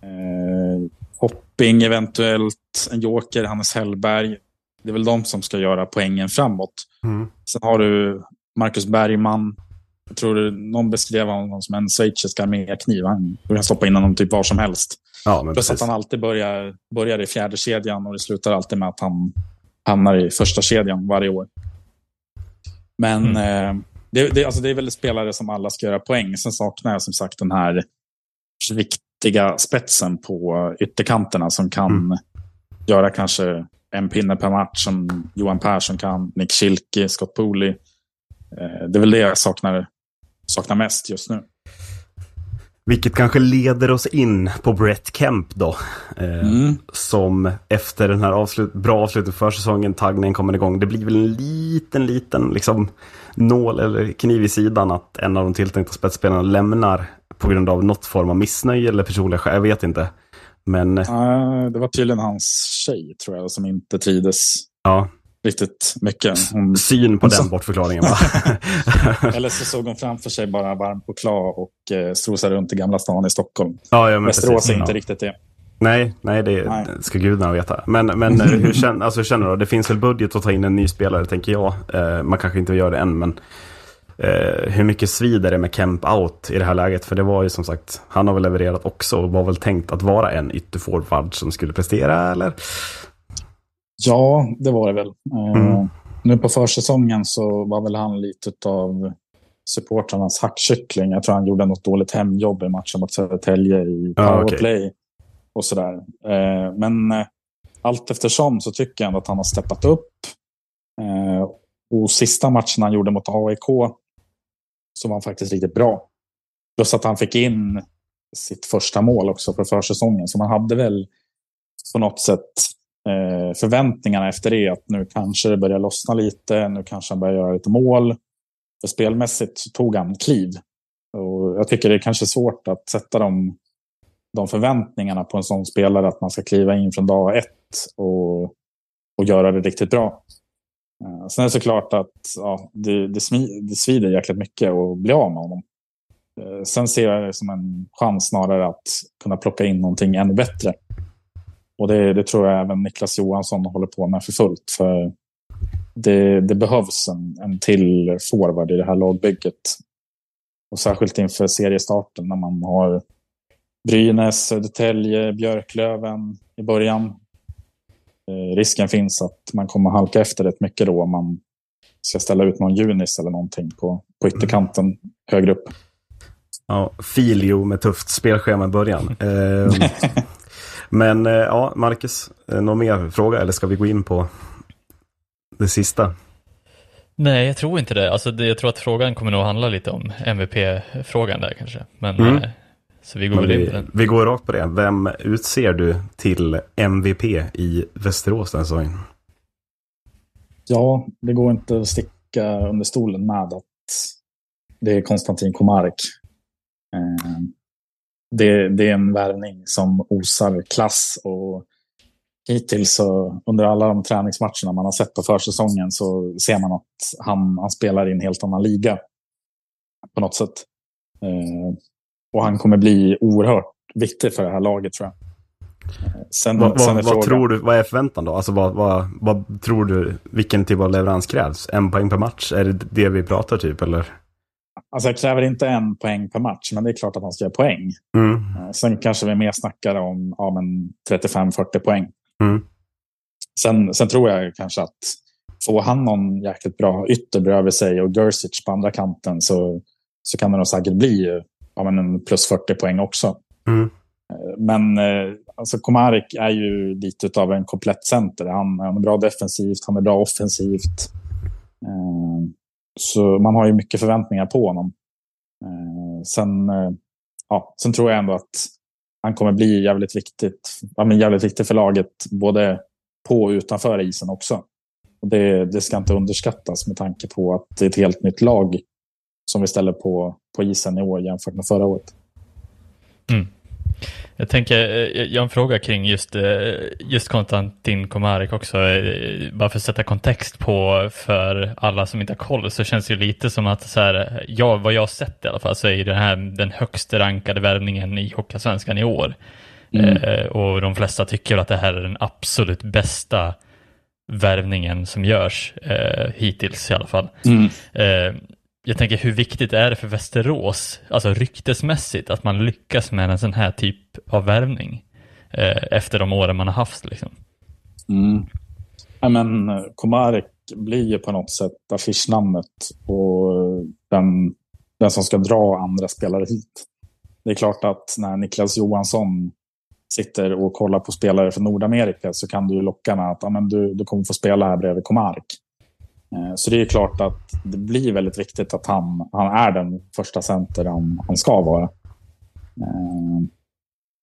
eh, Hopping eventuellt, en joker, Hannes Hellberg. Det är väl de som ska göra poängen framåt. Mm. Sen har du Marcus Bergman. Jag tror någon beskrev honom som en schweizisk armékniv. Han kan stoppa in honom typ var som helst. ja, Plus precis. att han alltid börjar, börjar i fjärde kedjan och det slutar alltid med att han hamnar i första kedjan varje år. Men eh, det, det, alltså det är väl spelare som alla ska göra poäng. Sen saknar jag som sagt den här viktiga spetsen på ytterkanterna som kan göra kanske en pinne per match som Johan Persson kan, Nick Schilke, Scott Pooley. Eh, det är väl det jag saknar, saknar mest just nu. Vilket kanske leder oss in på Brett Kemp då. Eh, Mm. Som efter den här avslut, bra avslutet för säsongen, taggningen kommer igång. Det blir väl en liten, liten liksom nål eller kniv i sidan att en av de tilltänkta spetsspelarna lämnar på grund av något form av missnöje eller personliga skäl. Jag vet inte. Men Eh, det var tydligen hans tjej, tror jag, som inte trivdes ja, riktigt mycket. Hon, syn på Så- den (laughs) bortförklaringen va? (laughs) eller så såg hon framför sig bara varm choklad och eh, strosade runt i Gamla stan i Stockholm. ja, ja, Västerås är inte Ja. riktigt det. Nej, nej, det Nej. ska gudarna veta. Men, men eh, hur, känner, alltså, hur känner du? Det finns väl budget att ta in en ny spelare, tänker jag. Eh, man kanske inte gör det än, men eh, hur mycket svider det med Kemp out i det här läget? För det var ju som sagt, han har väl levererat också och var väl tänkt att vara en ytterforward som skulle prestera, eller? Ja, det var det väl. Eh, Mm. Nu på försäsongen så var väl han lite av supportrarnas hackkyckling. Jag tror han gjorde något dåligt hemjobb i matchen mot Södertälje i okej. powerplay och sådär. Eh, Men eh, allt eftersom så tycker jag ändå att han har steppat upp. Eh, Och sista matchen han gjorde mot AIK så var han faktiskt riktigt bra. Plus att han fick in sitt första mål också för försäsongen. Så man hade väl på något sätt eh, förväntningarna efter det att nu kanske det börjar lossna lite. Nu kanske han börjar göra lite mål. För spelmässigt så tog han kliv. Och jag tycker det är kanske svårt att sätta de, de förväntningarna på en sån spelare att man ska kliva in från dag ett och, och göra det riktigt bra. Eh, sen är det såklart att ja, det, det, det svider jäkligt mycket att bli av med honom. Eh, sen ser jag det som en chans snarare att kunna plocka in någonting ännu bättre. Och det, det tror jag även Niklas Johansson håller på med för fullt. För det, det behövs en, en till forward i det här lagbygget. Och särskilt inför seriestarten när man har Brynäs, Södertälje, Björklöven i början. Eh, risken finns att man kommer halka efter rätt mycket då om man ska ställa ut någon Junis eller någonting på, på ytterkanten högre upp. Ja, Filio med tufft spelschema i början. Eh, (laughs) men eh, ja, Marcus, eh, någon mer fråga eller ska vi gå in på det sista? Nej, jag tror inte det. Alltså, det, jag tror att frågan kommer nog handla lite om MVP-frågan där kanske. Men, Mm. eh, så vi går Men väl in vi, på den. vi går rakt på det. Vem utser du till MVP i Västerås den säsongen? Ja, det går inte att sticka under stolen med att det är Konstantin Komarek. Eh, Det, det är en värvning som osar klass och hittills så under alla de träningsmatcherna man har sett på försäsongen så ser man att han, han spelar i en helt annan liga på något sätt. Eh, Och han kommer bli oerhört viktig för det här laget tror jag. Eh, Sen, Vad, sen är vad, vad tror du, vad är förväntan då? Alltså vad, vad, vad tror du, vilken typ av leverans krävs? En poäng per match? Är det det vi pratar typ eller? Alltså jag kräver inte en poäng per match, men det är klart att han ska göra poäng. Mm. Eh, Sen kanske vi mer snackar om ja, men 35-40 poäng. Mm. Sen, sen tror jag kanske att får han någon jäkligt bra ytter bredvid sig och Gerzic på andra kanten så, så kan det nog säkert bli ja, men en plus 40 poäng också. Mm. Men eh, alltså Komarek är ju lite av en komplett center. Han, han är bra defensivt, han är bra offensivt. Eh, Så man har ju mycket förväntningar på honom. Eh, Sen, ja, sen tror jag ändå att han kommer bli jävligt viktigt, ja, men jävligt viktig för laget både på och utanför isen också. Och det, det ska inte underskattas med tanke på att det är ett helt nytt lag som vi ställer på, på isen i år jämfört med förra året. Jag tänker, eh, jag har en fråga kring just, eh, just Konstantin Komarek också. Eh, Bara för att sätta kontext på för alla som inte har koll så känns det ju lite som att så här, ja, vad jag har sett i alla fall så är det här den högst rankade värvningen i Hockeyallsvenskan i år. Mm. Och de flesta tycker att det här är den absolut bästa värvningen som görs eh, hittills i alla fall. Eh, jag tänker hur viktigt är det för Västerås, alltså ryktesmässigt, att man lyckas med en sån här typ av värvning eh, efter de åren man har haft liksom. Mm. Ja, men Komarek blir ju på något sätt affischnamnet och den, den som ska dra andra spelare hit. Det är klart att när Niklas Johansson sitter och kollar på spelare från Nordamerika så kan du ju locka med att ah, men du, du kommer få spela här bredvid Komarek. Eh, Så det är klart att det blir väldigt viktigt att han, han är den första center han, han ska vara. Eh,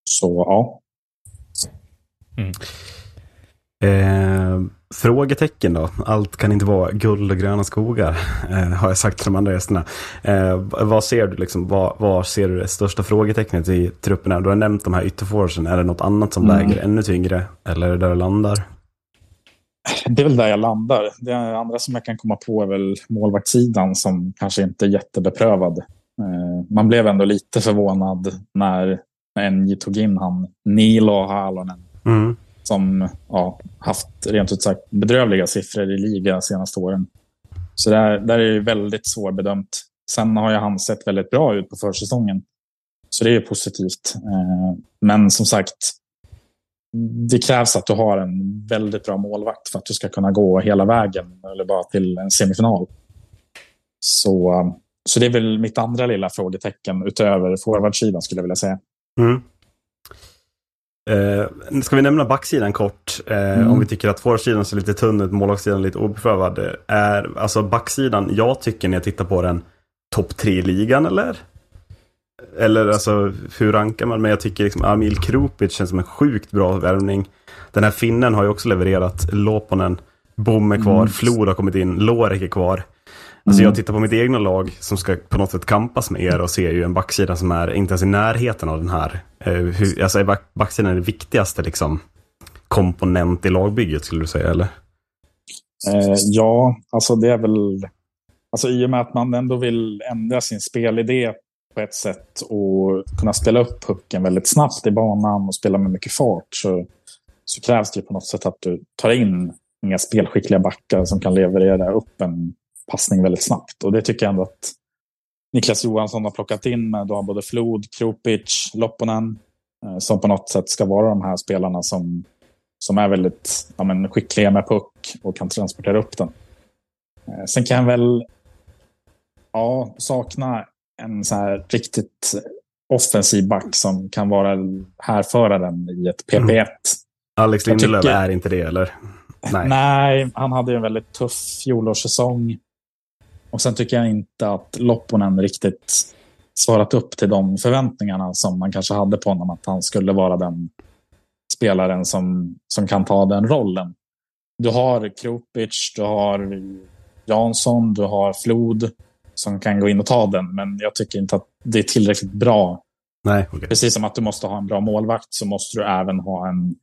Så ja, Eh, frågetecken då. Allt kan inte vara guld och gröna skogar, eh, har jag sagt till de andra gästerna. Eh, vad ser du liksom, vad, vad ser du det största frågetecknet i trupperna? Du har nämnt de här ytterforsen. Är det något annat som Mm. väger ännu tyngre? Eller är det där det landar? Det är väl där jag landar. Det andra som jag kan komma på är väl målvaktssidan som kanske inte är jättebeprövad. Eh, Man blev ändå lite förvånad när, NJ tog in han Nilo Halonen Mm. som ja, haft rent ut sagt bedrövliga siffror i liga de senaste åren. Så där, där är det väldigt svårbedömt. Sen har ju han sett väldigt bra ut på försäsongen. Så det är positivt. Eh, Men som sagt, det krävs att du har en väldigt bra målvakt för att du ska kunna gå hela vägen eller bara till en semifinal. Så, så det är väl mitt andra lilla frågetecken utöver forwardsidan skulle jag vilja säga. Mm. Eh, ska vi nämna backsidan kort? Eh, Mm. Om vi tycker att forwardsidan ser lite tunn ut, målvaktssidan lite obeprövad. Är, alltså backsidan, jag tycker när jag tittar på den, topp tre i ligan eller? Eller alltså, hur rankar man? Men jag tycker liksom Amil Krupic känns som en sjukt bra värvning. Den här finnen har ju också levererat. Loponen, Bom är kvar, Mm. Flod har kommit in, Lorek är kvar. Alltså Mm. jag tittar på mitt egna lag som ska på något sätt kampas med er och ser ju en backsida som är inte ens i närheten av den här. Eh, hur, alltså är back, backsidan det viktigaste liksom komponent i lagbygget skulle du säga eller? Eh, ja, alltså det är väl... Alltså I och med att man ändå vill ändra sin spelidé på ett sätt och kunna spela upp pucken väldigt snabbt i banan och spela med mycket fart så, så krävs det på något sätt att du tar in inga spelskickliga backar som kan leverera upp en passning väldigt snabbt. Och det tycker jag ändå att Niklas Johansson har plockat in med. Du har både Flod, Krupic, Lopponen eh, som på något sätt ska vara de här spelarna som som är väldigt ja, men, skickliga med puck och kan transportera upp den. Eh, sen kan jag väl ja, sakna en så här riktigt offensiv back som kan vara härföraren i ett PP1. Alex Jag Lindelöf tycker- är inte det eller? Nej. Nej, han hade ju en väldigt tuff fjolårssäsong. Och sen tycker jag inte att Lopponen riktigt svarat upp till de förväntningarna som man kanske hade på honom. Att han skulle vara den spelaren som, som kan ta den rollen. Du har Krupic, du har Jansson, du har Flod som kan gå in och ta den. Men jag tycker inte att det är tillräckligt bra Nej, okej. Precis som att du måste ha en bra målvakt så måste du även ha en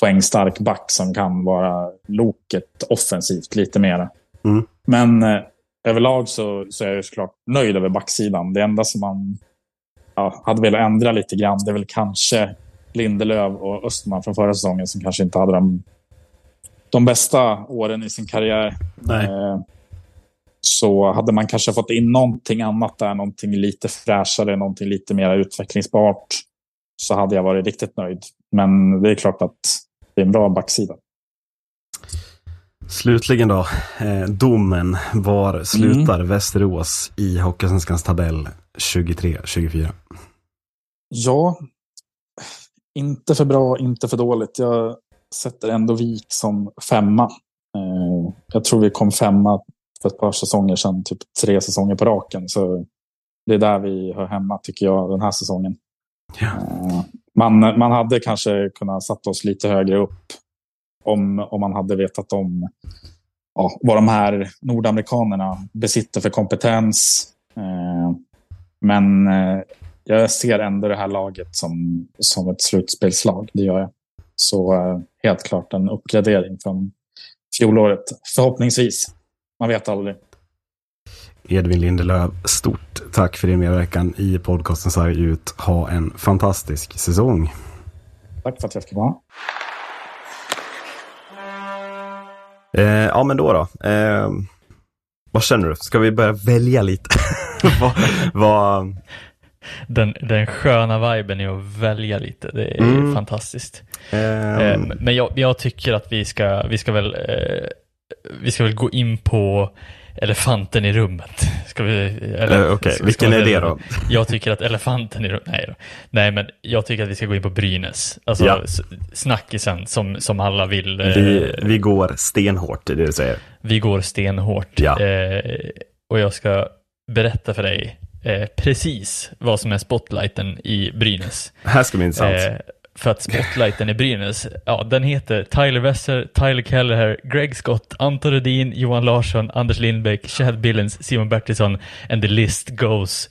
poängstark back som kan vara loket offensivt lite mer. Mm. Men eh, överlag så, så är jag ju såklart nöjd över backsidan. Det enda som man ja, hade velat ändra lite grann det är väl kanske Lindelöf och Östman från förra säsongen som kanske inte hade de, de bästa åren i sin karriär. Nej. Eh, så hade man kanske fått in någonting annat där, någonting lite fräschare, någonting lite mer utvecklingsbart, så hade jag varit riktigt nöjd. Men det är klart att det är en bra backsida. Slutligen då, eh, domen. Var slutar Västerås i Hockeysvenskans tabell 23-24? Ja, inte för bra, inte för dåligt. Jag sätter ändå Vik som femma. Eh, jag tror vi kom femma för ett par säsonger sedan, typ tre säsonger på raken. Så det är där vi hör hemma, tycker jag, den här säsongen. Ja. Eh, Man, man hade kanske kunnat satt oss lite högre upp om, om man hade vetat om ja, vad de här nordamerikanerna besitter för kompetens. Eh, men eh, jag ser ändå det här laget som, som ett slutspelslag. Det gör jag. Så helt klart en uppgradering från fjolåret. Förhoppningsvis. Man vet aldrig. Edvin Lindelöf, stort tack för din medverkan i podcasten Sarg ut. Ha en fantastisk säsong. Tack för att jag fick vara eh, Ja, men då då. Eh, vad känner du? Ska vi börja välja lite? (laughs) vad, vad... Den, den sköna viben är att välja lite. Det är Mm. fantastiskt. Eh, Eh, Men jag, jag tycker att vi ska, vi ska väl eh, vi ska väl gå in på elefanten i rummet. Ska vi, eller, Eh, okej, ska- vilken är det då? Jag tycker att elefanten i rummet, nej då. Nej men jag tycker att vi ska gå in på Brynäs. Alltså Ja. snackisen som, som alla vill. eh, vi, vi går stenhårt i det du säger. vi går stenhårt. Ja. Eh, och jag ska berätta för dig eh, precis vad som är spotlighten i Brynäs. Här ska bli intressant. Eh, för att spotlighten i Brynäs, ja den heter Tyler Wesser, Tyler Kelleher, Greg Scott, Anton Rudin, Johan Larsson, Anders Lindbäck, Chad Billens, Simon Bertilsson and the list goes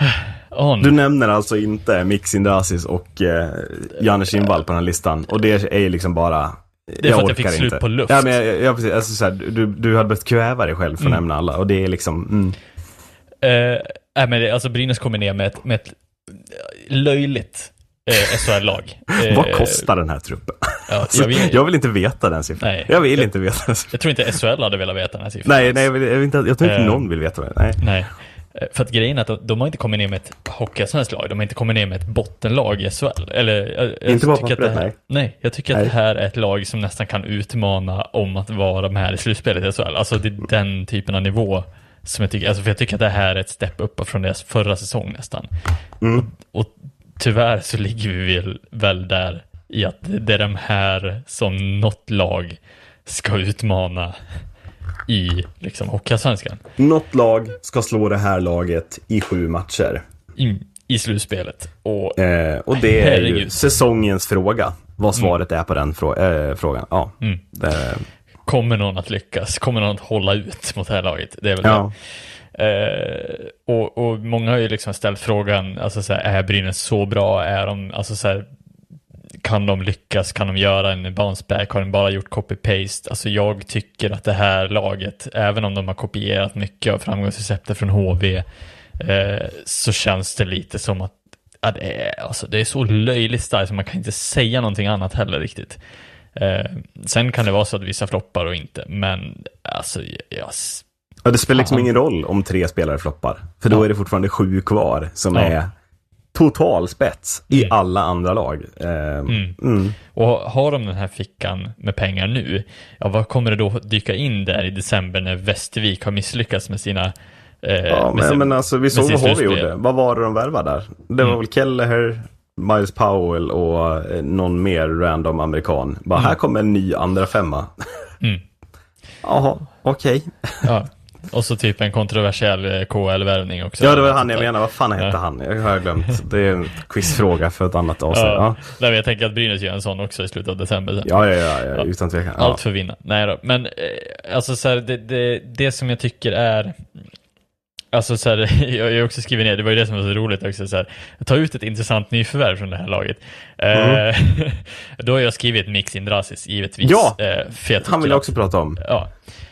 (sighs) on. Du nämner alltså inte Mix Indrasis och eh, Janne Kindvall på den här listan. Och det är liksom bara... Det är för att jag fick orkar slut inte. på luft. Ja, men jag, jag, precis, alltså, så här, du, du hade behövt kväva dig själv för att Mm. nämna alla. Och det är liksom... Mm. Eh, nej, men det, alltså Brynäs kommer ner med ett, med ett löjligt eh, SHL-lag. (laughs) Eh, Vad kostar den här truppen? Ja, jag, (laughs) vill, jag vill inte veta den siffran. Nej. jag vill Jag- inte veta den siffran. jag tror inte SHL hade velat veta den här siffran. Nej, nej jag, vill, jag, vill inte, jag tror inte Eh. någon vill veta det. Nej. Nej. Eh, För att grejen är att de, de har inte kommit ner med ett hockeyallsvenskt lag, de har inte kommit ner med ett bottenlag i SHL. Eller, jag Inte bara att pappret, här, nej. nej. jag tycker att Nej. det här är ett lag som nästan kan utmana om att vara med i slutspelet i SHL. Alltså det är den typen av nivå som jag tycker, alltså för jag tycker att det här är ett step upp från deras förra säsong nästan. Mm. Och, och tyvärr så ligger vi väl, väl där i att det är de här som något lag ska utmana i liksom Hockeyallsvenskan. Något lag ska slå det här laget i sju matcher. i, i slutspelet. Och Eh, och det är ju Herregud. säsongens fråga. Vad svaret är på den frå- eh, frågan. Ja. Mm. Det, kommer någon att lyckas? Kommer någon att hålla ut mot det här laget? Det är väl ja. det. Eh, och, och många har ju liksom ställt frågan, alltså så här, är Brynäs så bra? Är de, alltså så här, kan de lyckas? Kan de göra en bounce back? Har de bara gjort copy-paste? Alltså jag tycker att det här laget, även om de har kopierat mycket av framgångsreceptet från HV, eh, så känns det lite som att ja, det, är, alltså, det är så löjligt starkt så man kan inte säga någonting annat heller riktigt. Eh, sen kan det vara så att vissa floppar och inte, men alltså, jag, Ja, det spelar liksom ingen roll om tre spelare floppar. För då Ja. är det fortfarande sju kvar som Ja. är total spets i Mm. alla andra lag. Eh, Mm. mm. Och har de den här fickan med pengar nu, ja vad kommer det då dyka in där i december när Västervik har misslyckats med sina... Eh, Ja, men, sin- men alltså vi såg vad slutspel. gjorde. Vad var det de värvade där? Det var Mm. väl Kelleher, Miles Powell och eh, någon mer random amerikan. Bara, Mm. här kommer en ny andra femma. Mm. (laughs) Jaha, okej. Ja. (laughs) Och så typ en kontroversiell eh, KL-värvning också. Ja, det var han jag menade. Vad fan hette Ja. han? Jag har glömt. Det är en quizfråga för ett annat avsnitt. Ja. Ja, jag tänker att Brynäs gör en sån också i slutet av december sen. ja, ja, ja, ja utan tvekan. Allt för vinna. Nej då. Men eh, alltså så här, det, det, det som jag tycker är Alltså så här, (laughs) jag har också skrivit ner, det var ju det som var så roligt också, så här, ta ut ett intressant nyförvärv från det här laget. Eh, (laughs) då har jag skrivit Mix Indrasis, givetvis. Ja, Eh, Han vill jag också prata om. Ja,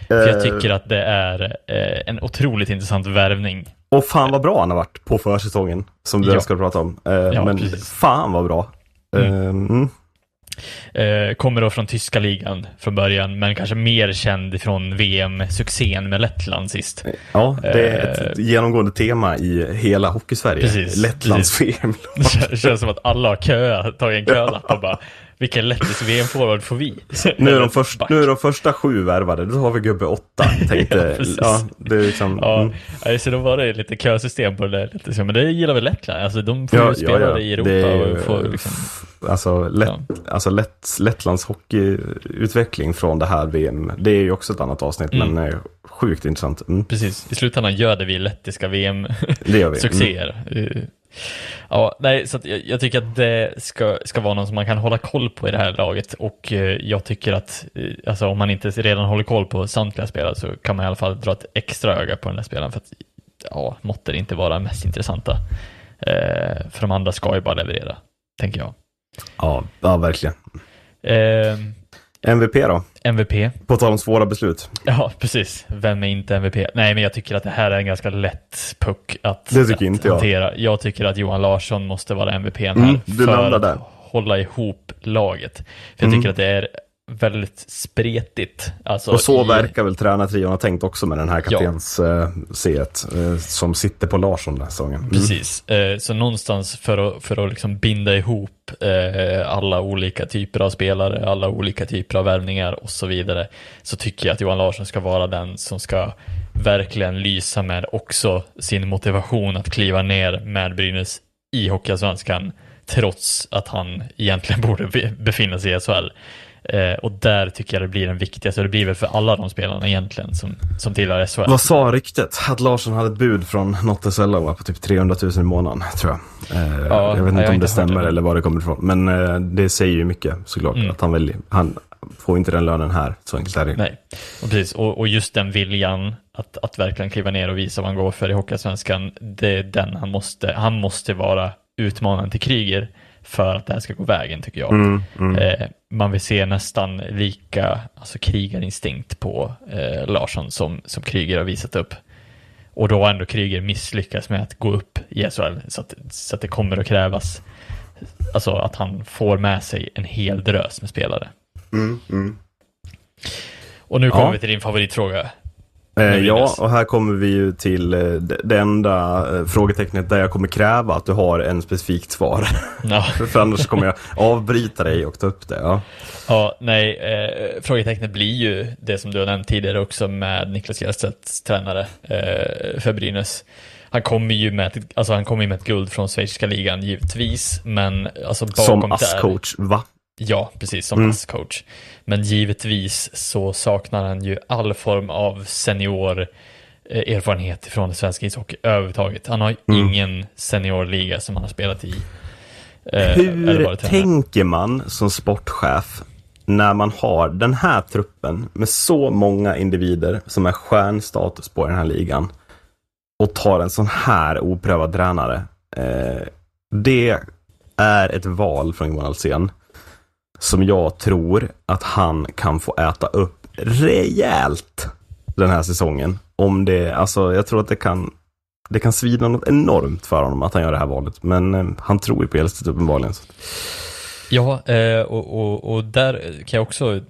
för jag Eh, tycker att det är eh, en otroligt intressant värvning. Och fan vad bra han har varit på försäsongen. Som du Ja. ska prata om. Eh, Ja, men precis. fan vad bra. Mm. Eh, kommer då från tyska ligan från början, men kanske mer känd från VM-succén med Lettland sist. Ja, det är ett genomgående tema i hela Hockeysverige. Precis, Lettlands VM. (laughs) Det kän- känns som att alla har köat, tagit en kölapp och bara vilken lettisk VM-forward får vi? Nu är, de först, nu är de första sju värvade, då har vi gubbe åtta. (laughs) Tänkte, Ja, ja, det är liksom, Ja, mm. nej, så då var det lite kösystem på det. Så, men det gillar väl Lettland? Alltså de får ju spela i Europa är och får liksom... Alltså, lätt, Ja. alltså lätt, Lettlands hockeyutveckling från det här VM, det är ju också ett annat avsnitt, Mm. men eh, sjukt intressant. Mm, Precis, i slutändan gör det vi lettiska. Mm. VM-succéer. Ja, nej, så jag, jag tycker att det ska, ska vara någon som man kan hålla koll på i det här laget och eh, jag tycker att eh, alltså, om man inte redan håller koll på samtliga spelare så kan man i alla fall dra ett extra öga på den här spelaren för att ja, måtte det inte vara mest intressanta. Eh, för de andra ska ju bara leverera, tänker jag. Ja, ja verkligen. Eh, MVP då? MVP. På tal om svåra beslut. Ja, precis. Vem är inte MVP? Nej, men jag tycker att det här är en ganska lätt puck att, Det tycker att inte jag. hantera. Jag tycker att Johan Larsson måste vara MVP här Mm, du för landar att där. hålla ihop laget. För jag Mm. tycker att det är väldigt spretigt. Alltså Och så i- verkar väl tränartrion ha tänkt också med den här kaptens eh, C1 eh, som sitter på Larsson den här säsongen. Mm. Precis, eh, så någonstans för att, för att liksom binda ihop alla olika typer av spelare, alla olika typer av värvningar och så vidare, så tycker jag att Johan Larsson ska vara den som ska verkligen lysa med också sin motivation att kliva ner med Brynäs i Hockeyallsvenskan, trots att han egentligen (laughs) borde be- befinna sig i SHL. Eh, och där tycker jag det blir den viktigaste, och det blir väl för alla de spelarna egentligen som, som tillhör SHL. Vad sa ryktet? Att Larsson hade ett bud från något SHL på typ 300 000 i månaden, tror jag. Eh, jag vet jag inte om det stämmer det. eller var det kommer ifrån. Men eh, det säger ju mycket såklart. Mm. Att han, väljer, han får inte den lönen här. Så enkelt är det. Nej, och, precis. Och, och just den viljan att, att verkligen kliva ner och visa vad han går för i Hockeyallsvenskan, det är den han måste, han måste vara utmanaren till Kryger för att det här ska gå vägen tycker jag. Mm, mm. Eh, man vill se nästan lika alltså, krigarinstinkt på eh, Larsson som, som Kryger har visat upp. Och då har ändå Kryger misslyckats med att gå upp i SHL, så att, så att det kommer att krävas alltså, att han får med sig en hel drös med spelare. Mm, mm. Och nu kommer Ja. vi till din favoritfråga. Eh, ja, och här kommer vi ju till eh, det, enda eh, frågetecknet där jag kommer kräva att du har en specifikt svar. Ja, (laughs) För annars kommer jag avbryta dig och ta upp det. Ja. ja nej, eh, frågetecknet blir ju det som du har nämnt tidigare också med Niklas Hjelstedts tränare eh, för Brynäs. Han kommer ju med, ett- alltså han kommer med ett guld från schweiziska ligan givetvis, men alltså bakom Som ASS-coach, va? Ja, precis, som Mm. ASS-coach. Men givetvis så saknar han ju all form av senior eh, erfarenhet från svensk ishockey överhuvudtaget. Han har Mm. ingen seniorliga som han har spelat i. eh, Hur tänker man som sportchef när man har den här truppen med så många individer som är stjärnstatus på den här ligan och tar en sån här oprövad tränare? Eh, det är ett val från Johan Alsén som jag tror att han kan få äta upp rejält den här säsongen. Om det, alltså jag tror att det kan det kan svida något enormt för honom att han gör det här valet. Men eh, han tror ju på Elstedt typ, uppenbarligen. Så. Ja, eh, och, och, och där kan jag också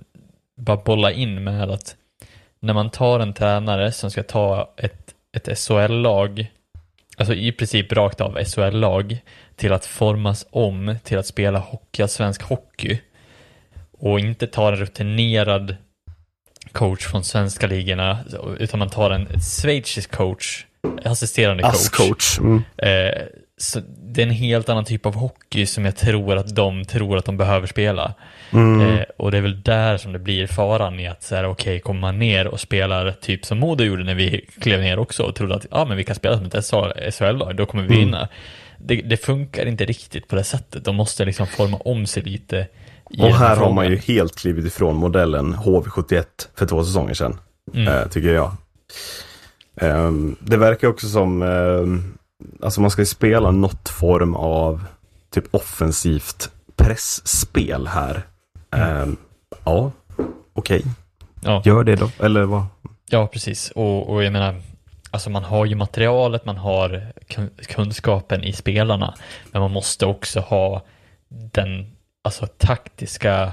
bara bolla in med att när man tar en tränare som ska ta ett, ett SHL-lag, alltså i princip rakt av SHL-lag, till att formas om till att spela hockey, alltså svensk hockey, och inte tar en rutinerad coach från svenska ligorna, utan man tar en schweizisk coach, assisterande coach. Ass-coach. Mm. Eh, så det är en helt annan typ av hockey som jag tror att de tror att de behöver spela. Mm. Eh, och det är väl där som det blir faran i att så här, okej, kommer man ner och spelar typ som Modo gjorde när vi klev ner också och trodde att ja, men vi kan spela som ett SHL-lag, då kommer vi Mm. vinna. Det, det funkar inte riktigt på det sättet. De måste liksom forma om sig lite. Och här har man ju helt klivit ifrån modellen HV71 för två säsonger sedan. Mm. Eh, tycker jag. Ehm, det verkar också som, ehm, alltså man ska ju spela något form av typ offensivt pressspel här. Ehm, ja, okej. Ja. Gör det då, eller vad? Ja, precis. Och, och jag menar, alltså man har ju materialet, man har kun- kunskapen i spelarna, men man måste också ha den alltså, taktiska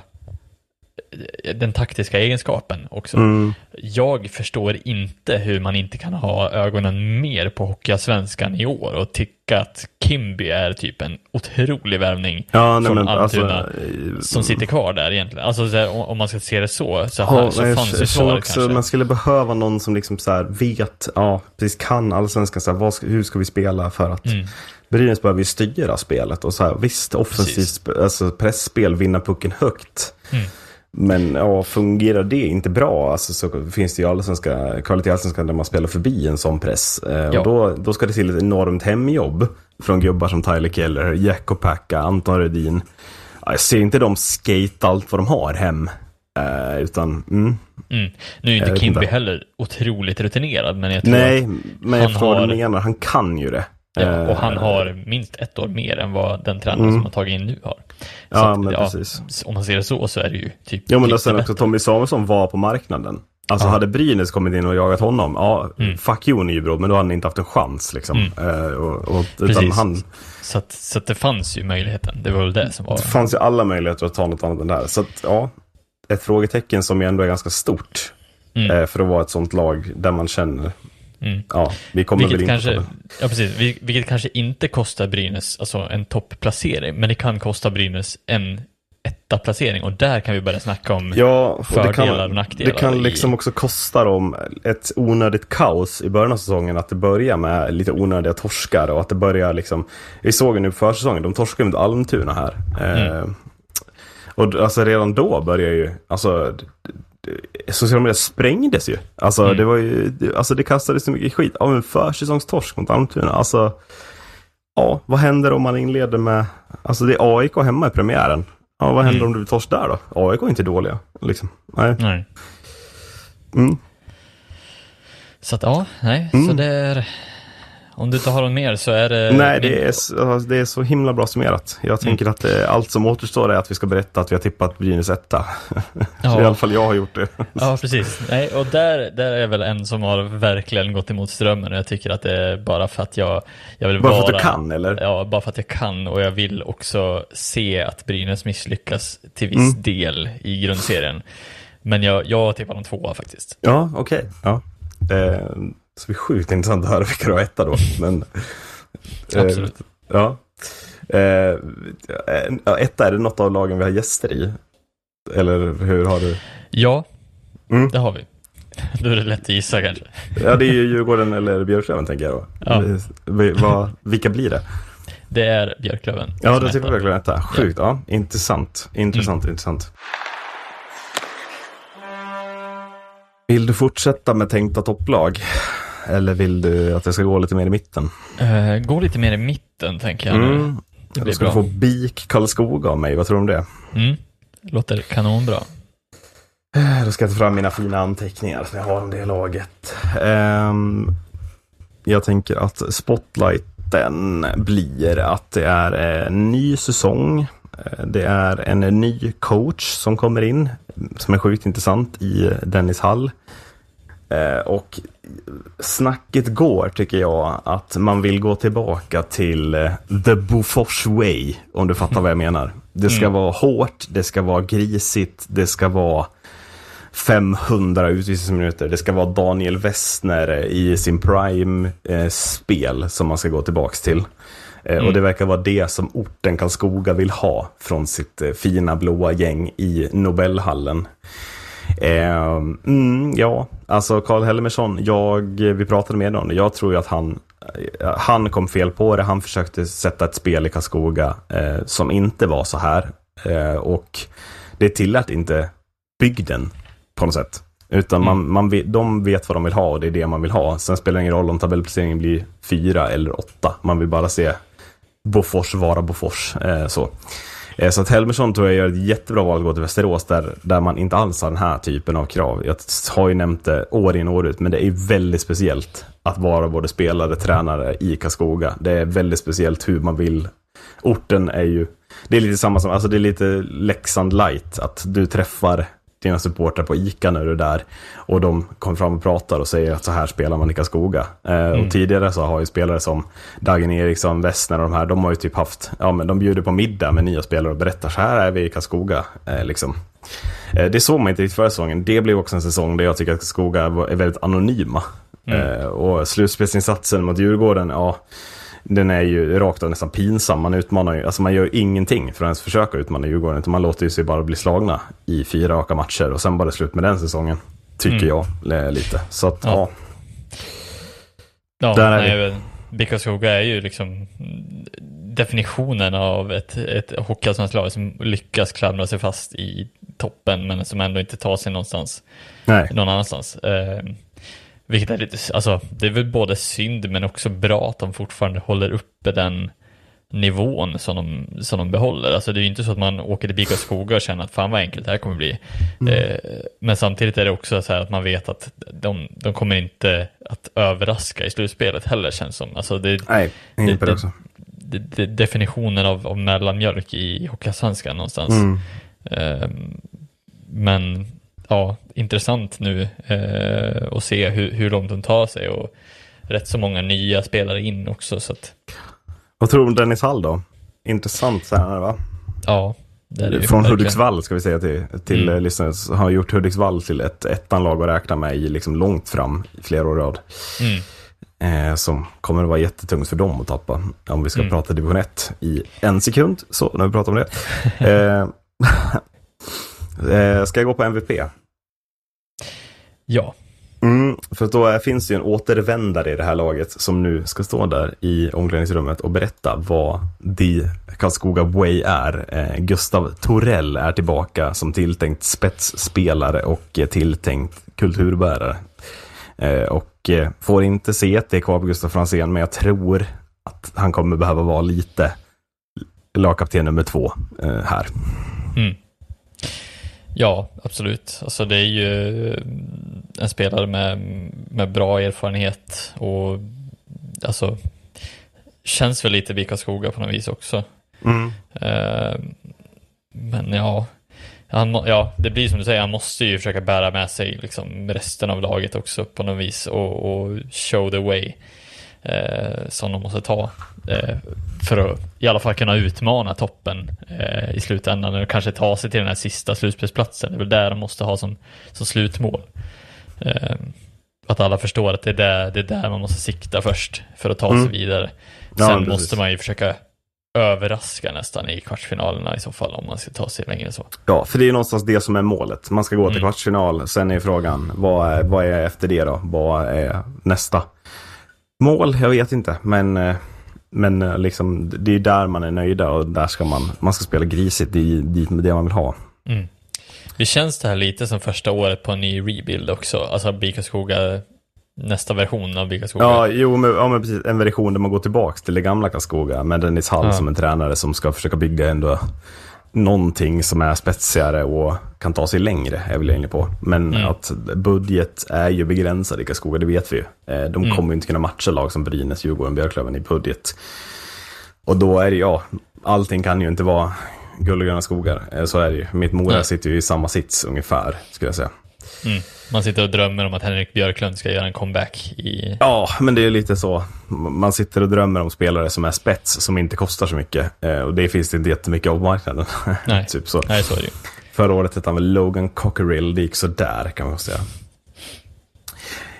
den taktiska egenskapen också. Mm. Jag förstår inte hur man inte kan ha ögonen mer på Hockeyallsvenskan i år och tycka att Kimby är typ en otrolig värvning Ja, nej, från men alltså, Almtuna eh, som sitter kvar där egentligen. Alltså så här, om- man ska se det så, så, Ja, ha, så jag fanns ju svaret också kanske. man skulle behöva någon som liksom så här vet, ja, precis kan allsvenskan, så här, vad hur ska vi spela för att Mm. Brynäs behöver ju styra spelet och så här, visst offensivt alltså pressspel, vinna pucken högt. Mm. Men ja, fungerar det inte bra alltså, så finns det ju allsvenska, kvalitet i allsvenskan där man spelar förbi en sån press. Eh, Ja. och då, då ska det till ett enormt hemjobb från gubbar som Tyler Keller, Jack Opaka, Anton Rödin. Ja, jag ser inte dem skate allt vad de har hem. Eh, utan, mm. Mm. Nu är inte Kimby heller otroligt rutinerad, men jag tror Nej, att men jag han har- menar. Han kan ju det. Ja, och han Eh, har minst ett år mer än vad den tränaren Mm. som har tagit in nu har. Så Ja, att, men precis. Om man ser det så, så är det ju typ Ja, men och sen också Tommy Samuelsson var på marknaden. Alltså Ja. hade Brynäs kommit in och jagat honom, ja, Mm. fuck you Nybro, men då hade ni inte haft en chans liksom. Eh, och, och, utan han, Så, att, så att det fanns ju möjligheten. Det var väl det som var... det fanns ju alla möjligheter att ta något annat än det här. Så att, ja, ett frågetecken som ju ändå är ganska stort. Mm. eh, för att vara ett sånt lag där man känner, Mm. ja, vi kommer väl Vilket in kanske, på det. ja, precis, Vil- vilket kanske inte kostar Brynäs alltså en topplacering, men det kan kosta Brynäs en etta placering och där kan vi börja snacka om Ja, och det fördelar kan, och nackdelar. det kan liksom också kosta dem ett onödigt kaos i början av säsongen. Att det börjar med lite onödiga torskar och att det börjar liksom. Vi såg ju nu på försäsongen, de torskade mot Almtuna här. Eh, Mm. och d- alltså redan då börjar ju, alltså sociala medier sprängdes ju. Alltså Mm. det var ju, det- alltså det kastades så mycket skit av en försäsongstorsk mot Almtuna. Alltså, ja, vad händer om man inleder med, alltså det är AIK hemma i premiären. Ja, vad händer Mm. om du blir torsk där då? AIK är inte dåliga, liksom. Nej. Nej. Mm. Så att ja, nej, så Mm. det är... Om du inte har något mer så är det... Nej, det är, så- det är så himla bra summerat. Jag tänker att det, allt som återstår är att vi ska berätta att vi har tippat Brynäs etta. (laughs) Ja. I alla fall jag har gjort det. (laughs) Ja, precis. Nej, och där, där är väl en som har verkligen gått emot strömmen och jag tycker att det är bara för att jag, jag vill Bara vara... för att du kan, eller? Ja, bara för att jag kan och jag vill också se att Brynäs misslyckas till viss Mm. del i grundserien. Men jag, jag tippar de tvåa faktiskt. Ja, okej. Ja. Eh, det blir sjukt intressant att höra vilka du har etta då. Men, eh, Absolut. Ja. Eh, ja, etta, är det något av lagen vi har gäster i? Eller hur har du? Ja, Mm. det har vi. Då är det lätt att gissa kanske. Ja, det är ju Djurgården eller Björklöven tänker jag då. Ja. Vi- vad- vilka blir det? Det är Björklöven. Ja, då är tippar etta. Sjukt, ja. Intressant, intressant, Mm. intressant. Vill du fortsätta med tänkta topplag? Eller vill du att det ska gå lite mer i mitten? Eh, gå lite mer i mitten tänker jag. Mm. Det blir ska bra. du få BIK Karlskoga av mig, vad tror du om det? Mm. Låter kanonbra. Då ska jag ta fram mina fina anteckningar som jag har om det laget. Ehm, jag tänker att spotlighten blir att det är en ny säsong. Eh, Det är en ny coach som kommer in, som är sjukt intressant i Dennis Hall. Eh, Och snacket går, tycker jag, att man vill gå tillbaka till eh, the Bofors way, om du fattar vad jag menar. Det ska Mm. vara hårt, det ska vara grisigt, det ska vara 500 utvisningsminuter. Det ska vara Daniel Westner i sin prime-spel som man ska gå tillbaks till. Eh, Mm. Och det verkar vara det som orten Karlskoga vill ha från sitt eh, fina blåa gäng i Nobelhallen. Eh, mm, ja, alltså Karl Helmersson, jag, vi pratade med om det. Jag tror ju att han, eh, han kom fel på det. Han försökte sätta ett spel i Karlskoga eh, som inte var så här. Eh, och det tillät inte bygden på något sätt. Utan man, man vet, de vet vad de vill ha och det är det man vill ha. Sen spelar det ingen roll om tabellplaceringen blir fyra eller åtta. Man vill bara se Bofors vara Bofors. Eh, så. Eh, så att Helmersson tror jag gör ett jättebra val att gå till Västerås där, där man inte alls har den här typen av krav. Jag har ju nämnt det år in och år ut, men det är väldigt speciellt att vara både spelare, tränare i Karlskoga. Det är väldigt speciellt hur man vill. Orten är ju, det är lite samma som, alltså det är lite Leksand light, att du träffar dina supportrar på ICA när du är där och de kommer fram och pratar och säger att så här spelar man i Karlskoga. Eh, Och tidigare så har ju spelare som Dagen Eriksson, Westner och de här, de har ju typ haft, ja men de bjuder på middag med nya spelare och berättar så här är vi i Karlskoga. Eh, liksom. eh, det såg man inte riktigt förra säsongen. Det blev också en säsong där jag tycker att Karlskoga är väldigt anonyma. Eh, och slutspelsinsatsen mot Djurgården, ja den är ju rakt av nästan pinsam. Man utmanar ju, alltså man gör ingenting för att ens försöka utmana Djurgården. Utan man låter ju sig bara bli slagna i fyra raka matcher och sen bara slut med den säsongen. Tycker Mm. jag lite. Så att Ja. ja. Ja, Där är nej, men Bickaskoga är ju liksom definitionen av ett, ett hockeyallsvenskt som lyckas klamra sig fast i toppen men som ändå inte tar sig någonstans, Nej. någon annanstans. Eh, vilket är lite, alltså det är väl både synd men också bra att de fortfarande håller uppe den nivån som de, som de behåller. Alltså det är ju inte så att man åker till Bickaskoga och känner att fan vad enkelt det här kommer bli. Eh, men samtidigt är det också så här att man vet att de, de kommer inte att överraska i slutspelet heller känns som. Alltså det, Nej, det det- också. det, det, definitionen av, av mellanmjölk i Hockeyallsvenskan någonstans. Mm. Ehm, men ja, intressant nu eh, att se hur, hur långt de tar sig och rätt så många nya spelare in också. Så att, Vad tror du om Dennis Hall då? Intressant tränare va? ja, det är det Från. Hudiksvall ska vi säga till, till Mm. lyssnare. Har gjort Hudiksvall till ett ettanlag att räkna med i liksom långt fram i flera år rad. Mm. Eh, som kommer att vara jättetungt för dem att tappa. Om vi ska Mm. prata division 1 i en sekund. Så, när vi pratar om det. (laughs) eh, (laughs) eh, ska jag gå på MVP? Ja, Mm, för då finns det ju en återvändare i det här laget som nu ska stå där i omklädningsrummet och berätta vad The Karlskoga Way är. Eh, Gustav Torell är tillbaka som tilltänkt spetsspelare och eh, tilltänkt kulturbärare. Eh, och eh, får inte se att det är kvar på Gustav Franzén, men jag tror att han kommer behöva vara lite lagkapten nummer två eh, här. Mm. Ja, absolut. Alltså det är ju en spelare med, med bra erfarenhet och alltså känns väl lite Bickaskoga på något vis också. Mm. Eh, men ja, han, ja, det blir som du säger, han måste ju försöka bära med sig liksom resten av laget också på något vis och, och show the way eh, som de måste ta eh, för att i alla fall kunna utmana toppen eh, i slutändan och kanske ta sig till den här sista slutspelsplatsen. Det är väl där de måste ha som, som slutmål. Eh, att alla förstår att det är, där, det är där man måste sikta först för att ta sig Mm. vidare. Ja, Sen precis. måste man ju försöka överraska nästan i kvartsfinalerna i så fall om man ska ta sig längre så. Ja, för det är ju någonstans det som är målet. Man ska gå till Mm. kvartsfinal. Sen är frågan, vad är, vad är efter det då? Vad är nästa mål? Jag vet inte, men, eh, men eh, liksom, det är där man är nöjda och där ska man, man ska spela grisigt. Det är dit med det man vill ha. Mm. Det känns det här lite som första året på en ny rebuild också, alltså Bikaskoga, nästa version av Bikaskoga. Ja, jo, men, ja, men precis. En version där man går tillbaka till det gamla Karlskoga med Dennis Hall Ja. som en tränare som ska försöka bygga ändå någonting som är spetsigare och kan ta sig längre, är väl jag på. Men Mm. att budget är ju begränsad i Karlskoga, det vet vi ju. Eh, De Mm. kommer ju inte kunna matcha lag som Brynäs, Djurgården, Björklöven i budget. Och då är det, ja, allting kan ju inte vara guld och gröna skogar. Eh, Så är det ju. Mitt Mora Nej. sitter ju i samma sits ungefär, skulle jag säga. Man sitter och drömmer om att Henrik Björklund ska göra en comeback i... Ja, men det är lite så. Man sitter och drömmer om spelare som är spets, som inte kostar så mycket. Eh, och det finns det inte jättemycket av på marknaden. (laughs) Nej. typ så. Nej, så är det ju. Förra året hette han väl Logan Cockerill, det gick så där kan man säga.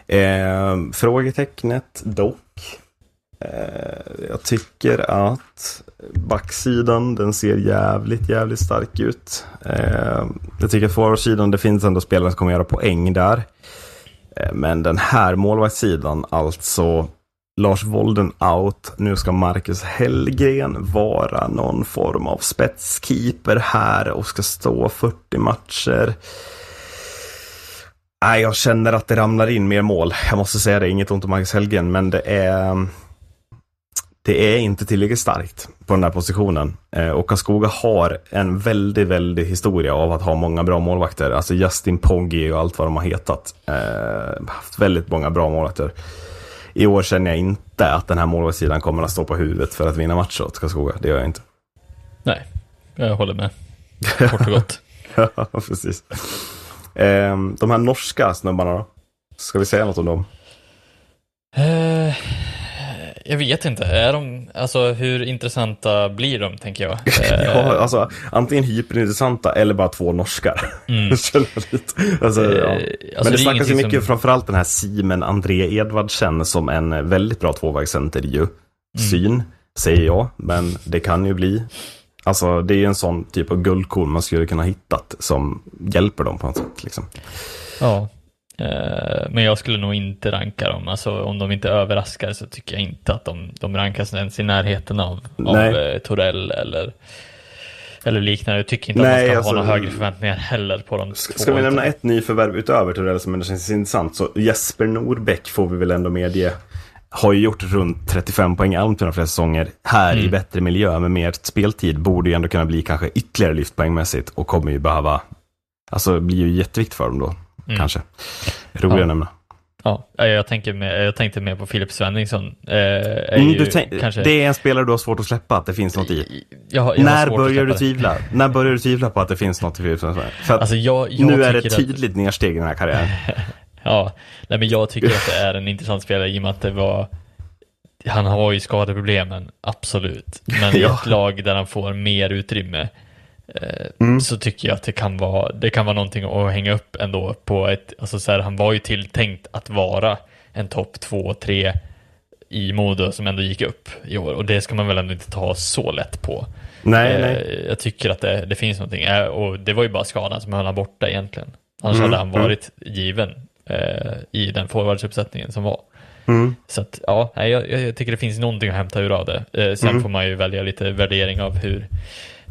Eh, frågetecknet dock. Eh, jag tycker att backsidan, den ser jävligt, jävligt stark ut. Eh, jag tycker att forwardsidan, det finns ändå spelare som kommer göra poäng där. Eh, men den här målvaktssidan, alltså Lars Wolden out. Nu ska Marcus Hellgren vara någon form av spetskeeper här och ska stå 40 matcher. Nej, jag känner att det ramlar in mer mål. Jag måste säga det, inget ont om Marcus Hellgren, men det är det är inte tillräckligt starkt på den här positionen. Eh, och Karlskoga har en väldigt, väldigt historia av att ha många bra målvakter. Alltså Justin Poggi och allt vad de har hetat. Eh, haft väldigt många bra målvakter. I år känner jag inte att den här målvaktssidan kommer att stå på huvudet för att vinna matcher åt Karlskoga. Det gör jag inte. Nej, jag håller med. Kort och gott. (laughs) Ja, precis. Eh, de här norska snubbarna då? Ska vi säga något om dem? Eh, jag vet inte, är de, alltså hur intressanta blir de tänker jag? (laughs) Eh, Ja, alltså antingen hyperintressanta eller bara två norskar. Mm. (laughs) Alltså, ja. Eh, Men alltså, det det är snackas ju mycket, som- framförallt den här Simen André Edvardsen som en väldigt bra tvåvägscenter ju. Mm. Syn, säger jag, men det kan ju bli. Alltså det är ju en sån typ av guldkorn man skulle kunna hittat som hjälper dem på något sätt. Liksom. Ja, Eh, men jag skulle nog inte ranka dem. Alltså om de inte överraskar så tycker jag inte att de, de rankas ens i närheten av, av eh, Torell eller, eller liknande. Jag tycker inte Nej, att man ska alltså- ha några högre förväntningar heller på de Ska, ska vi nämna ett nyförvärv utöver Torell som ändå känns intressant så Jesper Norbäck får vi väl ändå medge har ju gjort runt 35 poäng i Almtuna flera säsonger. Här i bättre miljö med mer speltid borde ju ändå kunna bli kanske ytterligare lyft poängmässigt och kommer ju behöva, alltså blir ju jätteviktigt för dem då, kanske. Roligare Ja. att nämna. Ja, jag, tänker med, jag tänkte mer på Filip Svenningsson. Eh, är Mm, tänk, kanske... Det är en spelare du har svårt att släppa att det finns något i. jag, jag När börjar du tvivla? När börjar du tvivla på att det finns något i Filip Svensson? För att Alltså jag, jag nu är det tycker att- tydligt nedsteg i den här karriären. (laughs) Ja, nej men jag tycker att det är en intressant spelare i och med att det var Han har ju skadeproblemen, absolut. Men i (laughs) Ja. ett lag där han får mer utrymme Mm. så tycker jag att det kan vara det kan vara någonting att hänga upp ändå på ett, alltså så här, han var ju tilltänkt att vara en topp två, tre i Modo som ändå gick upp i år och det ska man väl ändå inte ta så lätt på. Nej, Eh, nej. Jag tycker att det, det finns någonting Eh, och det var ju bara skadan som höll honom borta egentligen. Annars Mm, hade han varit given eh, i den forwardsuppsättningen som var. Mm. Så att, ja, jag, jag tycker det finns någonting att hämta ur av det. Eh, sen Mm. får man ju välja lite värdering av hur,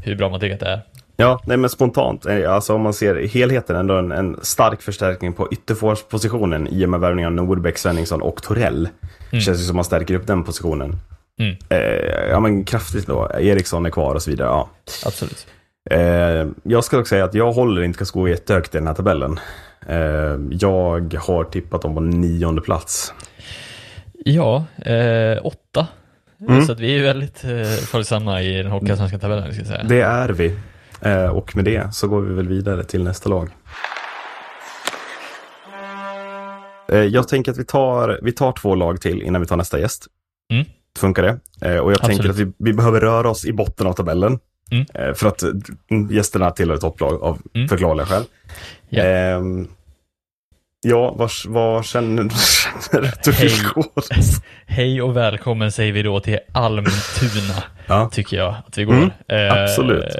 hur bra man tycker att det är. Ja, nej men spontant, eh, alltså om man ser helheten ändå en, en stark förstärkning på ytterforwardspositionen i och med värvningen av Nordbäck, Svenningsson och Torell. Känns ju som man stärker upp den positionen. Mm. Eh, ja men kraftigt då. Eriksson är kvar och så vidare. Ja. Absolut. Eh, jag ska dock säga att jag håller inte Karlskoga jättehögt i den här tabellen. Eh, jag har tippat dem på nionde plats. Ja, eh, åtta. Mm. Så att vi är väldigt eh, följsamma i den hockeyallsvenska tabellen, ska jag säga. Det är vi. Eh, och med det så går vi väl vidare till nästa lag. Eh, jag tänker att vi tar, vi tar två lag till innan vi tar nästa gäst. Mm. Funkar det? Eh, och jag tänker Absolut. att vi, vi behöver röra oss i botten av tabellen. Mm. Eh, för att eh, gästerna tillhör ett topplag av Mm. förklarliga skäl. Ja. Ja, vad, vad känner, (laughs) känner du att du Hej. vill (laughs) gå? Hej och välkommen säger vi då till Almtuna, (laughs) Ja. tycker jag att vi går. Mm, Eh, absolut.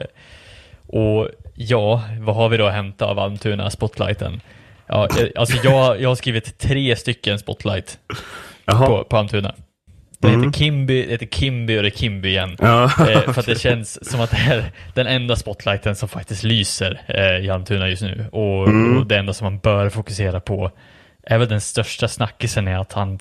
Och ja, vad har vi då att hämta av Almtuna, spotlighten? Ja, eh, alltså jag, jag har skrivit tre stycken spotlight på, på Almtuna. Det Mm. heter Kimby, det heter Kimby och det är Kimby igen. Ja, Eh, för att det känns som att det är den enda spotlighten som faktiskt lyser eh, i Almtuna just nu. Och, Mm. och det enda som man bör fokusera på är väl den största snackisen är att han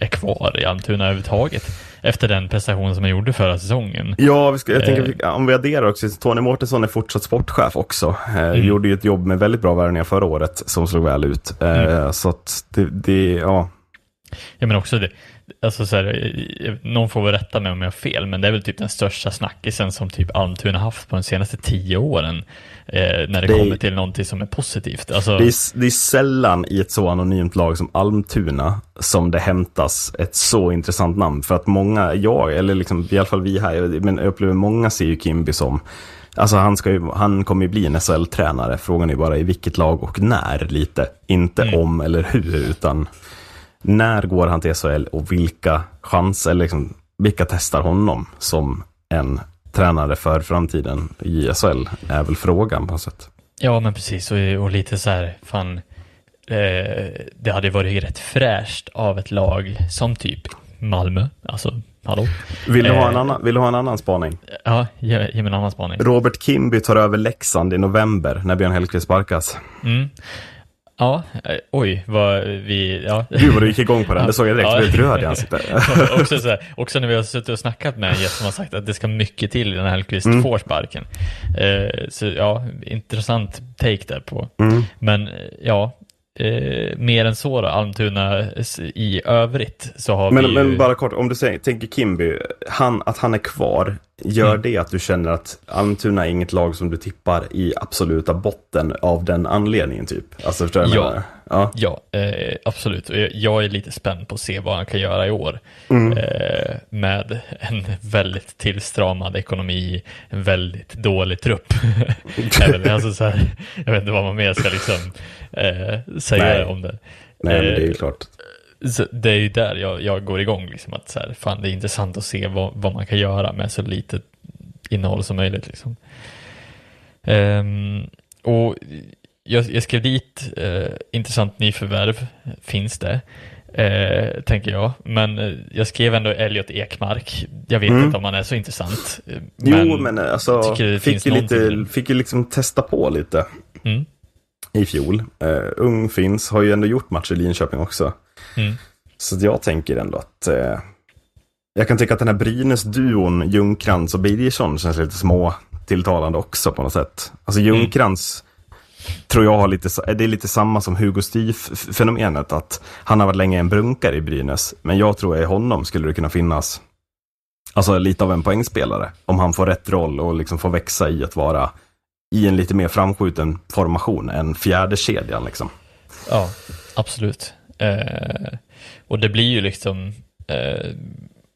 är kvar i Almtuna överhuvudtaget. Efter den prestation som han gjorde förra säsongen. Ja, vi ska, jag tänker Eh. vi- om vi adderar också, Tony Mårtensson är fortsatt sportchef också. Eh, Mm. Gjorde ju ett jobb med väldigt bra värvningar förra året som slog väl ut. Eh, Mm. Så att det, det, ja. Ja men också det, alltså så här, eh, någon får väl rätta mig om jag har fel, men det är väl typ den största snackisen som typ Almtuna haft på de senaste tio åren. Eh, när det, Det- kommer till någonting som är positivt. Alltså, Det är, det är sällan i ett så anonymt lag som Almtuna som det hämtas ett så intressant namn. För att många, jag, eller liksom, i alla fall vi här, men jag upplever många ser ju Kimby som Alltså han, ska ju, han kommer ju bli en SHL-tränare. Frågan är bara i vilket lag och när lite. Inte Mm. om eller hur, utan när går han till SHL och vilka chanser, liksom, vilka testar honom som en tränare för framtiden i SHL är väl frågan på något sätt. Ja, men precis. Och, och lite så här, fan, eh, det hade varit rätt fräscht av ett lag som typ Malmö. Alltså, hallå? Vill du, ha en Eh. annan, vill du ha en annan spaning? Ja, ge, ge mig en annan spaning. Robert Kimby tar över Leksand i november när Björn Hellkvist sparkas. Mm. Ja, eh, oj, vad vi, ja. Gud vad du gick igång på den, det såg jag direkt. Ja. Du blev röd i ansiktet. (laughs) också, så här, också när vi har suttit och snackat med en gäst som har sagt att det ska mycket till innan Hellkvist Mm. får sparken. Eh, så ja, intressant take där på. Mm. Men ja, eh, mer än så då, Almtuna i övrigt så har vi Men, ju... men bara kort, om du säger, tänker Kimby, han, att han är kvar, gör Mm. det att du känner att Almtuna är inget lag som du tippar i absoluta botten av den anledningen typ? Alltså förstår du vad jag Ja. menar? Ja. Ja, eh, absolut. Jag är lite spänd på att se vad han kan göra i år. Mm. Eh, med en väldigt tillstramad ekonomi, en väldigt dålig trupp. (laughs) Även, alltså, så här, jag vet inte vad man mer ska liksom, eh, säga Nej. om det. Nej, men det är ju Eh, klart. Så det är ju där jag, jag går igång, liksom, att så här, fan, det är intressant att se vad, vad man kan göra med så lite innehåll som möjligt. Liksom. Ehm, och jag, jag skrev dit eh, intressant nyförvärv, finns det, eh, tänker jag. Men eh, jag skrev ändå Elliot Ekmark. Jag vet Mm. inte om han är så intressant. jo, men alltså, fick ju, lite, fick ju liksom testa på lite Mm. i fjol. Uh, ung finns, har ju ändå gjort matcher i Linköping också. Mm. Så jag tänker ändå att eh, jag kan tycka att den här Brynäs-duon, Ljungkrantz och Birgersson känns lite små tilltalande också på något sätt. Alltså Ljungkrantz tror jag har lite, det är lite samma som Hugo Styf-fenomenet, att han har varit länge en brunkare i Brynäs, men jag tror att i honom skulle det kunna finnas Alltså lite av en poängspelare, om han får rätt roll och liksom får växa i att vara i en lite mer framskjuten formation än fjärde kedjan liksom. Ja, absolut. Eh, och det blir ju liksom eh,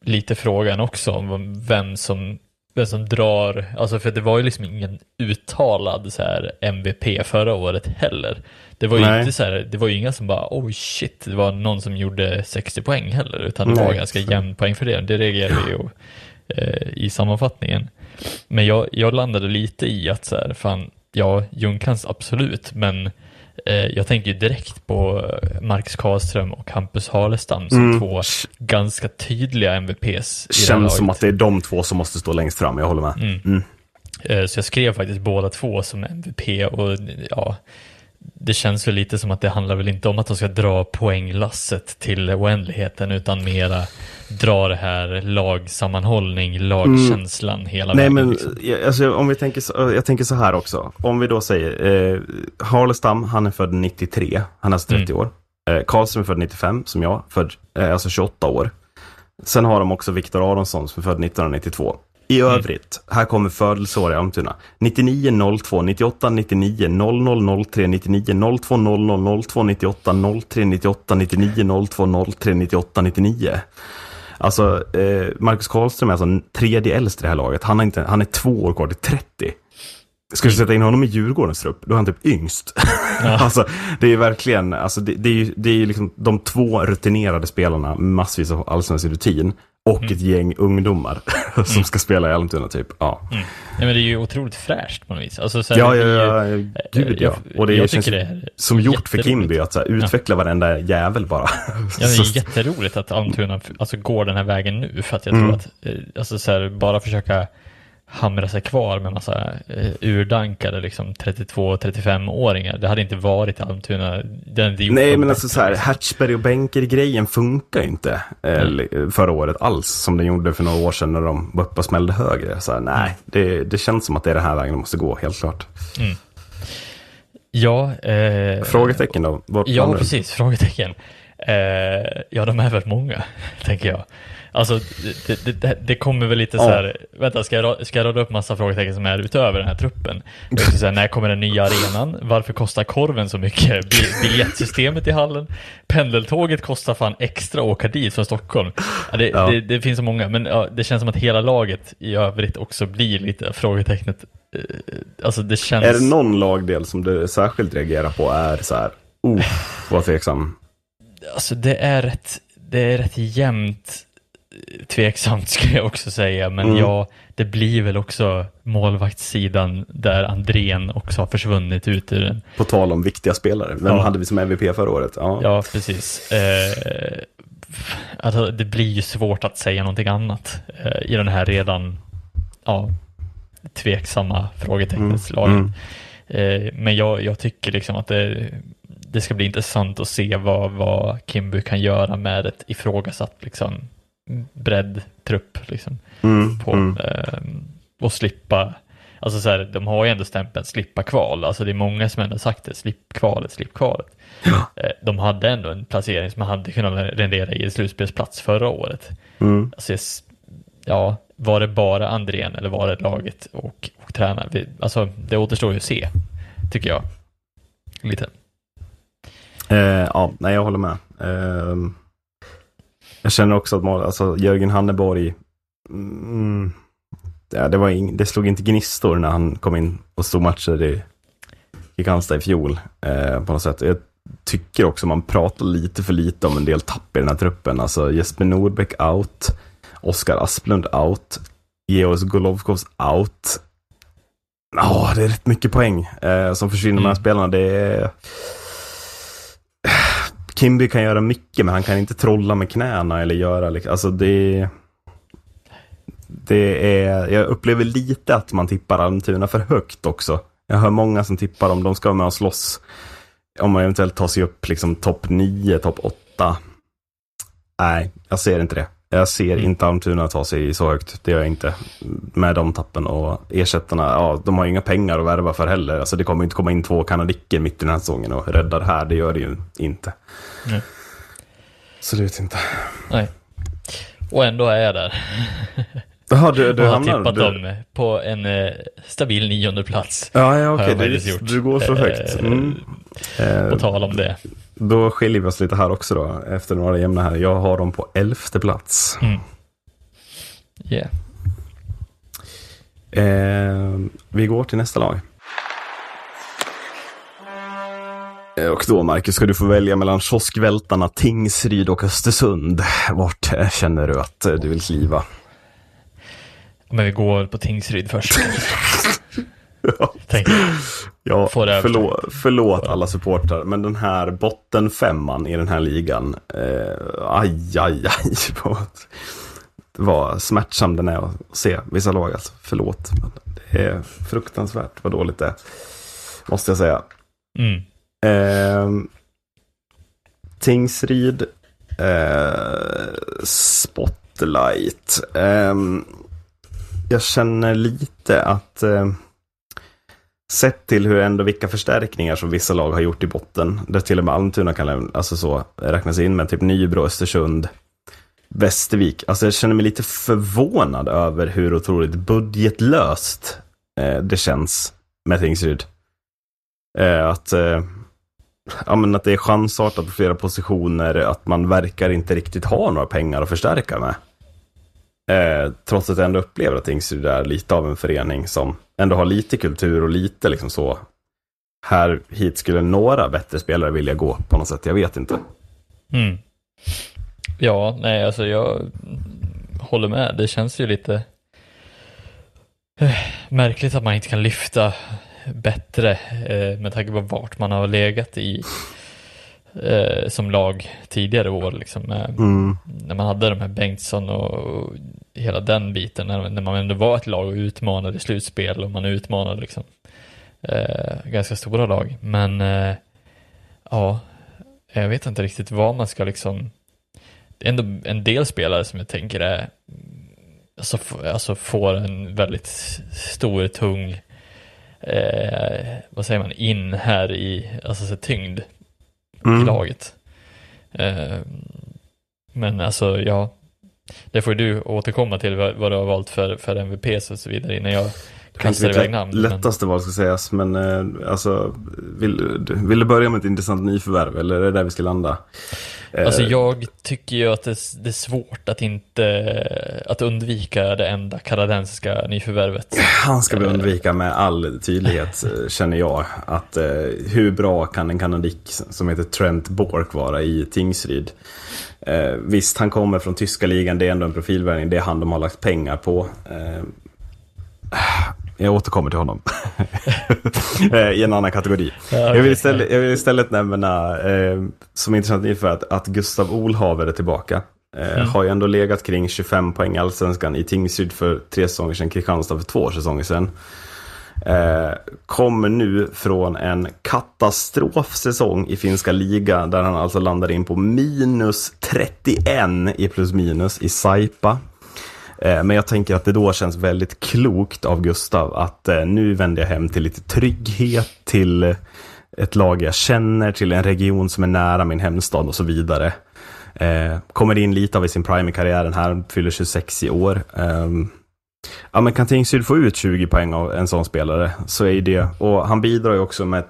lite frågan också om vem som, vem som drar, alltså för det var ju liksom ingen uttalad så här MVP förra året heller. Det var ju Nej. inte så här, det var ju inga som bara oh shit, det var någon som gjorde 60 poäng heller, utan det Nej, var ganska jämn poängfördelning. Det reagerade ju eh, i sammanfattningen. Men jag, jag landade lite i att så här, fan, ja, Ljungkrantz absolut, men jag tänker ju direkt på eh, Marcus Karlström och Hampus Halestam som Mm. två ganska tydliga MVPs Känns som att det är de två som måste stå längst fram, jag håller med. Mm. Mm. Eh, Så jag skrev faktiskt båda två som MVP och ja, det känns väl lite som att det handlar väl inte om att de ska dra poänglasset till oändligheten utan mera dra det här lagsammanhållning, lagkänslan hela Nej vägen. men liksom. jag- alltså, om vi tänker så, jag tänker så här också. Om vi då säger eh, Harlestam, han är född 93, han är alltså 30 år. Eh, Karlström är född 95, som jag, född, eh, alltså 28 år. Sen har de också Viktor Aronsson som är född 1992. I övrigt, här kommer födelseår i Almtuna. 99 02, 98 99, 00 03, 99 02, 00 02, 98 03, 98 99 02, 03, 98 99. Alltså, eh, Marcus Karlström är alltså tredje äldste i det här laget. Han, har inte, han är två år kvar till 30. Ska du sätta in honom i Djurgårdens trupp, då är han typ yngst. alltså, det är verkligen, alltså, det, det är ju det är liksom de två rutinerade spelarna, massvis av allsvensk rutin, och ett gäng ungdomar (laughs) som ska spela i Almtuna typ. Ja, Nej, men det är ju otroligt fräscht på något vis. Alltså, så här, ja, ja, blir ju- ja, gud ja. jag- Och det jag känns det är som gjort för. Kimby att så här, utveckla varenda jävel bara. Ja, (laughs) det är jätteroligt att Almtuna alltså, går den här vägen nu för att jag Mm. tror att, eh, alltså så här, bara försöka hamra sig kvar med massa eh, urdankade liksom 32-35-åringar. Det hade inte varit Almtuna. Den, Nej, men alltså så här, liksom. Hatchberg och Benker-grejen funkar ju inte eh, förra året alls, som den gjorde för några år sedan när de var uppe och smällde högre. Så här, nej, det, det känns som att det är den här vägen de måste gå, helt klart. Ja, eh, Frågetecken då? Vart Ja, precis. Frågetecken. Eh, ja, de är väl många, (laughs) tänker jag. Alltså, det, det, det, kommer väl lite Ja. så här, vänta, ska jag, ska jag rada upp massa frågetecken som är utöver den här truppen? Ska säga, när kommer den nya arenan? Varför kostar korven så mycket? Bil- Biljettsystemet i hallen? Pendeltåget kostar fan extra att åka dit från Stockholm. Ja, det, Ja. det, finns så många, men ja, det känns som att hela laget i övrigt också blir lite frågetecknet. Eh, Alltså det känns... Är det någon lagdel som du särskilt reagerar på är så här, oh, vad tveksam. Alltså det är rätt, det är rätt jämnt tveksamt (laughs) skulle jag också säga, men Mm. ja, det blir väl också målvaktssidan där Andrén också har försvunnit ut ur den. På tal om viktiga spelare. Vem Ja. hade vi som MVP förra året? Ja. Ja, precis. Eh, alltså, det blir ju svårt att säga någonting annat eh, i den här redan ja, tveksamma frågetecknets Mm, lagen. Eh, men jag, jag tycker liksom att det, det ska bli intressant att se vad, vad Kimby kan göra med ett ifrågasatt liksom, bredd trupp. Liksom, Mm, på, mm. eh, och slippa Alltså så här, de har ju ändå stämpeln slippa kval. Alltså det är många som ändå sagt det, slipp kvalet, slipp kvalet. Eh, De hade ändå en placering som hade kunnat rendera i en slutspelsplats förra året. Mm. Alltså, ja, var det bara Andrén eller var det laget och, och tränaren? Alltså det återstår ju att se, tycker jag. Lite. Eh, ja, nej jag håller med. Ehm, jag känner också att mål, alltså, Jörgen Hanneborg, mm, ja, det, var ing, det slog inte gnistor när han kom in och stod matcher i Kristianstad i fjol. Eh, på något sätt. Jag tycker också man pratar lite för lite om en del tapp i den här truppen. Alltså Jesper Nordbäck out, Oskar Asplund out, Georg Golovkovs out. Ja, det är rätt mycket poäng eh, som försvinner med de här Mm. spelarna. Det är... Kimby kan göra mycket, men han kan inte trolla med knäna eller göra liksom, alltså det... Det är, jag upplever lite att man tippar Almtuna för högt också. Jag hör många som tippar om de ska vara med och slåss. Om man eventuellt tar sig upp liksom topp 9, topp 8. Nej, jag ser inte det. Jag ser inte Almtuna ta sig så högt. Det gör jag inte. Med de tappen och ersättarna, ja, de har ju inga pengar att värva för heller. Alltså det kommer inte komma in två kanadicker mitt i den här säsongen och rädda det här. Det gör det ju inte. Nej. Absolut inte. Nej. Och ändå är jag där. Jaha, du, du och har hamnar... tippat du... dem på en eh, stabil nionde plats. Ja, ja okej. jag Du, går så högt. Eh, Mm. Eh, På tal om det. Då skiljer vi oss lite här också då, efter några jämna här. Jag har dem på elfte plats. Yeah. Eh, vi går till nästa lag. Eh, Och då, Marcus, ska du få välja mellan kioskvältarna Tingsryd och Östersund. Vart eh, känner du att eh, du vill kliva? Men vi går på Tingsryd först. (laughs) (laughs) Ja, över. förlåt, förlåt alla supportrar, men den här bottenfemman i den här ligan, eh, aj, aj, aj. (laughs) vad- Vad smärtsam den är att se vissa lag alltså. Förlåt. Men det är fruktansvärt vad dåligt det är. Måste jag säga. mm. Eh, Tingsryd. Eh, Spotlight. Eh, jag känner lite att eh, sett till hur ändå vilka förstärkningar som vissa lag har gjort i botten. Där till och med Almtuna kan lämna- alltså så, räknas in med typ Nybro, Östersund, Västervik. Alltså jag känner mig lite förvånad över hur otroligt budgetlöst eh, det känns med Tingsryd. Eh, att, eh, ja, men att det är chansartat på flera positioner, att man verkar inte riktigt ha några pengar att förstärka med. Eh, trots att jag ändå upplever att Tingsryd är lite av en förening som ändå har lite kultur och lite liksom så. Här hit skulle några bättre spelare vilja gå på något sätt, jag vet inte. Mm. Ja, nej, alltså jag håller med. Det känns ju lite eh, märkligt att man inte kan lyfta bättre eh, med tanke på vart man har legat i eh, som lag tidigare år. Liksom, med, Mm. När man hade de här Bengtsson och, och hela den biten, när, när man ändå var ett lag och utmanade slutspel och man utmanade liksom, eh, ganska stora lag. Men eh, ja, jag vet inte riktigt vad man ska liksom det är ändå en del spelare som jag tänker är alltså, alltså får en väldigt stor, tung eh, vad säger man, in här i, alltså så tyngd i Mm. laget. Eh, men alltså, ja, det får du återkomma till vad, vad du har valt för, för MVPs och så vidare innan jag Kanske kastar iväg namn. men- lättaste val ska sägas, men eh, alltså, vill, vill du börja med ett intressant nyförvärv eller är det där vi ska landa? Eh, Alltså jag tycker ju att det, det är svårt att inte, att undvika det enda kanadensiska nyförvärvet. Han ska vi undvika med all tydlighet, eh, känner jag. Att eh, hur bra kan en kanadick som heter Trent Bork vara i Tingsryd? Eh, visst, han kommer från tyska ligan, det är ändå en profilvärvning, det är han de har lagt pengar på. Eh, jag återkommer till honom. (laughs) Eh, I en annan kategori. Ja, Jag, vill istället, jag vill istället nämna, eh, som intressant inför att, att Gustav Olhaver är tillbaka. Eh, Mm. Har ju ändå legat kring 25 poäng i Allsvenskan i Tingsryd för tre säsonger sedan, Kristianstad för två säsonger sedan. Eh, kommer nu från en katastrofsäsong i finska liga där han alltså landar in på minus 31 i plus minus i Saipa. Eh, men jag tänker att det då känns väldigt klokt av Gustav att eh, nu vänder jag hem till lite trygghet, till ett lag jag känner, till en region som är nära min hemstad och så vidare. Eh, kommer in lite av i sin prime i karriären här, fyller 26 i år. Ehm, ja, men kan Tingsryd få ut 20 poäng av en sån spelare så är ju det, och han bidrar ju också med,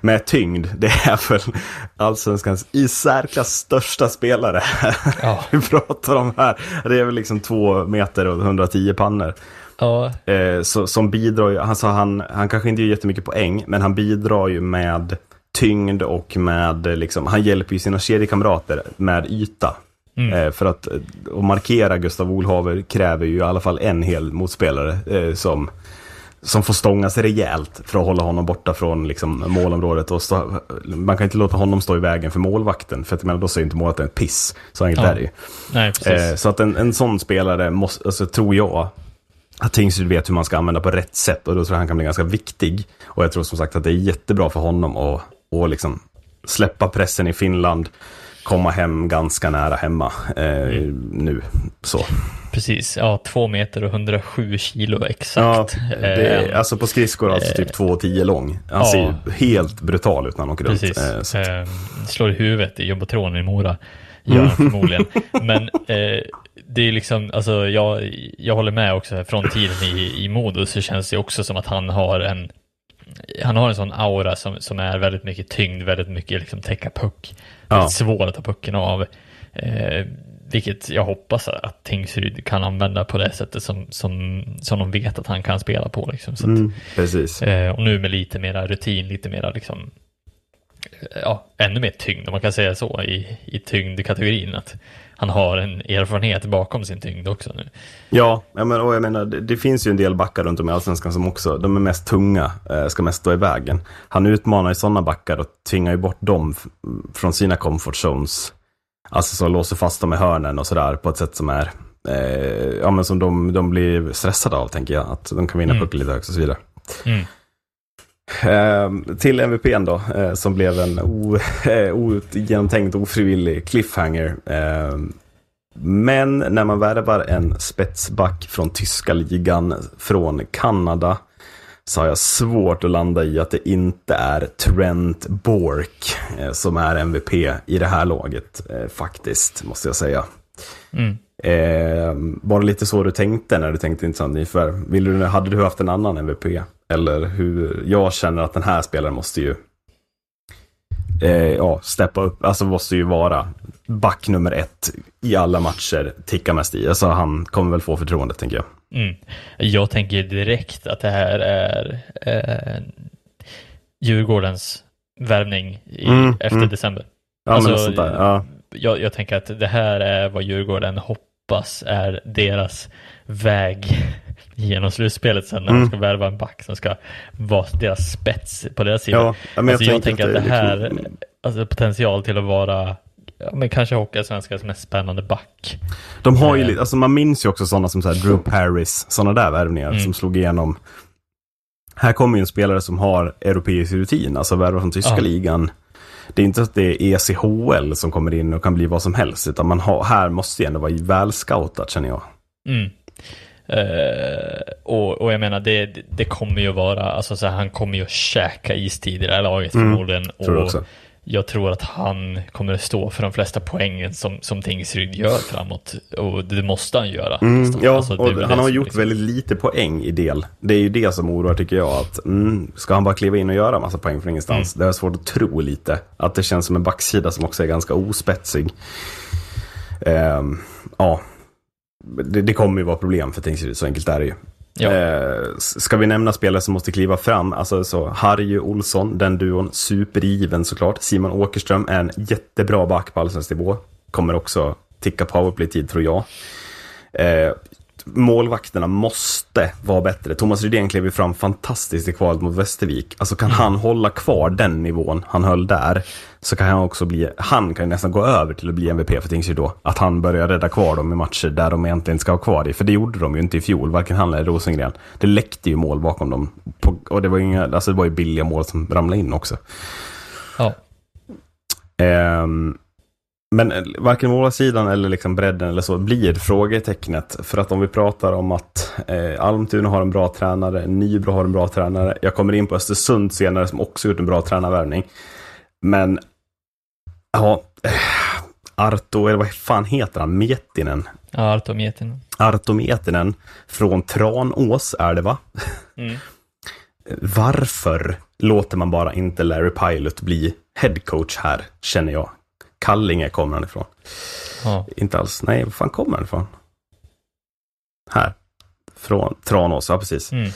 med tyngd. Det är väl allsvenskans i särklass största spelare. Ja. (laughs) Vi pratar om här. Det är väl liksom två meter och 110 pannor. Ja, Eh, så, som bidrar ju, alltså han, han kanske inte gör jättemycket poäng, men han bidrar ju med tyngd och med, eh, liksom, han hjälper ju sina kedjekamrater med yta. Mm. Eh, för att, eh, att markera Gustav Olhaver kräver ju i alla fall en hel motspelare eh, som som får stånga sig rejält för att hålla honom borta från liksom, målområdet. Och stå, man kan inte låta honom stå i vägen för målvakten, för att, menar, då säger inte målet en piss. Så enkelt Ja. är det ju. Nej. Eh, så att en, en sån spelare, måste, alltså, tror jag, att Tingsryd vet hur man ska använda på rätt sätt och då tror jag han kan bli ganska viktig. Och jag tror som sagt att det är jättebra för honom att, att liksom släppa pressen i Finland, komma hem ganska nära hemma eh, nu. Så. Precis, ja, två meter och 107 kilo Ja, exakt. det är, Eh, alltså på skridskor alltså typ 2,10 lång. Han ja. ser helt brutal ut när han åker runt. Precis. Eh, så, Eh, slår i huvudet i jumbotronen i Mora. Gör han förmodligen. (laughs) Men eh, det är liksom, alltså jag, jag håller med också. Från tiden i, i Modo så känns det också som att han har en han har en sån aura som, som är väldigt mycket tyngd, väldigt mycket liksom täcka puck. Ja. Svår att ta pucken av. Eh, vilket jag hoppas att Tingsryd kan använda på det sättet som, som, som de vet att han kan spela på. Liksom. Så att, mm, precis. Eh, och nu med lite mera rutin, lite mera liksom, eh, ja, ännu mer tyngd om man kan säga så i, i tyngdkategorin. Att han har en erfarenhet bakom sin tyngd också nu. Ja, och jag menar det, det finns ju en del backar runt om i Allsvenskan som också, de är mest tunga, eh, ska mest stå i vägen. Han utmanar ju sådana backar och tvingar ju bort dem från sina comfort zones. Alltså så låser fast dem i hörnen och sådär på ett sätt som är, eh, ja men som de, de blir stressade av tänker jag. Att de kan vinna Mm. pucken lite högt och så vidare. Mm. Eh, till MVPn då, eh, som blev en ogenomtänkt (laughs) eh, ofrivillig cliffhanger. Eh, men när man värvar en spetsback från tyska ligan från Kanada så har jag svårt att landa i att det inte är Trent Bork eh, som är MVP i det här laget eh, faktiskt, måste jag säga. Mm. Eh, var det lite så du tänkte när du tänkte intressant nyförvärv? Vill du, hade du haft en annan MVP? Eller hur? Jag känner att den här spelaren måste ju eh, ja, steppa upp, alltså måste ju vara back nummer ett i alla matcher, ticka mest i. Alltså han kommer väl få förtroendet tänker jag. Mm. Jag tänker direkt att det här är eh, Djurgårdens värvning i, Mm, efter mm. december. Ja, Alltså, men sånt där. Ja. Jag, jag tänker att det här är vad Djurgården hoppas är deras väg (laughs) genom slutspelet sen när Mm. de ska värva en back som ska vara deras spets på deras sida. Ja, men alltså jag, tänker tänker att det här liksom- alltså potential till att vara ja, men kanske Hockeyallsvenskans mest spännande back. De har ju Eh. alltså man minns ju också sådana som så här Drew Paris, sådana där värvningar Mm. som slog igenom. Här kommer ju en spelare som har europeisk rutin, alltså värvar från tyska Ja. ligan. Det är inte att det är ECHL som kommer in och kan bli vad som helst, utan man har, här måste ju ändå vara väl scoutat känner jag. Mm. Eh, och, och jag menar, det, det- kommer ju vara, alltså så här, han kommer ju att käka istid i det här laget Mm, förmodligen. tror jag och också. Jag tror att han kommer att stå för de flesta poängen som, som Tingsryd gör framåt. Och det måste han göra. Mm, nästan. ja, Alltså, och han har gjort liksom- väldigt lite poäng i del. Det är ju det som oroar tycker jag. Att, mm, ska han bara kliva in och göra massa poäng från ingenstans? Mm. Det är svårt att tro lite. Att det känns som en backsida som också är ganska ospetsig. Ehm, ja, det, det kommer ju vara problem för Tingsryd, så enkelt är det ju. Ja. Eh, ska vi nämna spelare som måste kliva fram? Alltså så Harry Olsson, den duon, supergiven såklart. Simon Åkerström är en jättebra back på allsvensk nivå. Kommer också ticka powerplay-tid tror jag. Eh, målvakterna måste vara bättre. Thomas Rydén klev ju fram fantastiskt i kvalet mot Västervik. Alltså kan han hålla kvar den nivån han höll där, så kan han också bli, han kan ju nästan gå över till att bli MVP för Tingsryd då. Att han börjar rädda kvar dem i matcher där de egentligen ska ha kvar det. För det gjorde de ju inte i fjol, varken han eller Rosengren. Det läckte ju mål bakom dem. På, och det var ju inga, alltså det var ju billiga mål som ramlade in också. Ja. Ehm, men eh, varken målsidan eller liksom bredden eller så blir frågetecknet. För att om vi pratar om att eh, Almtuna har en bra tränare, Nybro har en bra tränare. Jag kommer in på Östersund senare som också gjort en bra tränarvärvning. Men, ja, eh, Arto, eller vad fan heter han? Mietinen? Ja, Arto Miettinen. Arto Mietinen från Tranås är det va? Mm. Varför låter man bara inte Larry Pilot bli headcoach här, känner jag. Kallinge kommer han ifrån. Ja. Inte alls. Nej, var fan kommer han ifrån? Här. Från Tranås, ja precis. Mm.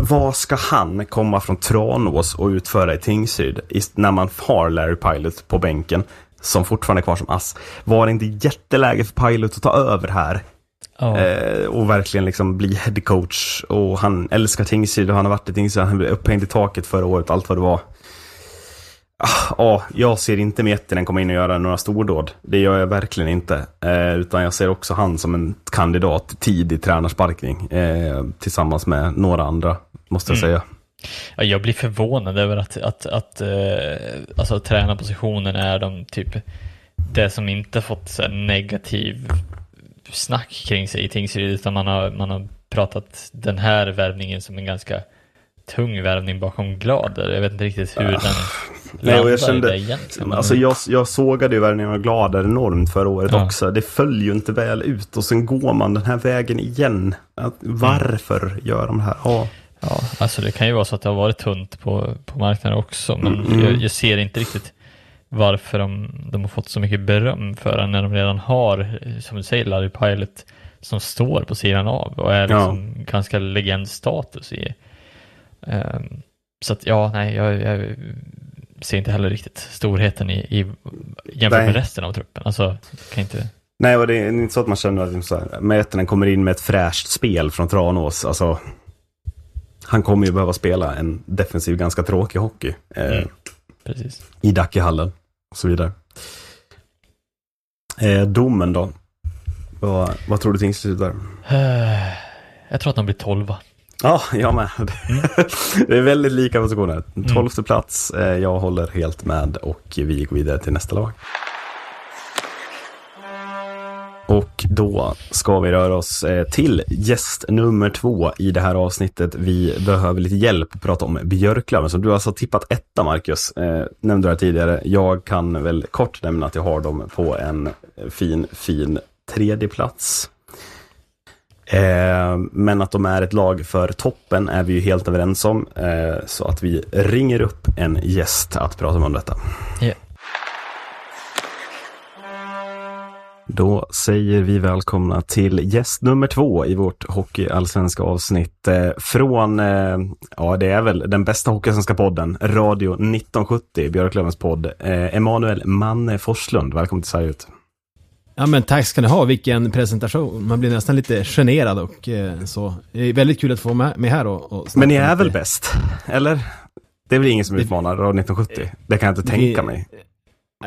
Vad ska han komma från Tranås och utföra i Tingsryd när man har Larry Pilot på bänken som fortfarande är kvar som ass? Var det inte jätteläge för Pilot att ta över här. Eh, och verkligen liksom bli headcoach. Och han älskar Tingsryd och han har varit i Tingsryd. Han blev upphängd i taket förra året, allt vad det var. Ah, Ja, jag ser inte Miettinen komma in och göra några stordåd. Det gör jag verkligen inte. Eh, utan jag ser också han som en kandidat tidig tränarsparkning. Eh, tillsammans med några andra, måste jag Mm. säga. Ja, jag blir förvånad över att, att, att eh, alltså, tränarpositionen är de typ det som inte fått så negativ snack kring sig i Tingsryd utan man har, man har pratat den här värvningen som en ganska tung värvning bakom Glader. Jag vet inte riktigt hur den. Nej, och jag kände, egentligen. alltså jag, jag sågade ju värvningen av Glader enormt förra året Ja. också. Det föll ju inte väl ut och sen går man den här vägen igen. Varför gör de det här? Ja. Ja, alltså det kan ju vara så att det har varit tunt på, på marknaden också, men Mm. jag, jag ser inte riktigt varför de, de har fått så mycket beröm för den när de redan har, som du säger, Larry Pilot som står på sidan av och är Ja. liksom ganska legendstatus i. Ehm, så att ja, nej, jag, jag ser inte heller riktigt storheten i, i jämfört Nej. med resten av truppen. Alltså, kan inte... Nej, och det är inte så att man känner att liksom Mätenen kommer in med ett fräscht spel från Tranås. Alltså, han kommer ju behöva spela en defensiv, ganska tråkig hockey. Eh, Mm. Precis. I Dackehallen och så vidare. Eh, domen då? Vad, vad tror du Tingsryd där? Eh, Jag tror att de blir tolva. Ja, jag med. (laughs) det är väldigt lika positioner. Tolfte plats, eh, jag håller helt med och vi går vidare till nästa lag. Och då ska vi röra oss eh, till gäst nummer två i det här avsnittet. Vi behöver lite hjälp att prata om Björklöven. Så du har alltså tippat etta, Marcus. Eh, nämnde du här tidigare. Jag kan väl kort nämna att jag har dem på en fin, fin tredje plats. Eh, men att de är ett lag för toppen är vi ju helt överens om. Eh, så att vi ringer upp en gäst att prata om detta. Ja. Då säger vi välkomna till gäst nummer två i vårt hockeyallsvenska avsnitt. Eh, från, ja det är väl den bästa hockeyallsvenska podden, Radio 1970, Björklövens podd. Emanuel Manne Forslund, välkommen till Sverige ut. Ja men tack ska ni ha, vilken presentation. Man blir nästan lite generad och eh, så. Det är väldigt kul att få med, med här och, och Men ni är lite. väl bäst? Eller? Det är väl ingen som utmanar Radio 1970? Det kan jag inte Det- tänka mig.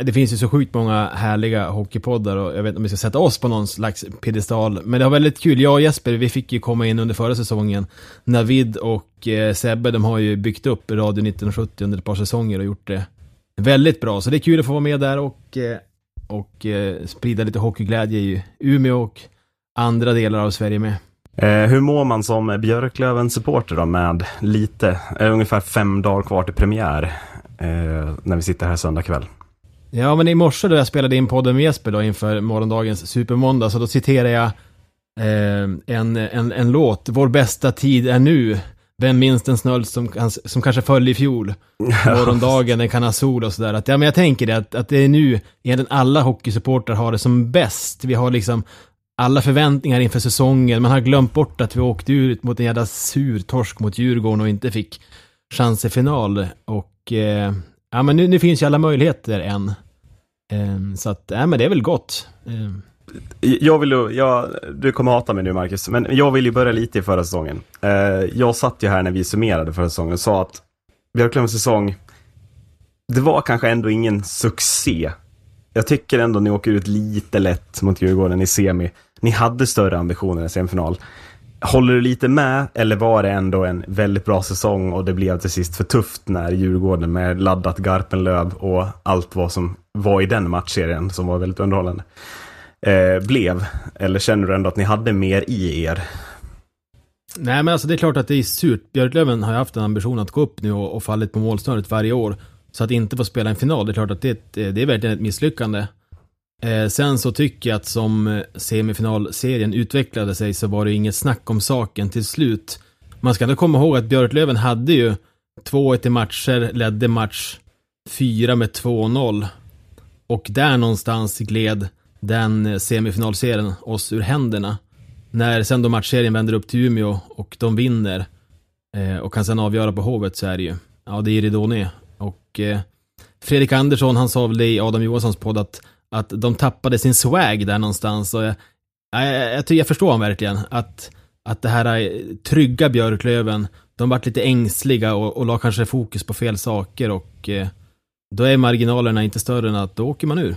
Det finns ju så sjukt många härliga hockeypoddar och jag vet inte om vi ska sätta oss på någon slags piedestal. Men det var väldigt kul. Jag och Jesper, vi fick ju komma in under förra säsongen. Navid och eh, Sebbe, de har ju byggt upp Radio 1970 under ett par säsonger och gjort det väldigt bra. Så det är kul att få vara med där och, eh, och eh, sprida lite hockeyglädje i Umeå och andra delar av Sverige med. Eh, hur mår man som Björklöven-supporter då med lite, eh, ungefär fem dagar kvar till premiär eh, när vi sitter här söndag kväll? Ja, men i morse då jag spelade in podden med Jesper då inför morgondagens supermåndag, så då citerar jag en, en, en låt, Vår bästa tid är nu. Vem minns den snöld som, som kanske föll i fjol? (laughs) Morgondagen, den kan ha sol och sådär. Att, ja, men jag tänker det, att, att det är nu egentligen alla hockeysupportrar har det som bäst. Vi har liksom alla förväntningar inför säsongen. Man har glömt bort att vi åkte ut mot en jävla sur torsk mot Djurgården och inte fick chans i final. Och eh, ja, men nu, nu finns ju alla möjligheter än. Eh, så att, ja men det är väl gott. Eh, jag vill ju, jag, du kommer hata mig nu Marcus, men jag vill ju börja lite i förra säsongen. Eh, jag satt ju här när vi summerade förra säsongen och sa att Björklövens säsong, det var kanske ändå ingen succé. Jag tycker ändå ni åker ut lite lätt mot Djurgården i semi. Ni hade större ambitioner i semifinal. Håller du lite med eller var det ändå en väldigt bra säsong och det blev till sist för tufft när Djurgården med laddat Garpenlöv och allt vad som var i den matchserien som var väldigt underhållande eh, blev? Eller känner du ändå att ni hade mer i er? Nej men alltså det är klart att det är surt. Björklöven har ju haft en ambition att gå upp nu och, och fallit på målsnöret varje år. Så att inte få spela en final, det är klart att det, är det är verkligen ett misslyckande. Eh, sen så tycker jag att som eh, semifinalserien utvecklade sig så var det inget snack om saken till slut. Man ska ändå komma ihåg att Björklöven hade ju 2-1 i matcher, ledde match 4 med 2-0. Och där någonstans gled den semifinalserien oss ur händerna. När sen då matchserien vänder upp till Umeå och de vinner eh, och kan sen avgöra på Hovet så är det ju, ja det är ridå ner. Och eh, Fredrik Andersson, han sa väl det i Adam Johanssons podd att, att de tappade sin swag där någonstans. Och jag, Jag, jag, jag, förstår honom verkligen. Att, att det här eh, trygga Björklöven, de vart lite ängsliga och, och la kanske fokus på fel saker och eh, då är marginalerna inte större än att då åker man ur.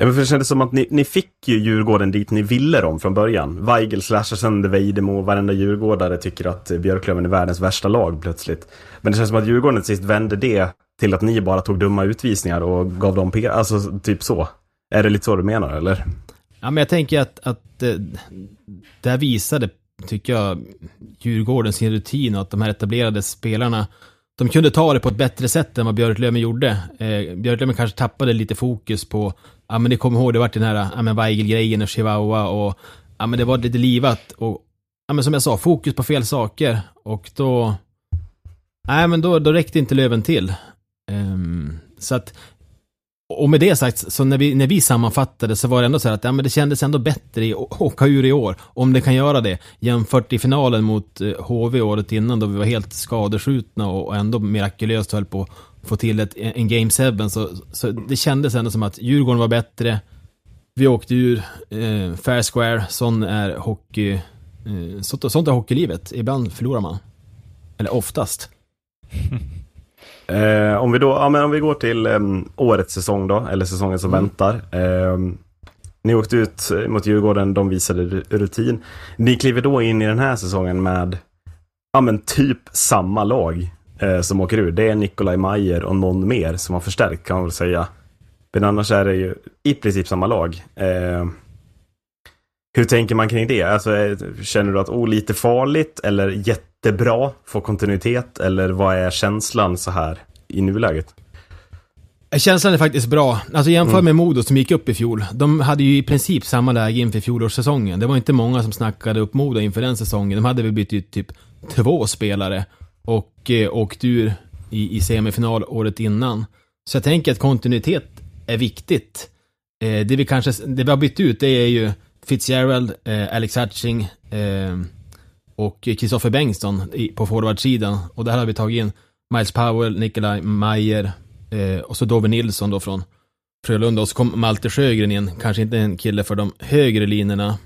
Ja, men för det kändes som att ni, ni fick ju Djurgården dit ni ville dem från början. Weigel slashar sönder Vejdemo, varenda djurgårdare tycker att Björklöven är världens värsta lag plötsligt. Men det känns som att Djurgården till sist vände det till att ni bara tog dumma utvisningar och gav dem P... Alltså typ så. Är det lite så du menar eller? Ja, men jag tänker att, att eh, det här visade, tycker jag, Djurgården sin rutin och att de här etablerade spelarna, de kunde ta det på ett bättre sätt än vad Björklöven gjorde. Eh, Björklöven kanske tappade lite fokus på, ja men ni kommer ihåg, det vart den här, ja men Weigel-grejen och Chihuahua och, ja men det var lite livat och, ja men som jag sa, fokus på fel saker och då, nej men då, då räckte inte Löven till. Eh, så att och med det sagt, så när vi, när vi sammanfattade så var det ändå så här att ja, men det kändes ändå bättre i- att åka ur i år, om det kan göra det, jämfört i finalen mot eh, HV året innan då vi var helt skadeskjutna och, och ändå mirakulöst höll på att få till ett, en Game 7. Så, så det kändes ändå som att Djurgården var bättre, vi åkte ur, eh, fair square, sån är hockey, eh, sånt, sånt är hockeylivet. Ibland förlorar man. Eller oftast. (laughs) Eh, om, vi då, ja, men om vi går till em, årets säsong då, eller säsongen som väntar. Em, ni åkte ut mot Djurgården, de visade ru- rutin. Ni kliver då in i den här säsongen med ja, men typ samma lag eh, som åker ur. Det är Nikolaj Mayer och någon mer som har förstärkt kan man väl säga. Men annars är det ju i princip samma lag. Eh, hur tänker man kring det? Alltså, eh, känner du att oh, lite farligt eller jättebra, få kontinuitet? Eller vad är känslan så här i nuläget? Känslan är faktiskt bra. Alltså jämför Mm. med Modo som gick upp i fjol. De hade ju i princip samma läge inför fjolårssäsongen. Det var inte många som snackade upp Modo inför den säsongen. De hade väl bytt ut typ två spelare och eh, åkt ur i, i semifinal året innan. Så jag tänker att kontinuitet är viktigt. Eh, det vi kanske, det vi har bytt ut det är ju Fitzgerald, eh, Alex Hatching eh, och Kristoffer Bengtsson i, på forwardsidan. Och där har vi tagit in Miles Powell, Nikolaj Mayer eh, och så Dove Nilsson då från Frölunda. Och så kom Malte Sjögren in, kanske inte en kille för de högre linjerna.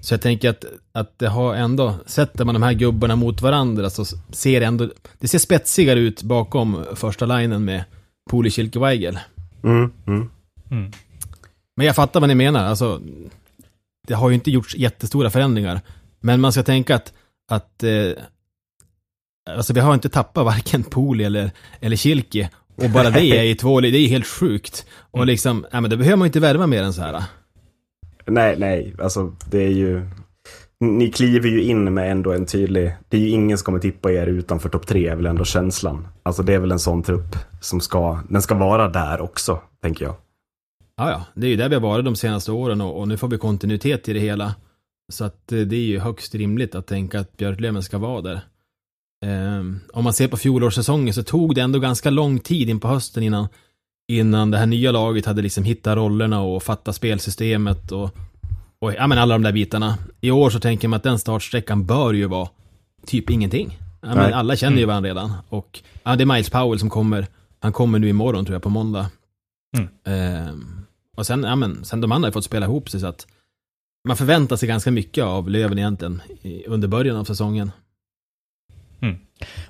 Så jag tänker att, att det har ändå, sätter man de här gubbarna mot varandra så ser det ändå, det ser spetsigare ut bakom första linen med Poli Weigel. Mm, mm. Men jag fattar vad ni menar, alltså det har ju inte gjorts jättestora förändringar. Men man ska tänka att, att eh, alltså vi har inte tappat varken Poli eller, eller Kilke. Och bara det är ju två, det är helt sjukt. Och liksom, ja men då behöver man ju inte värva mer än så här. Nej, nej, alltså det är ju... Ni kliver ju in med ändå en tydlig... Det är ju ingen som kommer tippa er utanför topp tre, är väl ändå känslan. Alltså det är väl en sån trupp som ska... Den ska vara där också, tänker jag. Ja, ja, det är ju där vi har varit de senaste åren och, och nu får vi kontinuitet i det hela. Så att eh, det är ju högst rimligt att tänka att Björklöven ska vara där. Ehm, om man ser på fjolårssäsongen så tog det ändå ganska lång tid in på hösten innan, innan det här nya laget hade liksom hittat rollerna och fattat spelsystemet och, och ja, men alla de där bitarna. I år så tänker man att den startsträckan bör ju vara typ ingenting. Ja, men alla känner ju varandra redan. Och ja, det är Miles Powell som kommer. Han kommer nu imorgon tror jag, på måndag. Ehm, och sen, ja men, sen de andra har fått spela ihop sig så att man förväntar sig ganska mycket av Löven egentligen under början av säsongen. Mm.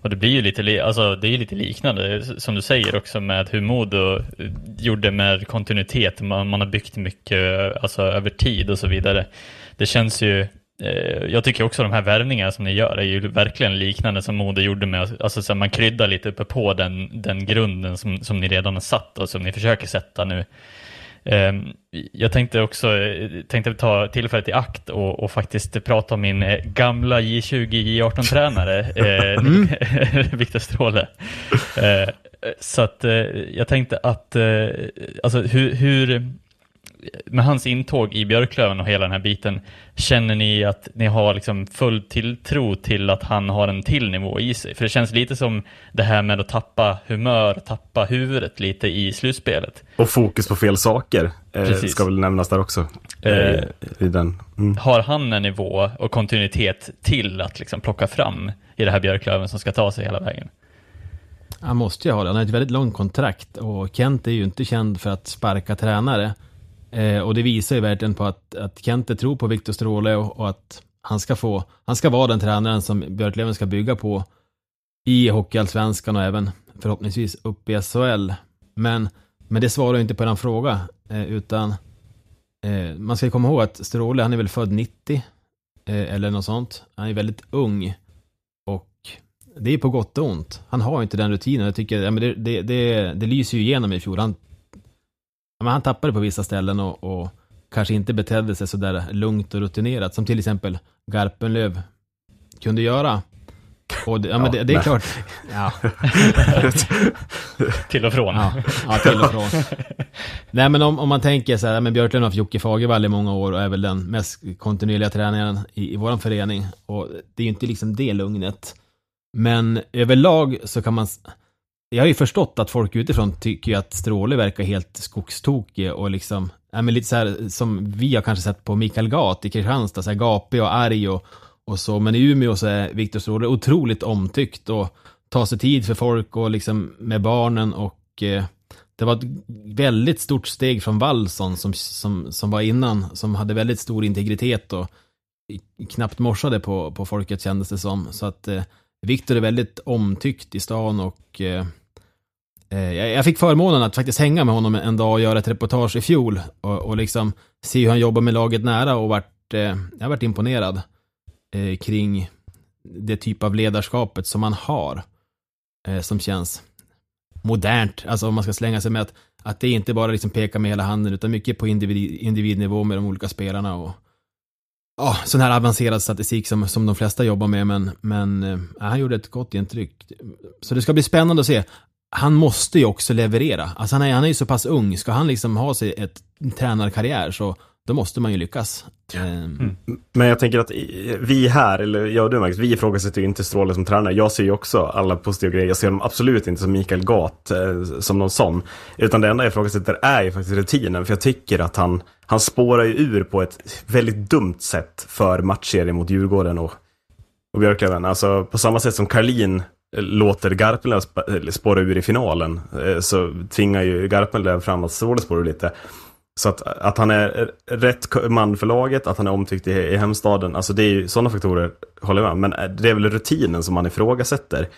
Och det blir ju lite, alltså, det är ju lite liknande som du säger också med hur Modo gjorde med kontinuitet. Man, man har byggt mycket alltså, över tid och så vidare. Det känns ju, eh, jag tycker också de här värvningarna som ni gör är ju verkligen liknande som Modo gjorde med, alltså så man kryddar lite uppe på den, den grunden som, som ni redan har satt och som ni försöker sätta nu. Ehm, Jag tänkte också eh, tänkte ta tillfället i akt och, och faktiskt prata om min eh, gamla J20, J18-tränare, (laughs) eh, (laughs) Viktor Stråle. Så att jag tänkte att, alltså hur, hur, med hans intåg i Björklöven och hela den här biten, känner ni att ni har liksom full tilltro till att han har en till nivå i sig? För det känns lite som det här med att tappa humör, tappa huvudet lite i slutspelet. Och fokus på fel saker eh, Precis. ska väl nämnas där också. Eh. Eh, I den. Mm. Har han en nivå och kontinuitet till att liksom plocka fram i det här Björklöven som ska ta sig hela vägen? Han måste ju ha det, han har ett väldigt långt kontrakt och Kent är ju inte känd för att sparka tränare. Eh, och det visar ju verkligen på att, att Kente tror på Viktor Stråle och, och att han ska få, han ska vara den tränaren som Björklöven ska bygga på i Hockeyallsvenskan och även förhoppningsvis upp i SHL. Men, men det svarar ju inte på den fråga, eh, utan eh, man ska komma ihåg att Stråle, han är väl född 90, eh, eller något sånt. Han är väldigt ung. Och det är på gott och ont. Han har inte den rutinen. Jag tycker, ja, men det, det, det, det lyser ju igenom i fjol. Han, men han tappade på vissa ställen och, och kanske inte betedde sig sådär lugnt och rutinerat, som till exempel Garpenlöv kunde göra. Och det, ja, men det, det är nej. klart. (laughs) Ja, Till och från. ja, ja, till och från. Nej, men om, om man tänker så här, men Björklund har haft Jocke Fagervall i många år och är väl den mest kontinuerliga tränaren i, i vår förening. Och det är ju inte liksom det lugnet. Men överlag så kan man... Jag har ju förstått att folk utifrån tycker ju att Stråle verkar helt skogstokig och liksom, ja men lite så här som vi har kanske sett på Mikael Gat i Kristianstad, så här gapig och arg och, och så. Men i Umeå så är Viktor Stråle otroligt omtyckt och tar sig tid för folk och liksom med barnen och eh, det var ett väldigt stort steg från Wallson som, som, som var innan, som hade väldigt stor integritet och knappt morsade på, på folket kändes det som. Så att eh, Viktor är väldigt omtyckt i stan och eh, Eh, jag, fick förmånen att faktiskt hänga med honom en dag och göra ett reportage i fjol och, och liksom se hur han jobbar med laget nära och vart, eh, jag har varit imponerad eh, kring det typ av ledarskapet som man har. Eh, som känns modernt, alltså om man ska slänga sig med att, att det inte bara liksom pekar med hela handen utan mycket på individ, individnivå med de olika spelarna och oh, sån här avancerad statistik som, som de flesta jobbar med men, men eh, han gjorde ett gott intryck. Så det ska bli spännande att se. Han måste ju också leverera. Alltså han är, han är ju så pass ung, ska han liksom ha sig ett tränarkarriär så då måste man ju lyckas. Ehm, Men jag tänker att vi här, eller jag och du Max, vi ifrågasätter ju inte Stråle som tränare. Jag ser ju också alla positiva grejer. Jag ser dem absolut inte som Mikael Gat, eh, som någon sån. Utan det enda jag ifrågasätter är ju faktiskt rutinen. För jag tycker att han, han spårar ju ur på ett väldigt dumt sätt för matchserien mot Djurgården och, och Björklöven. Alltså på samma sätt som Karlin eh, låter Garpenlöv spåra ur i finalen, eh, så tvingar ju Garpenlöv fram att Stråle ur lite. Så att, att han är rätt man för laget, att han är omtyckt i, i hemstaden, alltså det är ju sådana faktorer, håller jag med Men eh, det är väl rutinen som man ifrågasätter.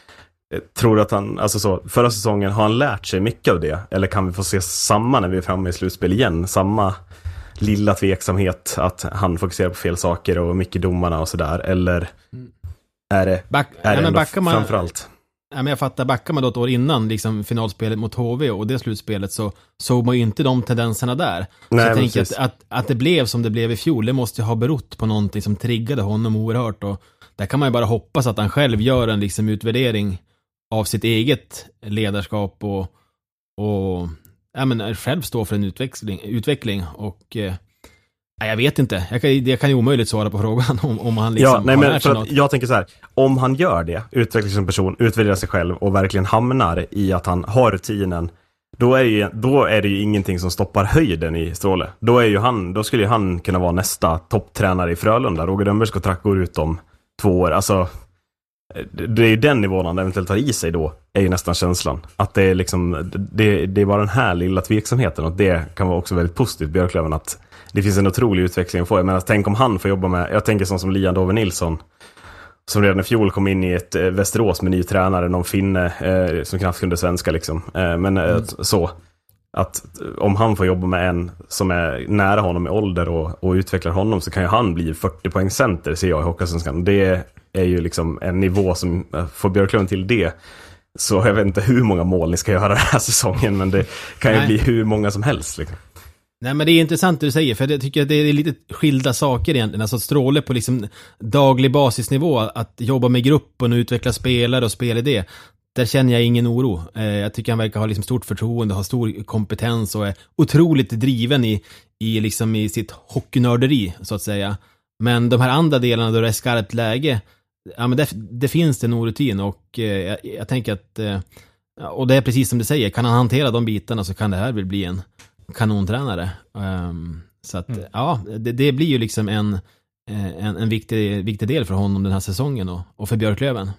Eh, tror du att han, alltså så, förra säsongen, har han lärt sig mycket av det? Eller kan vi få se samma när vi är framme i slutspel igen? Samma lilla tveksamhet att han fokuserar på fel saker och mycket domarna och sådär? Eller mm är det, back, är det backar man, framförallt? Ja, men jag fattar, backar man då ett år innan liksom finalspelet mot HV och det slutspelet så såg man ju inte de tendenserna där. Nej, så jag tänker att, att, att det blev som det blev i fjol, det måste ju ha berott på någonting som triggade honom oerhört och där kan man ju bara hoppas att han själv gör en liksom utvärdering av sitt eget ledarskap och, och ja, men själv stå för en utveckling, utveckling och eh, nej, jag vet inte, jag kan, jag kan ju omöjligt svara på (laughs) frågan om, om han liksom ja, nej, men för att jag tänker så här, om han gör det, utvecklas som person, utvärderar sig själv och verkligen hamnar i att han har rutinen, då är, ju, då är det ju ingenting som stoppar höjden i Stråle. Då, är ju han, då skulle ju han kunna vara nästa topptränare i Frölunda. Roger Rönnbergs kontrakt går ut om två år. Alltså, det är ju den nivån han eventuellt har i sig då, är ju nästan känslan. Att det är liksom, det, det är bara den här lilla tveksamheten och det kan vara också väldigt positivt, Björklöven, att det finns en otrolig utveckling att få. Jag menar, tänk om han får jobba med, jag tänker sån som Lian Dove Nilsson, som redan i fjol kom in i ett eh, Västerås med ny tränare, någon finne eh, som knappt kunde svenska liksom. Eh, men eh, så, att eh, om han får jobba med en som är nära honom i ålder och, och utvecklar honom så kan ju han bli 40 poäng center ser jag i Hockeyallsvenskan. Det är ju liksom en nivå som, eh, får Björklund till det, så jag vet inte hur många mål ni ska göra den här (laughs) säsongen, men det kan ju Nej. bli hur många som helst. Liksom. Nej men det är intressant det du säger, för jag tycker att det är lite skilda saker egentligen. Alltså Stråle på liksom daglig basisnivå, att jobba med gruppen och utveckla spelare och spelidé. Där känner jag ingen oro. Eh, jag tycker han verkar ha liksom stort förtroende, ha stor kompetens och är otroligt driven i, i, liksom i sitt hockeynörderi, så att säga. Men de här andra delarna då det är skarpt läge, ja men det, det finns det en orutin och eh, jag, jag tänker att, eh, och det är precis som du säger, kan han hantera de bitarna så kan det här väl bli en kanontränare. Ehm, så att, ja, det, det blir ju liksom en, eh, en, en viktig, viktig del för honom den här säsongen och, och för Björklöven.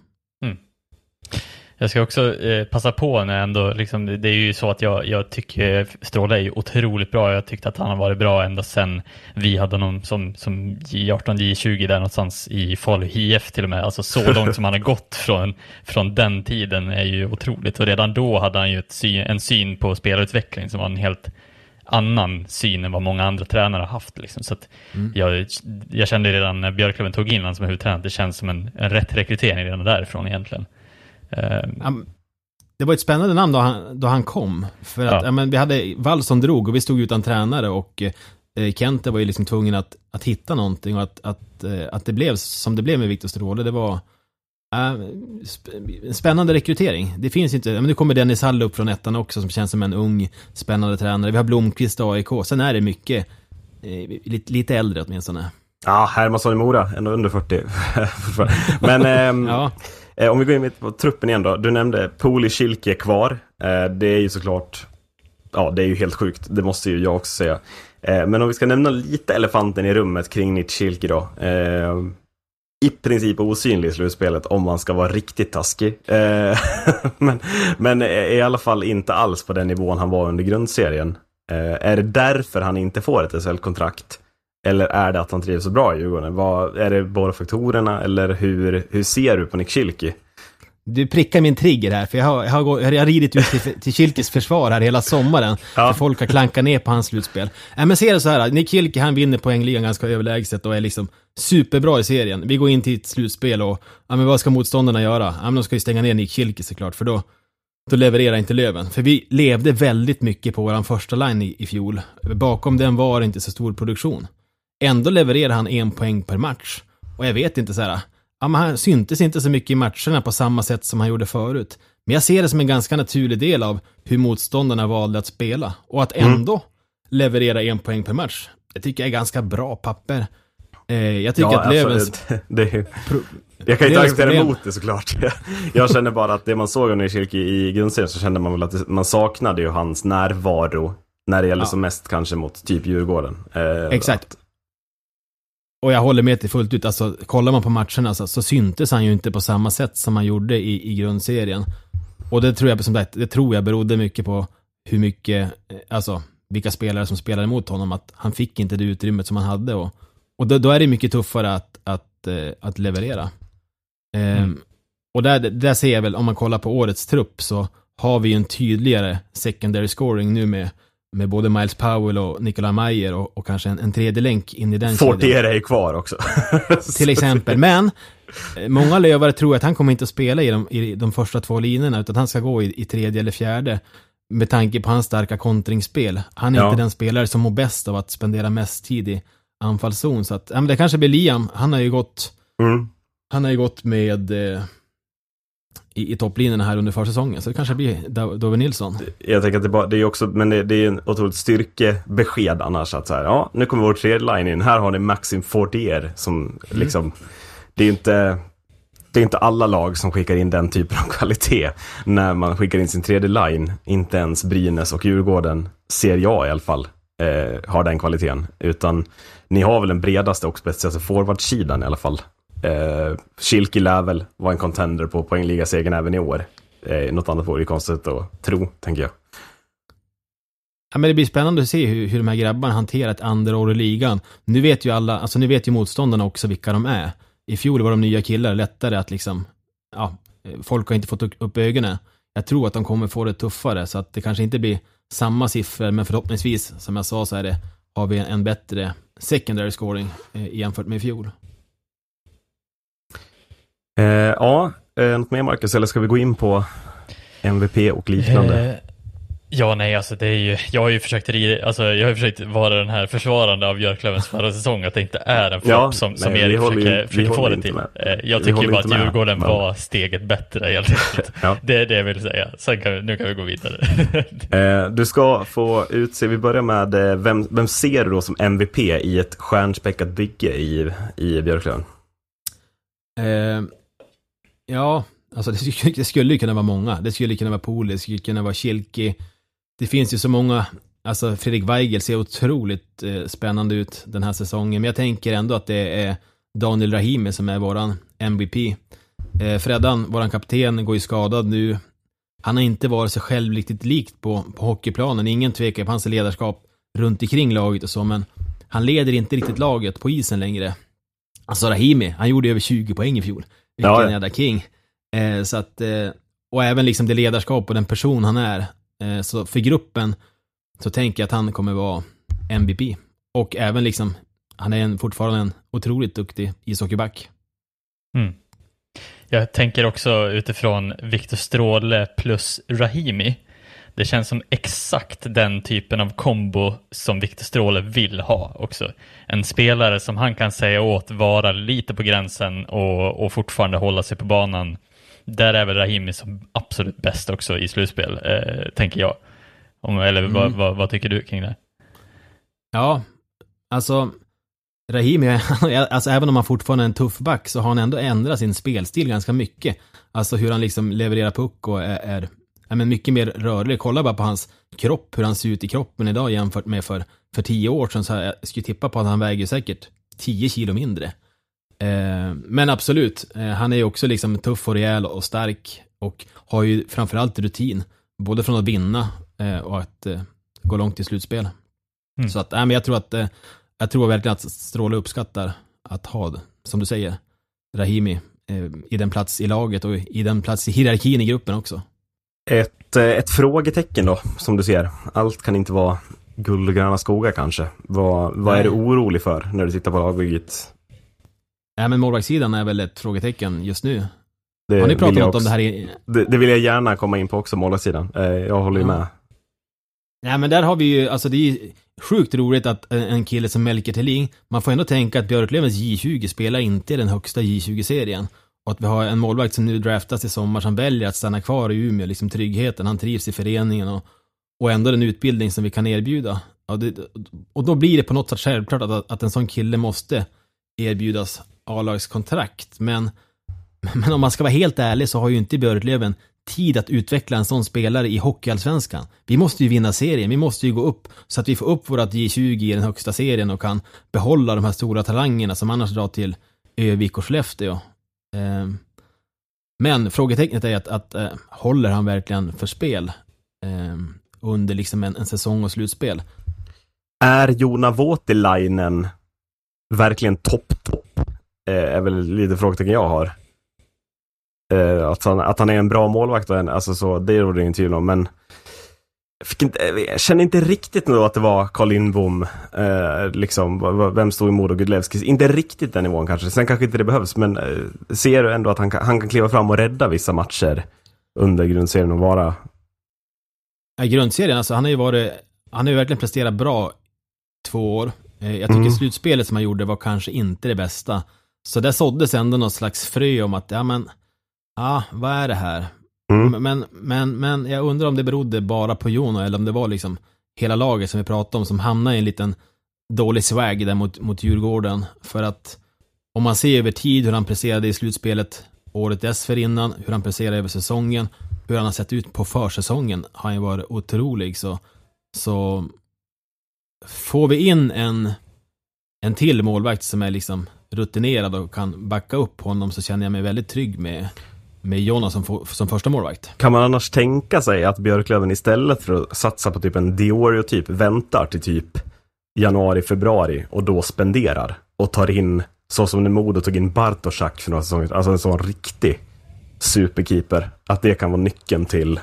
Jag ska också eh, passa på när ändå, liksom, det är ju så att jag, jag tycker Stråle är ju otroligt bra. Jag tyckte att han har varit bra ända sedan vi hade honom som, som J18, J20 där någonstans i Falu IF till och med. Alltså så (laughs) långt som han har gått från, från den tiden är ju otroligt. Och redan då hade han ju ett syn, en syn på spelarutveckling som var en helt annan syn än vad många andra tränare har haft. Liksom. Så att jag, jag kände redan när Björklöven tog in honom som huvudtränare det känns som en, en rätt rekrytering redan därifrån egentligen. Men Det var ett spännande namn då han, då han kom. För att Ja. ja. men vi hade Wallson drog och vi stod utan tränare och eh, Kente var ju liksom tvungen att, att hitta någonting och att, att, eh, att det blev som det blev med Viktor Stråle, det var spännande rekrytering. Det finns inte, ja, men nu kommer Dennis Hall upp från ettan också som känns som en ung spännande tränare. Vi har Blomqvist och AIK, sen är det mycket eh, lite, lite äldre åtminstone. Ja, Hermansson i Mora, ändå under 40. (laughs) Men ehm, Ja, eh, om vi går in på truppen igen då. Du nämnde Poli Schilke kvar. Eh, det är ju såklart, ja det är ju helt sjukt. Det måste ju jag också säga. Eh, men om vi ska nämna lite elefanten i rummet kring Nick Schilke då. I princip osynlig i slutspelet om man ska vara riktigt taskig. Eh, (laughs) men, men i alla fall inte alls på den nivån han var under grundserien. Eh, är det därför han inte får ett SHL-kontrakt? Eller är det att han trivs så bra i Djurgården? Vad, är det båda faktorerna eller hur, hur ser du på Nick Schilke? Du prickar min trigger här, för jag har, jag har, jag har ridit ut till, till Kilkes försvar här hela sommaren. (laughs) Ja. För folk har klankat ner på hans slutspel. Nej men se det så här, Nick Kilke han vinner poängligan ganska överlägset och är liksom superbra i serien. Vi går in till ett slutspel och, ja men vad ska motståndarna göra? Ja men de ska ju stänga ner Nick Kilke såklart, för då, då levererar inte Löven. För vi levde väldigt mycket på våran första line i, i fjol. Bakom den var det inte så stor produktion. Ändå levererar han en poäng per match. Och jag vet inte så här, ja, men han syntes inte så mycket i matcherna på samma sätt som han gjorde förut. Men jag ser det som en ganska naturlig del av hur motståndarna valde att spela. Och att ändå leverera en poäng per match, det tycker jag är ganska bra papper. Eh, jag tycker att det, (laughs) det är, pro- jag kan ju inte argumentera emot det såklart. (laughs) Jag känner bara att det man såg Nick Schilke i grundserien så kände man väl att det, man saknade ju hans närvaro när det gäller Ja. som mest kanske mot typ Djurgården. Eh, Exakt. Och jag håller med till fullt ut. Alltså, kollar man på matcherna så, så syntes han ju inte på samma sätt som han gjorde i, i grundserien. Och det tror jag, som sagt, det tror jag berodde mycket på hur mycket, eh, alltså vilka spelare som spelade emot honom, att han fick inte det utrymmet som han hade. Och, och då, då är det mycket tuffare att, att, eh, att leverera. Ehm, och där, där ser jag väl, om man kollar på årets trupp, så har vi ju en tydligare secondary scoring nu med, med både Miles Powell och Nikolaj Mayer och, och kanske en, en tredje länk in i den. Fortier är ju kvar också. (laughs) Till exempel. Men eh, många lövare tror att han kommer inte att spela i de, i de första två linjerna, utan han ska gå i, i tredje eller fjärde. Med tanke på hans starka kontringsspel. Han är Ja. inte den spelare som mår bäst av att spendera mest tid i anfallszon. Så att, ja, men det kanske blir Liam. Han har ju gått, Mm. han har ju gått med eh, i, i topplinjerna här under försäsongen. Så det kanske blir Do- Dove Nilsson. Jag tänker att det, bara, det är också, men det, det är en otroligt styrkebesked annars att så här, ja, nu kommer vår tredje line in, här har ni Maxim Fortier som liksom, det är inte, det är inte alla lag som skickar in den typen av kvalitet när man skickar in sin tredje line. Inte ens Brynäs och Djurgården, ser jag i alla fall, eh, har den kvaliteten. Utan ni har väl den bredaste och speciaste forwardsidan i alla fall. Eh, Schilke lär väl vara en contender på poängligasegern även i år. Eh, något annat vore ju konstigt att tro, tänker jag. Ja, men det blir spännande att se hur, hur de här grabbarna hanterar ett andra år i ligan. Nu vet ju alla, alltså nu vet ju motståndarna också vilka de är. I fjol var de nya killar lättare att liksom, ja, eh, folk har inte fått upp ögonen. Jag tror att de kommer få det tuffare, så att det kanske inte blir samma siffror, men förhoppningsvis, som jag sa, så är det, har vi en bättre secondary scoring eh, jämfört med i fjol. Eh, ja, eh, något mer Marcus, eller ska vi gå in på MVP och liknande? Eh, ja, nej, alltså det är ju, jag har ju försökt, alltså, jag har ju försökt vara den här försvarande av Björklövens förra säsong, att det inte är en flopp Ja, som, som nej, Erik håller ju- försöker, försöker få det till. med. Eh, Jag tycker ju bara att med, Djurgården men- var steget bättre helt enkelt. Ja. Det är det jag vill säga. Sen kan vi, nu kan vi gå vidare. (laughs) Eh, du ska få utse, vi börjar med, eh, vem, vem ser du då som MVP i ett stjärnspäckat bygge i, i Björklöven? Ja, alltså det skulle, det skulle ju kunna vara många. Det skulle kunna vara Poli, det skulle kunna vara Kilki. Det finns ju så många, alltså Fredrik Weigel ser otroligt eh, spännande ut den här säsongen. Men jag tänker ändå att det är Daniel Rahimi som är våran MVP. Eh, Freddan, våran kapten, går ju skadad nu. Han har inte varit sig själv riktigt likt på, på hockeyplanen. Ingen tvekar på hans ledarskap runt omkring laget och så, men han leder inte riktigt laget på isen längre. Alltså Rahimi, han gjorde över 20 poäng i fjol. Vilken Ja, ja. jävla king. Eh, så att, eh, och även liksom det ledarskap och den person han är. Eh, så för gruppen så tänker jag att han kommer vara MVP. Och även liksom, han är en, fortfarande en otroligt duktig ishockeyback. Mm. Jag tänker också utifrån Viktor Stråle plus Rahimi. Det känns som exakt den typen av kombo som Viktor Stråle vill ha också. En spelare som han kan säga åt vara lite på gränsen och, och fortfarande hålla sig på banan. Där är väl Rahimi som absolut bäst också i slutspel, eh, tänker jag. Om, eller vad, Mm. vad, vad tycker du kring det? Ja, alltså Rahimi, (laughs) alltså även om han fortfarande är en tuff back så har han ändå ändrat sin spelstil ganska mycket. Alltså hur han liksom levererar puck och är, är ja, men mycket mer rörlig. Kolla bara på hans kropp, hur han ser ut i kroppen idag jämfört med för, för tio år sedan. Så jag skulle tippa på att han väger säkert 10 kilo mindre. Eh, men absolut, eh, han är ju också liksom tuff och rejäl och stark och har ju framförallt rutin. Både från att vinna eh, och att eh, gå långt i slutspel. Mm. Så att, nej, men jag tror att, eh, jag tror verkligen att Stråle uppskattar att ha, som du säger, Rahimi eh, i den plats i laget och i den plats i hierarkin i gruppen också. Ett, eh, ett frågetecken då, som du ser. Allt kan inte vara guld och gröna skogar kanske. Vad, vad är du orolig för när du tittar på lagbygget? Nej, men målvaktssidan är väl ett frågetecken just nu. Det Har ni pratat något om det här i... Det, det vill jag gärna komma in på också, målvaktssidan. Eh, Jag håller ju Ja. med. Nej, men där har vi ju, alltså det är ju sjukt roligt att en- en kille som Melker Thelin, man får ändå tänka att Björklövens J20 spelar inte i den högsta J20-serien. Och att vi har en målvakt som nu draftas i sommar som väljer att stanna kvar i Umeå, liksom tryggheten, han trivs i föreningen och, och ändå den utbildning som vi kan erbjuda. Och, det, och då blir det på något sätt självklart att, att en sån kille måste erbjudas A-lagskontrakt. Men, (laughs) men om man ska vara helt ärlig så har ju inte Björklöven tid att utveckla en sån spelare i Hockeyallsvenskan. Vi måste ju vinna serien, vi måste ju gå upp så att vi får upp vårat J20 i den högsta serien och kan behålla de här stora talangerna som annars drar till Övik och Skellefteå. Ehm, men frågetecknet är att, att eh, håller han verkligen för spel ehm, under liksom en, en säsong och slutspel? Är Jona Voutilainen verkligen topp, topp? Eh, är väl lite frågetecken jag har. Eh, att, han, att han är en bra målvakt, och en, alltså så, det råder det ingen tvivel om, men fick inte, jag känner inte riktigt nu att det var Carl Lindbom, eh, liksom, vem stod emot och Gudlevskis? Inte riktigt den nivån kanske, sen kanske inte det behövs, men eh, ser du ändå att han kan, han kan kliva fram och rädda vissa matcher under grundserien och vara Ja, grundserien, alltså han har ju varit, han har ju verkligen presterat bra två år. Eh, Jag tycker Mm. slutspelet som han gjorde var kanske inte det bästa. Så där såddes ändå någon slags frö om att, ja men, ja, vad är det här? Mm. Men, men, men jag undrar om det berodde bara på Jono eller om det var liksom hela laget som vi pratade om som hamnade i en liten dålig swag där mot, mot Djurgården. För att om man ser över tid hur han presterade i slutspelet året dessförinnan, hur han presterade över säsongen, hur han har sett ut på försäsongen har han ju varit otrolig. Så, så får vi in en, en till målvakt som är liksom rutinerad och kan backa upp honom så känner jag mig väldigt trygg med, med Jonas som, som första målvakt. Kan man annars tänka sig att Björklöven istället för att satsa på typ en Diorio-typ väntar till typ januari, februari och då spenderar och tar in, så som när Modo tog in Bartoszak för några säsonger alltså en sån riktig superkeeper. Att det kan vara nyckeln till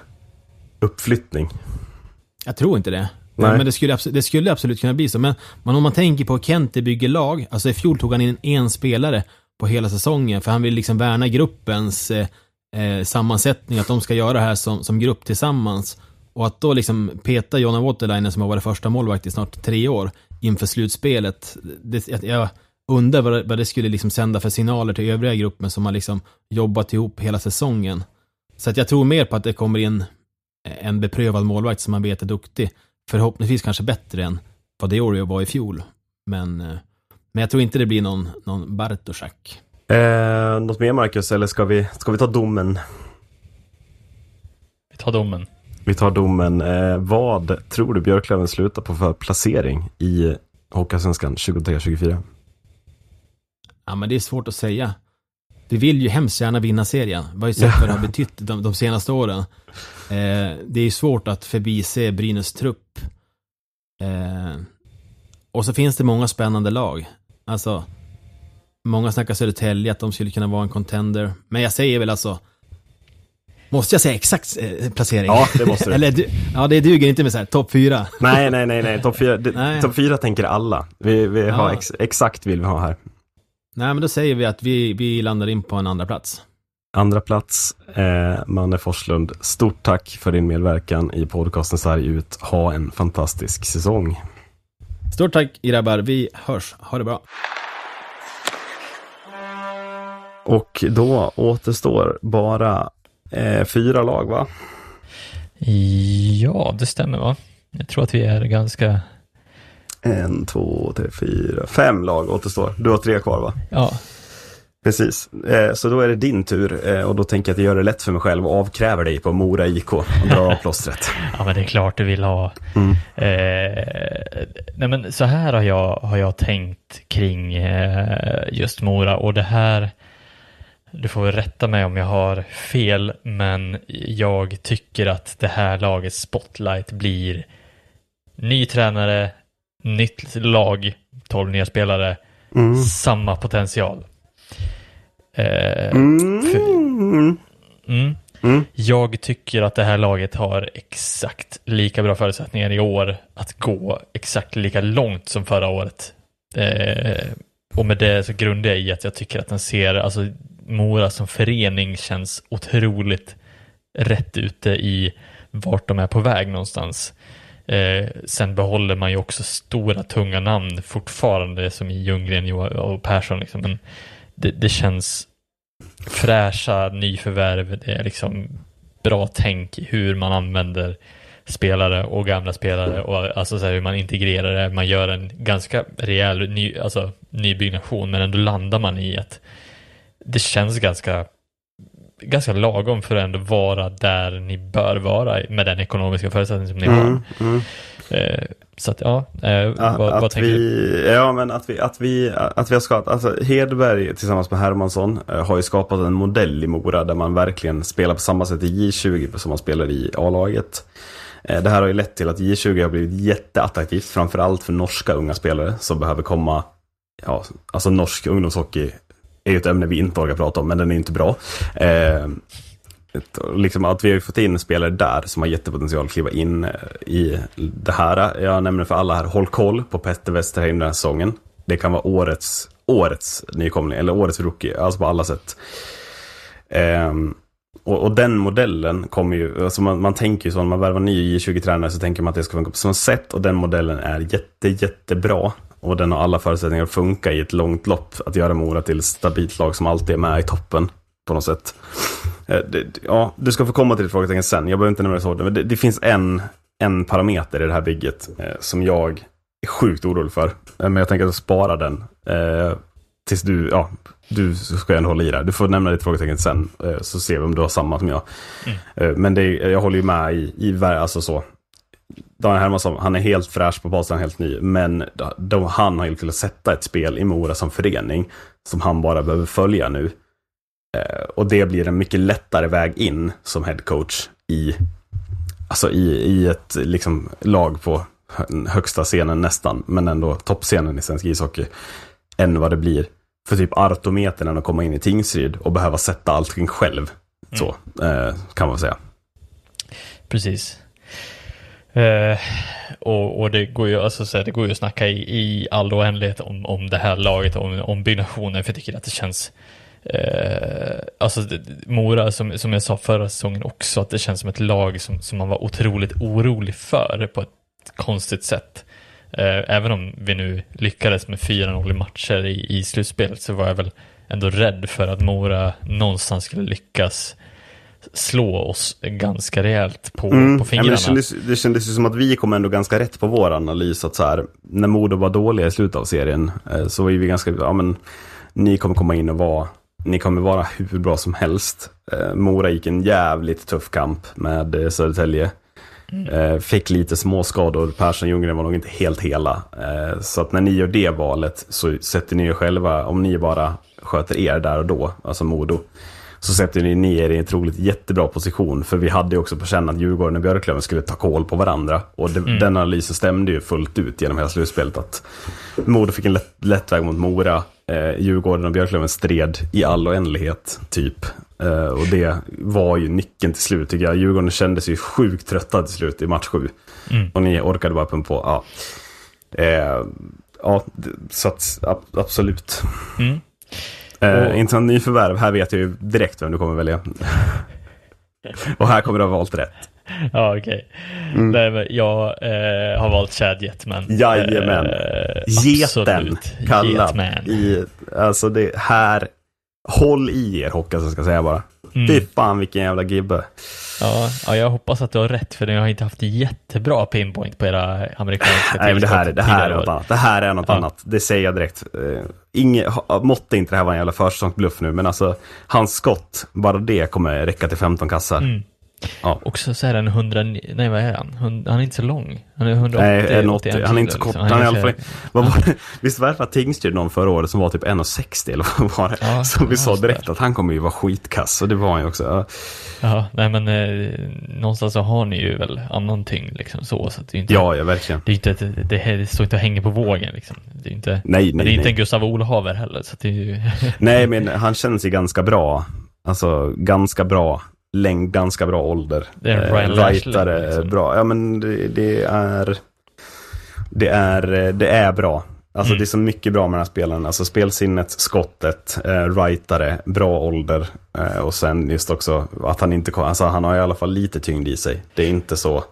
uppflyttning. Jag tror inte det. Nej. Men det skulle, det skulle absolut kunna bli så. Men, men om man tänker på Kente bygger lag, alltså i fjol tog han in en spelare på hela säsongen, för han vill liksom värna gruppens eh, sammansättning, att de ska göra det här som, som grupp tillsammans. Och att då liksom peta Jonna Waterlinen som har varit första målvakt i snart tre år inför slutspelet. Det, jag, undrar vad det, vad det skulle liksom sända för signaler till övriga gruppen som har liksom jobbat ihop hela säsongen. Så att jag tror mer på att det kommer in en beprövad målvakt som man vet är duktig. Förhoppningsvis kanske bättre än vad Diorio var i fjol. Men, eh, men jag tror inte det blir någon, någon Bartoszak. Eh, något mer Marcus, eller ska vi, ska vi ta domen? Vi tar domen. Vi tar domen. Eh, vad tror du Björklöven slutar på för placering i Hockeyallsvenskan 23-24? Ja, men det är svårt att säga. vi vill ju hemskt gärna vinna serien. Vi har ju sett (laughs) vad det har betytt de, de senaste åren. Eh, det är ju svårt att förbise Brynäs trupp. Eh, och så finns det många spännande lag. Alltså, många snackar Södertälje, att de skulle kunna vara en contender. Men jag säger väl alltså, Måste jag säga exakt eh, placering? Ja, det måste du. (laughs) Eller, du- ja, det duger inte med så här topp fyra. Nej, nej, nej, nej. Topp fyra, (laughs) Nej. top fyra tänker alla. Vi, vi har Ja. ex, exakt vill vi ha här. Nej, men då säger vi att vi, vi landar in på en andra plats. Andra plats, eh, Manne Forslund. Stort tack för din medverkan i podcasten Sarg ut. Ha en fantastisk säsong. Stort tack grabbar, vi hörs. Ha det bra. Och då återstår bara eh, fyra lag, va? Ja, det stämmer va? Jag tror att vi är ganska, En, två, tre, fyra, fem lag återstår. Du har tre kvar, va? ja, Precis. Eh, så då är det din tur eh, och då tänker jag att jag gör det lätt för mig själv och avkräver dig på Mora IK och drar av plåstret. (laughs) ja men det är klart du vill ha. Mm. Eh, nej men så här har jag, har jag tänkt kring eh, just Mora och det här, du får väl rätta mig om jag har fel, men jag tycker att det här lagets spotlight blir ny tränare, nytt lag, 12 nya spelare, Mm. samma potential. Eh, Mm. Mm. Mm. Jag tycker att det här laget har exakt lika bra förutsättningar i år att gå exakt lika långt som förra året. Eh, och med det så grundar jag i att jag tycker att den ser, alltså Mora som förening känns otroligt rätt ute i vart de är på väg någonstans. Eh, sen behåller man ju också stora tunga namn fortfarande som i Ljunggren och Persson. Liksom. Men det, det känns fräscha nyförvärv. Det är liksom bra tänk i hur man använder spelare och gamla spelare och alltså så här hur man integrerar det. Man gör en ganska rejäl ny, alltså, nybyggnation men ändå landar man i att det känns ganska ganska lagom för att ändå vara där ni bör vara med den ekonomiska förutsättning som ni har. Mm. Mm. Eh, så att ja, eh, Att, vad, vad att tänker vi, du? ja men att vi, att vi, att vi har skapat, alltså Hedberg tillsammans med Hermansson eh, har ju skapat en modell i Mora där man verkligen spelar på samma sätt i J20 som man spelar i A-laget. Det här har ju lett till att J20 har blivit jätteattraktivt, framförallt för norska unga spelare som behöver komma, ja, alltså norsk ungdomshockey är ju ett ämne vi inte orkar prata om, men den är inte bra. Eh, liksom att vi har fått in spelare där som har jättepotential att kliva in eh, i det här. Jag nämner för alla här, håll koll på Petter Westerheim den här säsongen. Det kan vara årets, årets nykomling, eller årets rookie, alltså på alla sätt. Eh, och, och den modellen kommer ju, alltså man, man tänker ju så när man värvar ny J20-tränare så tänker man att det ska funka på samma sätt och den modellen är jätte, jättebra. Och den har alla förutsättningar att funka i ett långt lopp, att göra Mora till ett stabilt lag som alltid är med i toppen på något sätt. Eh, ja, du ska få komma till ditt frågetecken sen, jag behöver inte nämna det så, men det, det finns en, en parameter i det här bygget eh, som jag är sjukt orolig för. Eh, men jag tänker att spara den eh, tills du, ja, du ska ändå hålla i det. Du får nämna ditt frågetecken sen, så ser vi om du har samma som jag. Eh, men det, jag håller ju med i, i alltså så. Daniel Hermansson, han är helt fräsch på basen, helt ny. Men de, han har ju till att sätta ett spel i Mora som förening som han bara behöver följa nu. Eh, och det blir en mycket lättare väg in som headcoach i, alltså i, i ett liksom, lag på hö- högsta scenen nästan, men ändå toppscenen i svensk ishockey, än vad det blir för typ Artometern att komma in i Tingsryd och behöva sätta allting själv. Så, eh, kan man säga. Precis. Eh, och, och det går ju alltså, så här, det går ju att snacka i, i all oändlighet om, om det här laget, om, om byggnationen, för jag tycker att det känns eh, alltså det- Mora, som, som jag sa förra säsongen också, att det känns som ett lag som, som man var otroligt orolig för på ett konstigt sätt. Eh, även om vi nu lyckades med 4-0 i matcher i, i slutspelet så var jag väl ändå rädd för att Mora någonstans skulle lyckas slå oss ganska rejält på, på Mm. Ja, men fingrarna. det, kändes, det kändes som att vi kom ändå ganska rätt på vår analys. Att så här, när Modo var dåliga i slutet av serien eh, så var vi ganska, ja men ni kommer komma in och vara, ni kommer vara hur bra som helst. Eh, Mora gick en jävligt tuff kamp med eh, Södertälje. Eh, fick lite småskador, Persson Ljunggren var nog inte helt hela. Så att när ni gör det valet så sätter ni er själva, om ni bara sköter er där och då, alltså Modo, så sätter ni ni er i en troligt jättebra position. För vi hade ju också på känn att Djurgården och Björklöven skulle ta koll på varandra. Och det, den analysen stämde ju fullt ut genom hela slutspelet. Att Modo fick en lätt, lätt väg mot Mora. Eh, Djurgården och Björklöven stred i all oändlighet, typ. Eh, och det var ju nyckeln till slut, tycker jag. Djurgården kändes ju sjukt trötta till slut i match sju. Och ni orkade bara pumpa på. Ja. Eh, ja, så att ab- absolut. Mm. Eh, Och- Inte en ny förvärv, här vet jag ju direkt vem du kommer välja. (laughs) och här kommer du ha valt rätt. Ja, okej. Nej, men Jag eh, har valt Chad Jetman. Jajamän. Eh, Geten kallad. I, alltså det här, håll i er Håkan, ska jag säga bara. Mm. Fy fan vilken jävla gibbe. Ja, ja, jag hoppas att du har rätt för jag har inte haft jättebra pinpoint på era amerikanska Nej men det här, det här är något annat. Det här är något Ja. annat. Det säger jag direkt. Uh, inge, måtte inte det här vara en jävla försäsongsbluff nu, men alltså hans skott, bara det kommer räcka till 15 kassar. Mm. Ja. Och så, så är den 100, nej vad är han? Han är inte så lång. Han är 180, Nej, 180. 81 Han är inte så kilo, kort. liksom. Han är i alla fall, vad var det? (laughs) Visst var det för att Tingsryd någon förra året som var typ 1,60 eller vad var det? Ja, så vi sa direkt att han kommer ju vara skitkass och det var han ju också. Ja. Ja, nej men eh, någonstans så har ni ju väl annan tyngd liksom så. så att det är inte, Ja, ja, verkligen. Det, är inte, det, det, det står inte och hänger på vågen liksom. Det är inte, Nej, men det är nej, inte en nej. Gustav Olhaver heller. Så det är ju, Nej, men han känns ju ganska bra. Alltså ganska bra längd, ganska bra ålder. Det är Eh, Ryan Lashley, rightare, liksom. bra. Ja, men det, det är... Det är, det är bra. Alltså Mm. det är så mycket bra med den här spelaren. Alltså spelsinnet, skottet, eh, rightare, bra ålder. Eh, och sen just också att han inte kom, alltså han har i alla fall lite tyngd i sig. Det är inte så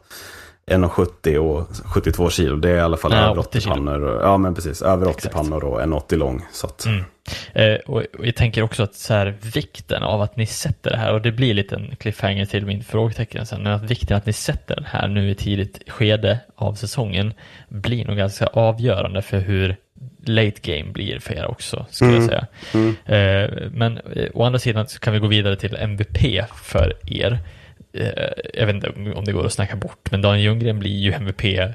1,70 och 72 kilo. Det är i alla fall Nej, över 80 80 kilo. pannor. Ja, men precis. Över 80 Exakt. pannor och 1,80 lång. Så att, Mm. Eh, och, och jag tänker också att så här, vikten av att ni sätter det här, och det blir lite en cliffhanger till min frågetecken sen, men att vikten att ni sätter den här nu i tidigt skede av säsongen blir nog ganska avgörande för hur late game blir för er också, skulle jag säga. Eh, men eh, å andra sidan så kan vi gå vidare till MVP för er. Eh, jag vet inte om- det går att snacka bort, men Daniel Ljunggren blir ju MVP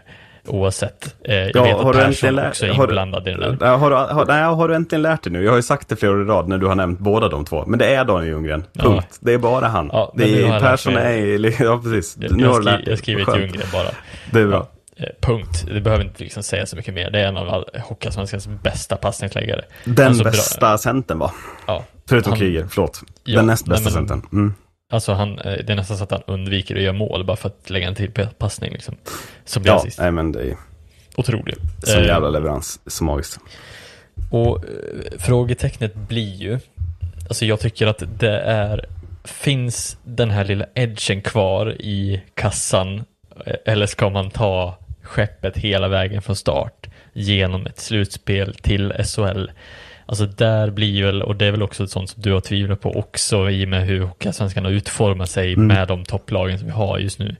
oavsett. Eh, jag Ja, vet att Persson också är inblandad i det där. Ja, Har, har, nej, har du äntligen lärt dig nu? Jag har ju sagt det flera år i rad när du har nämnt båda de två. Men det är Daniel Ljunggren. Ja. Punkt. Det är bara han. Ja, det är, Persson är... (laughs) Ja, precis. Jag, nu jag, har skri, jag skriver till Ljunggren bara. Det är bra. Eh, Punkt. Det behöver inte liksom säga så mycket mer. Det är en av all- Hockeyallsvenskans bästa passningsläggare. Den Alltså, bra- bästa centern va? Ja. Förutom Han- Kryger, förlåt. Ja, Den näst bästa men- centern. Mm. Alltså han, eh, det är nästan så att han undviker att göra mål bara för att lägga en till passning liksom. Som blir Ja, assist. nej men det är Otrolig. sån Eh, jävla leverans. Så magiskt. Och eh, frågetecknet blir ju, alltså jag tycker att det är, finns den här lilla edgen kvar i kassan eh, eller ska man ta skeppet hela vägen från start genom ett slutspel till SHL? Alltså där blir väl, och det är väl också ett sånt som du har tvivlat på också i och med hur Hockeyallsvenskan har utformat sig Mm. med de topplagen som vi har just nu.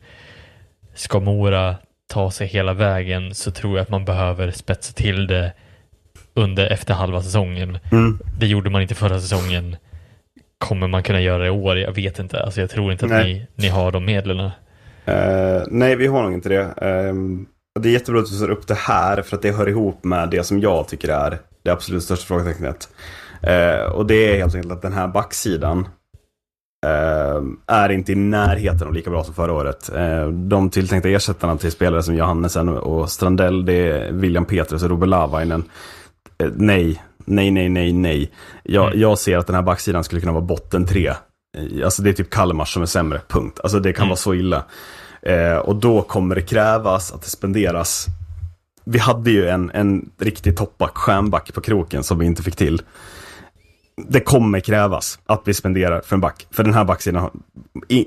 Ska Mora ta sig hela vägen så tror jag att man behöver spetsa till det under efter halva säsongen. Mm. Det gjorde man inte förra säsongen. Kommer man kunna göra det i år? Jag vet inte. Alltså jag tror inte att ni, ni har de medlen. Eh, nej, vi har nog inte det. Och det är jättebra att du tar upp det här för att det hör ihop med det som jag tycker är det absolut största frågetecknet. Eh, och det är helt enkelt att den här backsidan eh, är inte i närheten av lika bra som förra året. Eh, de tilltänkta ersättarna till spelare som Johannesen och Strandell, det är William Petrus och Robert Lavainen. Eh, nej, nej, nej, nej, nej. Jag, Mm. jag ser att den här backsidan skulle kunna vara botten tre. Eh, Alltså det är typ Kalmar som är sämre, punkt. Alltså det kan Mm. vara så illa. Eh, och då kommer det krävas att det spenderas. Vi hade ju en, en riktig toppback, stjärnback på kroken som vi inte fick till. Det kommer krävas att vi spenderar för en back. För den här backsidan,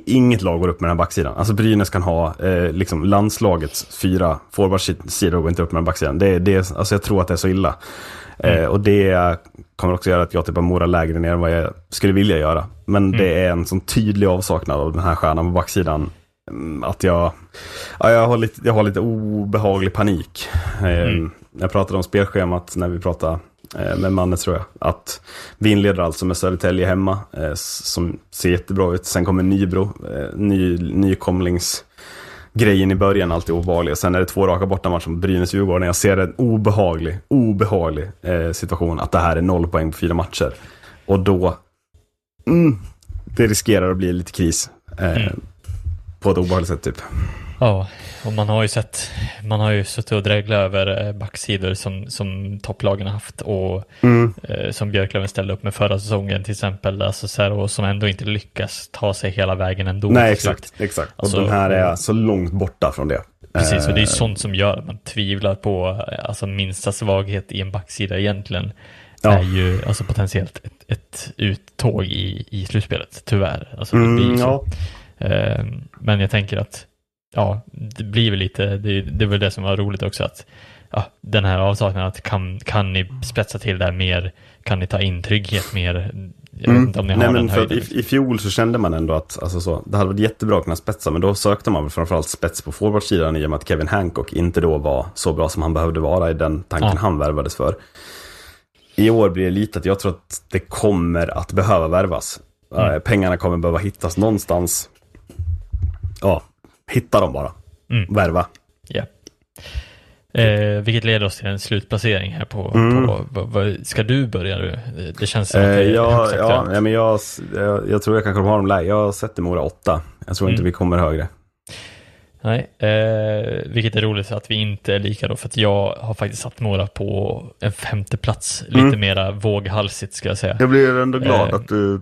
inget lag går upp med den här backsidan. Alltså Brynäs kan ha eh, liksom landslagets fyra forwardsidor går inte upp med den här backsidan. Det, det, alltså jag tror att det är så illa. Eh, och det kommer också göra att jag tippar Mora lägre ner än vad jag skulle vilja göra. Men det är en sån tydlig avsaknad av den här stjärnan på backsidan. Mm, Att jag, ja, jag, har lite, jag har lite obehaglig panik. Eh, Jag pratade om spelschemat när vi pratade eh, med Manne tror jag. Att vi inleder alltså med Södertälje hemma, eh, som ser jättebra ut. Sen kommer Nybro, eh, ny, nykomlings grejen i början alltid obehaglig. Sen är det två raka bortamatcher mot Brynäs-Djurgården. Jag ser en obehaglig, obehaglig eh, situation. Att det här är noll poäng på fyra matcher. Och då, mm, det riskerar att bli lite kris. Eh, Mm. På ett obehagligt sätt typ. Ja, och man har ju sett, man har ju suttit och dräglat över eh, backsidor som, som topplagen har haft och Mm. eh, som Björklöven ställde upp med förra säsongen till exempel, alltså så här, och som ändå inte lyckas ta sig hela vägen ändå. Nej, exakt. exakt. Och Alltså, den här är så långt borta från det. Precis, och det är Eh, sånt som gör att man tvivlar på eh, alltså minsta svaghet i en backsida egentligen. Ja. är ju alltså potentiellt ett, ett uttåg i, i slutspelet, tyvärr. Alltså, det blir ju Mm, så. ja. Eh, Men jag tänker att, ja, det blir väl lite, det, det väl det som var roligt också att, ja, den här avsaknaden att kan, kan ni spetsa till det här mer, kan ni ta in trygghet mer? Jag vet Mm. inte om ni Nej, har men den för i, I fjol så kände man ändå att alltså så, det hade varit jättebra att kunna spetsa, men då sökte man väl framförallt spets på forwardsidan i och med att Kevin Hancock inte då var så bra som han behövde vara i den tanken Ja. han värvades för. I år blir det lite att jag tror att det kommer att behöva värvas. Mm. Eh, Pengarna kommer behöva hittas någonstans. Ja, hitta dem bara. Mm. Värva. Ja. Eh, vilket leder oss till en slutplacering här på, Mm. på vad, ska du börja nu? Det- känns som att Eh, det är ja, högst ja, ja, men jag, jag, jag tror jag kanske har dem lägre. Jag sätter Mora 8. Jag tror inte Mm. vi kommer högre. Nej, eh, vilket är roligt att vi inte är lika då, för att jag har faktiskt satt Mora på en femte plats lite Mm. mera våghalsigt ska jag säga. Jag blir ändå glad Eh, att du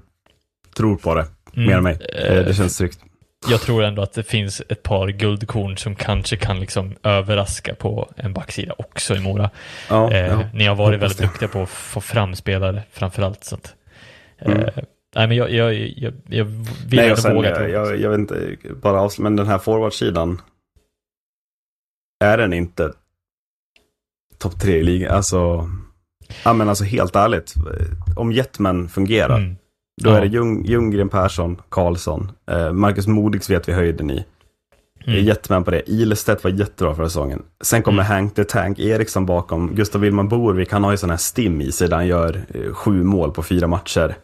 tror på det. Mm, Mer än mig. eh, Eh, det känns tryggt. Jag tror ändå att det finns ett par guldkorn som kanske kan liksom överraska på en backsida också i Mora. Ja, Eh, ja. Ni har varit väldigt duktiga på att få fram spelare framförallt. Så att, eh, Mm. Nej men jag, jag, jag, jag vill Nej, ändå sen, våga jag, jag, jag vet inte, bara avsluta, men den här forwardsidan. Är den inte topp tre i ligan? Alltså, ja men alltså helt ärligt. Om Jetman fungerar, Mm. Då Ja. är det Ljung, Ljunggren, Persson, Karlsson. Eh, Marcus Modigs vet vi höjden i. Mm. Jetman på det. Ilestedt var jättebra förra säsongen. Sen kommer Mm. Hank the Tank Eriksson bakom. Gustav Willman Borvik, han har ju sån här stim i sig där han gör eh, sju mål på fyra matcher.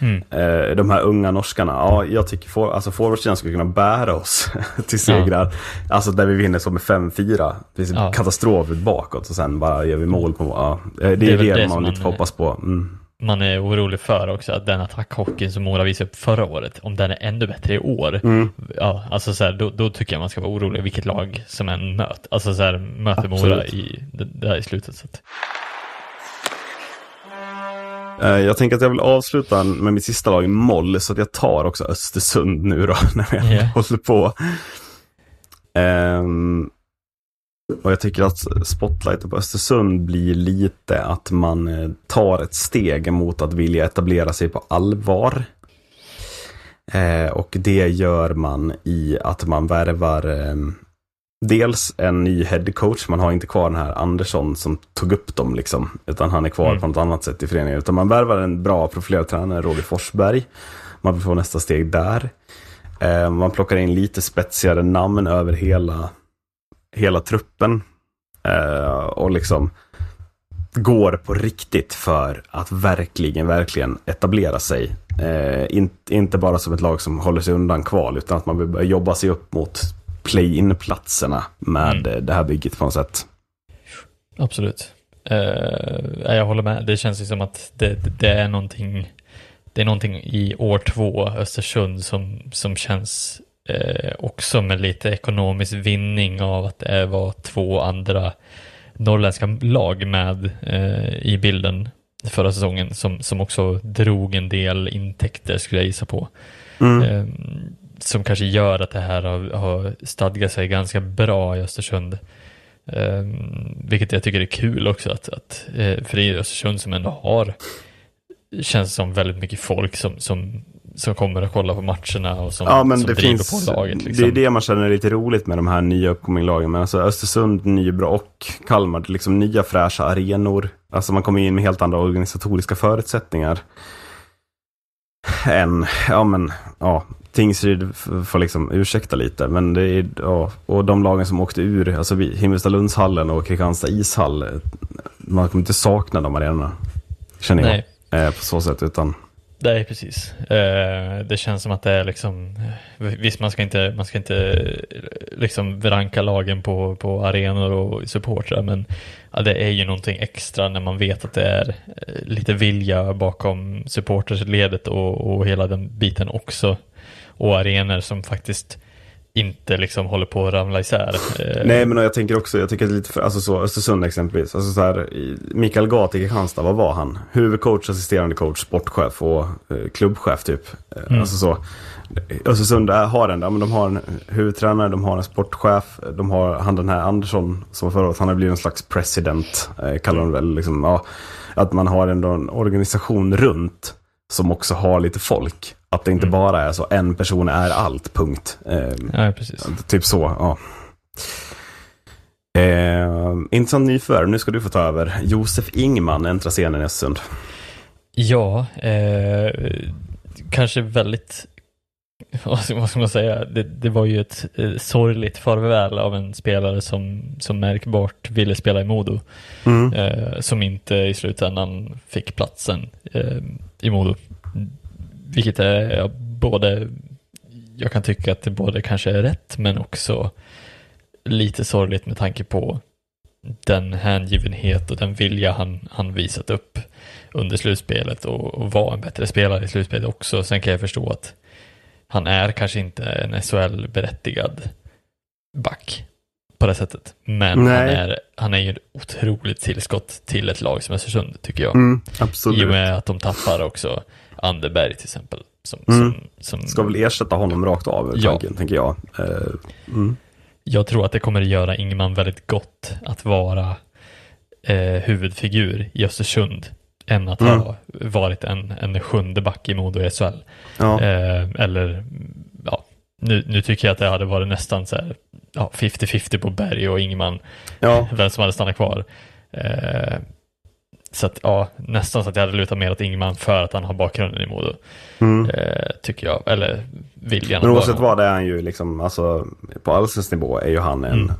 Mm. Eh, de här unga norskarna, ja jag tycker for, alltså forwardsidan skulle kunna bära oss (laughs) till segrar. Alltså där vi vinner som med 5-4. Det är Ja. katastrof bakåt och sen bara gör vi mål på, ja. Eh, Det är Det det, är väl det man som lite man- hoppas på. Mm. Man är orolig för också att den attackhockeyn som Mora visade upp förra året, om den är ännu bättre i år, Mm. ja, alltså så här, då, då tycker jag man ska vara orolig vilket lag som än möter. Alltså så här, möter Mora Absolut. i, det, det här i slutet. Så att, Eh, Jag tänker att jag vill avsluta med mitt sista lag i moll, så att jag tar också Östersund nu då, (laughs) när jag Ja. håller på. Ehm, och jag tycker att spotlighten på Östersund blir lite att man eh, tar ett steg mot att vilja etablera sig på allvar. Eh, och det gör man i att man värvar ehm, dels en ny headcoach. Man har inte kvar den här Andersson som tog upp dem liksom. Utan han är kvar Mm. på något annat sätt i föreningen. Utan man värvar en bra profilerad tränare, Roger Forsberg. Man vill få nästa steg där. Eh, man plockar in lite spetsigare namn över hela, hela truppen. Eh, och liksom går på riktigt för att verkligen, verkligen etablera sig. Eh, in, inte bara som ett lag som håller sig undan kval, utan att man vill börja jobba sig upp mot play-in-platserna med Mm. det här bygget på något sätt. absolut. Eh, jag håller med. Det känns ju som att det, det, det är någonting det är någonting i år två, Östersund, som, som känns eh, också med lite ekonomisk vinning av att det var två andra norrländska lag med eh, i bilden förra säsongen som, som också drog en del intäkter skulle jag gissa på. Mm. Eh, som kanske gör att det här har, har stadgat sig ganska bra i Östersund. Eh, vilket jag tycker är kul också att, att eh, för det är Östersund som ändå har känns som väldigt mycket folk som, som, som kommer att kolla på matcherna och som, Ja, men som det driver finns, på laget. Liksom. det är det man känner är lite roligt med de här nya uppkominglagen. Men alltså Östersund, Nybro och Kalmar, det är liksom nya fräscha arenor. Alltså man kommer in med helt andra organisatoriska förutsättningar. Än, ja men, ja, Tingsryd får liksom ursäkta lite. Men det är, ja, och de lagen som åkte ur, alltså Himmelstalundshallen och Kristianstad ishall, man kommer inte sakna de arenorna. Känner jag. Nej, Eh, på så sätt, utan Nej, precis. Eh, det känns som att det är liksom, eh, visst man ska inte, man ska inte eh, liksom vranka lagen på, på arenor och supportrar, men ja, det är ju någonting extra när man vet att det är eh, lite vilja bakom supportersledet och, och hela den biten också. Och arenor som faktiskt inte liksom håller på att ramla isär. Eh, Nej, men jag tänker också, jag tycker lite för, alltså så, Östersund exempelvis. Alltså så här, Mikael Gat i Kristianstad, vad var han? Huvudcoach, assisterande coach, sportchef och eh, klubbchef typ. Eh, Mm. Alltså så. Östersund är- har en, ja, men de har en huvudtränare, de har en sportchef, de har han den här Andersson som var förra året, han har blivit en slags president, eh, kallar de väl. Liksom, ja, att man har ändå en organisation runt som också har lite folk. Att det inte bara är så, en person är allt, punkt. Eh, Ja, precis. Typ så, ja. Eh, intressant nyförvärv, nu ska du få ta över. Josef Ingman äntrar scenen i Östersund. Ja, eh, kanske väldigt, (laughs) vad ska, vad ska man säga, det, det var ju ett eh, sorgligt farväl av en spelare som, som märkbart ville spela i Modo, Mm. eh, som inte i slutändan fick platsen eh, i Modo. Vilket är ja, både, jag kan tycka att det både kanske är rätt, men också lite sorgligt med tanke på den hängivenhet och den vilja han, han visat upp under slutspelet och, och vara en bättre spelare i slutspelet också. Sen kan jag förstå att han är kanske inte en SHL-berättigad back på det sättet. Men han är, han är ju ett otroligt tillskott till ett lag som Östersund, tycker jag. Mm, I och absolut. med att de tappar också Anderberg till exempel. Som, Mm. som, som Ska väl ersätta honom rakt av, Ja. tanken, tänker jag. Eh, mm. Jag tror att det kommer att göra Ingman väldigt gott att vara eh, huvudfigur i Östersund än att Mm. ha varit en, en sjunde back i Modo i SHL. Ja. Eh, eller, ja, nu, nu tycker jag att det hade varit nästan så här, ja, 50-50 på Berg och Ingman, ja. vem som hade stannat kvar. Eh, så att, ja, nästan så att jag hade lutat mer åt Ingman för att han har bakgrunden i Modo, Mm. eh, tycker jag, eller viljan. Men oavsett vad det är han ju liksom, alltså på allsvensk nivå är ju han en Mm.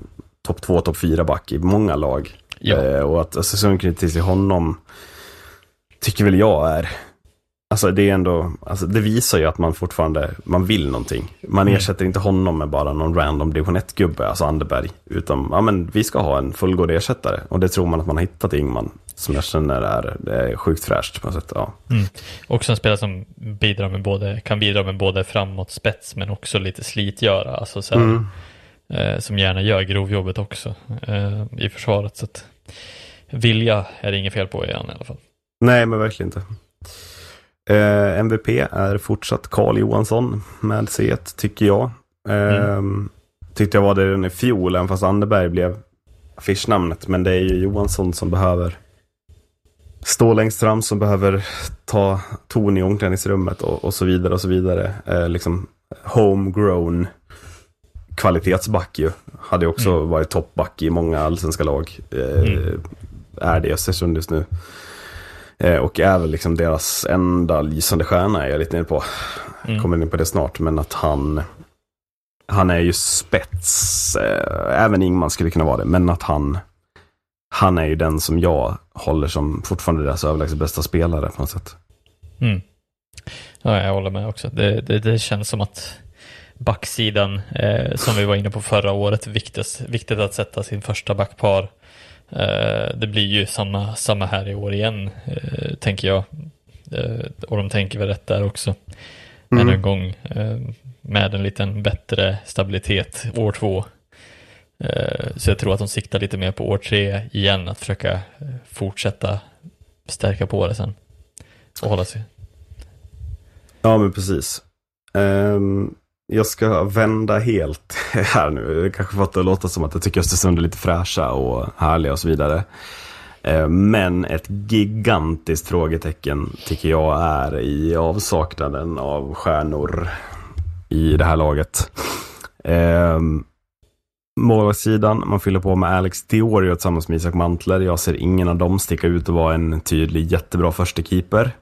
topp två, topp fyra back i många lag. Ja. Eh, och att Östersund knyter till honom tycker väl jag är Alltså det är ändå, alltså det visar ju att man fortfarande, man vill någonting. Man Mm. ersätter inte honom med bara någon random division 1-gubbe, alltså Anderberg. Utan, ja men vi ska ha en fullgod ersättare. Och det tror man att man har hittat i Ingman. Som jag känner är, det är sjukt fräscht på något sätt. Ja. Också en spelare som bidrar med både, kan bidra med både framåt spets men också lite slitgöra. Alltså så här, Mm. eh, som gärna gör grovjobbet också eh, i försvaret. Så att, vilja är det inget fel på i han i alla fall. Nej, men verkligen inte. Eh, MVP är fortsatt Karl Johansson med C1, tycker jag. Eh, Tyckte jag var det redan i fjol, även fast Anderberg blev affischnamnet. Men det är ju Johansson som behöver stå längst fram, som behöver ta ton i omklädningsrummet och, och så vidare och så vidare. Eh, liksom homegrown kvalitetsback ju. Hade också varit toppback i många allsvenska lag. Eh, Mm. Är det i Östersund just nu. Eh, och är väl liksom deras enda lysande stjärna är jag lite inne på. Mm. Kommer in på det snart, men att han han är ju spets. Eh, även Ingman skulle kunna vara det, men att han han är ju den som jag håller som fortfarande deras överlägset bästa spelare på något sätt. Mm. Ja, jag håller med också. Det, det, det känns som att backsidan, eh, som vi var inne på förra året, viktigt, viktigt att sätta sin första backpar. Eh, det blir ju samma, samma här i år igen, eh, tänker jag. Eh, och de tänker väl rätt där också. Mm. Ännu en gång, eh, med en liten bättre stabilitet år två. Eh, så jag tror att de siktar lite mer på år tre igen, att försöka eh, fortsätta stärka på det sen. Och hålla sig. Ja, men precis. Ehm, jag ska vända helt (laughs) här nu. Det kanske fått det att låta som att jag tycker Östersund är lite fräscha och härliga och så vidare. Ehm, men ett gigantiskt frågetecken tycker jag är i avsaknaden av stjärnor i det här laget. Ehm, Målvaktssidan, man fyller på med Alex Diorio tillsammans med Isak Mantler. Jag ser ingen av dem sticka ut och vara en tydlig jättebra första keeper.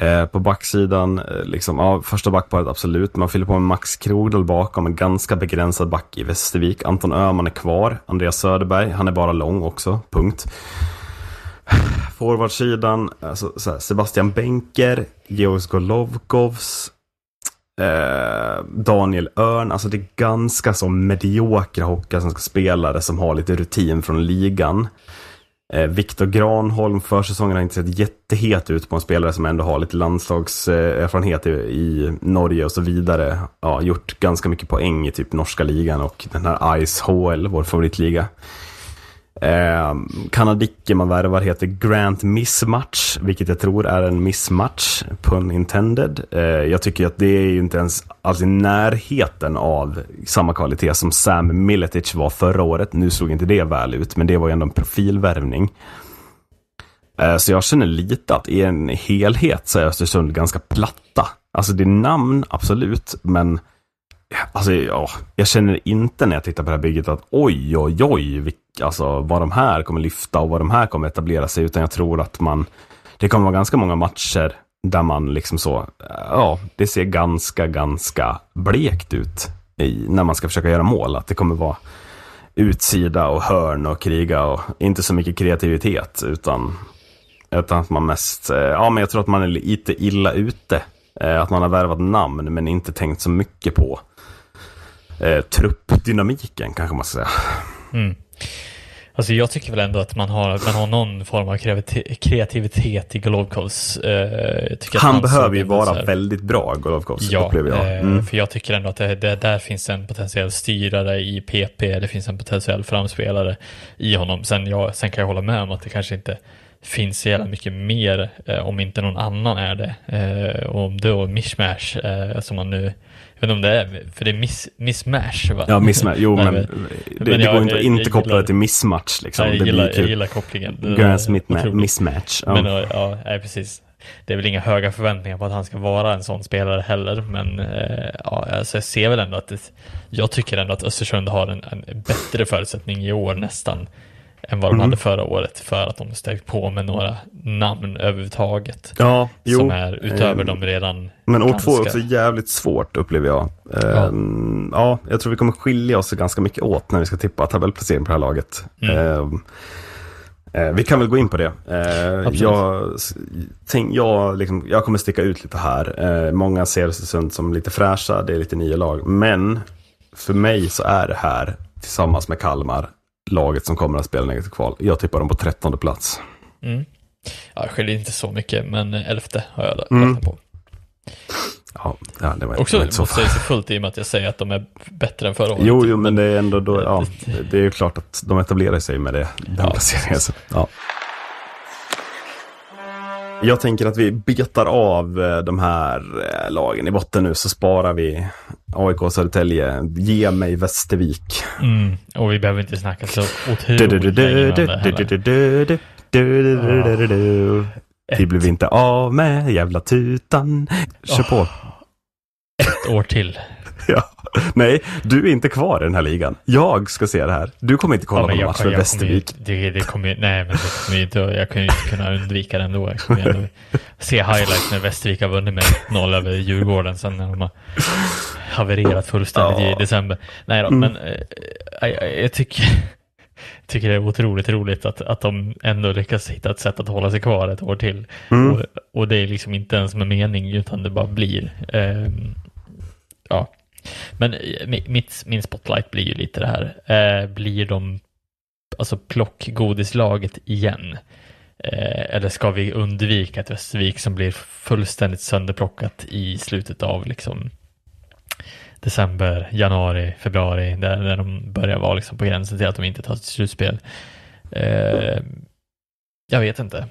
Eh, på backsidan, eh, liksom, ja, första backparet absolut. Man fyller på med Max Krogdahl bakom, en ganska begränsad back i Västervik. Anton Öhman är kvar. Andreas Söderberg, han är bara lång också, punkt. (sighs) Forwardsidan, alltså, Sebastian Benker, Georg Golovkovs, eh, Daniel Örn. Alltså det är ganska så mediokra hockeyallsvenska-spelare som har lite rutin från ligan. Eh, Viktor Granholm, försäsongen har inte sett jättehet ut på en spelare som ändå har lite landslagserfarenhet i, i Norge och så vidare. Ja, gjort ganska mycket poäng i typ norska ligan och den här Ice HL, vår favoritliga. Eh, kanadicken man värvar heter Grant Mismatch, vilket jag tror är en missmatch, pun intended. Eh, jag tycker att det är ju inte ens alls i närheten av samma kvalitet som Sam Miletic var förra året. Nu såg inte det väl ut, men det var ju ändå en profilvärvning. Eh, så jag känner lite att i en helhet så är Östersund ganska platta. Alltså det är namn, absolut, men Alltså, ja, jag känner inte när jag tittar på det här bygget att oj, oj, oj, vilk, alltså vad de här kommer lyfta och vad de här kommer etablera sig, utan jag tror att man, det kommer vara ganska många matcher där man liksom så, eh, ja, det ser ganska, ganska blekt ut i, när man ska försöka göra mål, att det kommer vara utsida och hörn och kriga och inte så mycket kreativitet, utan, utan att man mest, eh, ja, men jag tror att man är lite illa ute. Eh, att man har värvat namn men inte tänkt så mycket på eh, truppdynamiken kanske man ska säga. Mm. Alltså jag tycker väl ändå att man har, man har någon form av kreativitet i Golovkovs. Eh, han, han behöver ju vara väldigt bra, Golovkovs, ja, upplever jag. Eh, mm. för jag tycker ändå att det, det, där finns en potentiell styrare i PP, det finns en potentiell framspelare i honom. Sen, jag, sen kan jag hålla med om att det kanske inte finns så jävla mycket mer eh, om inte någon annan är det. Eh, och om då mishmash eh, som man nu jag vet inte om det är, för det är miss, missmash va? Ja, missmash, jo men, det, men det jag, går inte att inte koppla det till missmatch liksom. Jag, gillar, jag gillar kopplingen. Grand Smith mismatch. Ja. Men ja, ja, precis. Det är väl inga höga förväntningar på att han ska vara en sån spelare heller, men eh, ja, alltså jag ser väl ändå att det, jag tycker ändå att Östersund har en, en bättre förutsättning i år nästan än vad de mm. hade förra året för att de stärkt på med några namn överhuvudtaget. Ja, jo. Som är utöver eh, de redan Men år ganska... två är också jävligt svårt upplever jag. Eh, ja. ja. jag tror vi kommer skilja oss ganska mycket åt när vi ska tippa tabellplacering på det här laget. Mm. Eh, vi kan väl gå in på det. Jag, tänk, jag, liksom, jag kommer sticka ut lite här. Många ser Östersund som lite fräscha, det är lite nya lag. Men för mig så är det här, tillsammans med Kalmar, laget som kommer att spela negativt kval. Jag tippar dem på trettonde plats. Mm. Ja, jag skiljer inte så mycket, men elfte har jag räknat mm. på. Ja, ja, det var Också inte så sig fullt i och med att jag säger att de är bättre än förra året. Jo, jo men det är ändå då, ja, det är ju klart att de etablerar sig med det, den ja. placeringen. Ja. Jag tänker att vi betar av eh, de här eh, lagen i botten nu så sparar vi AIK Södertälje. Ge mig Västervik. Mm, och vi behöver inte snacka så otroligt länge Vi blev inte av med jävla tutan. Kör på. Ett år till. ja. (laughs) Nej, du är inte kvar i den här ligan. Jag ska se det här. Du kommer inte kolla ja, på match för Västervik. Ju, det, det kommer, nej, men det kommer inte, jag kan ju inte kunna undvika det ändå. Jag kommer ändå se highlights när Västervik har vunnit med 0 över Djurgården sen när de har havererat fullständigt ja. i december. Nej då, mm. men äh, jag, jag tycker tycker det är otroligt roligt att, att de ändå lyckas hitta ett sätt att hålla sig kvar ett år till. Mm. Och, och, det är liksom inte ens med mening utan det bara blir. Eh, ja, men eh, mitt, min spotlight blir ju lite det här. Eh, blir de alltså plockgodislaget igen? Eh, eller ska vi undvika ett Västervik som blir fullständigt sönderplockat i slutet av liksom december, januari, februari, där, där de börjar vara liksom på gränsen till att de inte tar sitt slutspel. Eh, jag vet inte.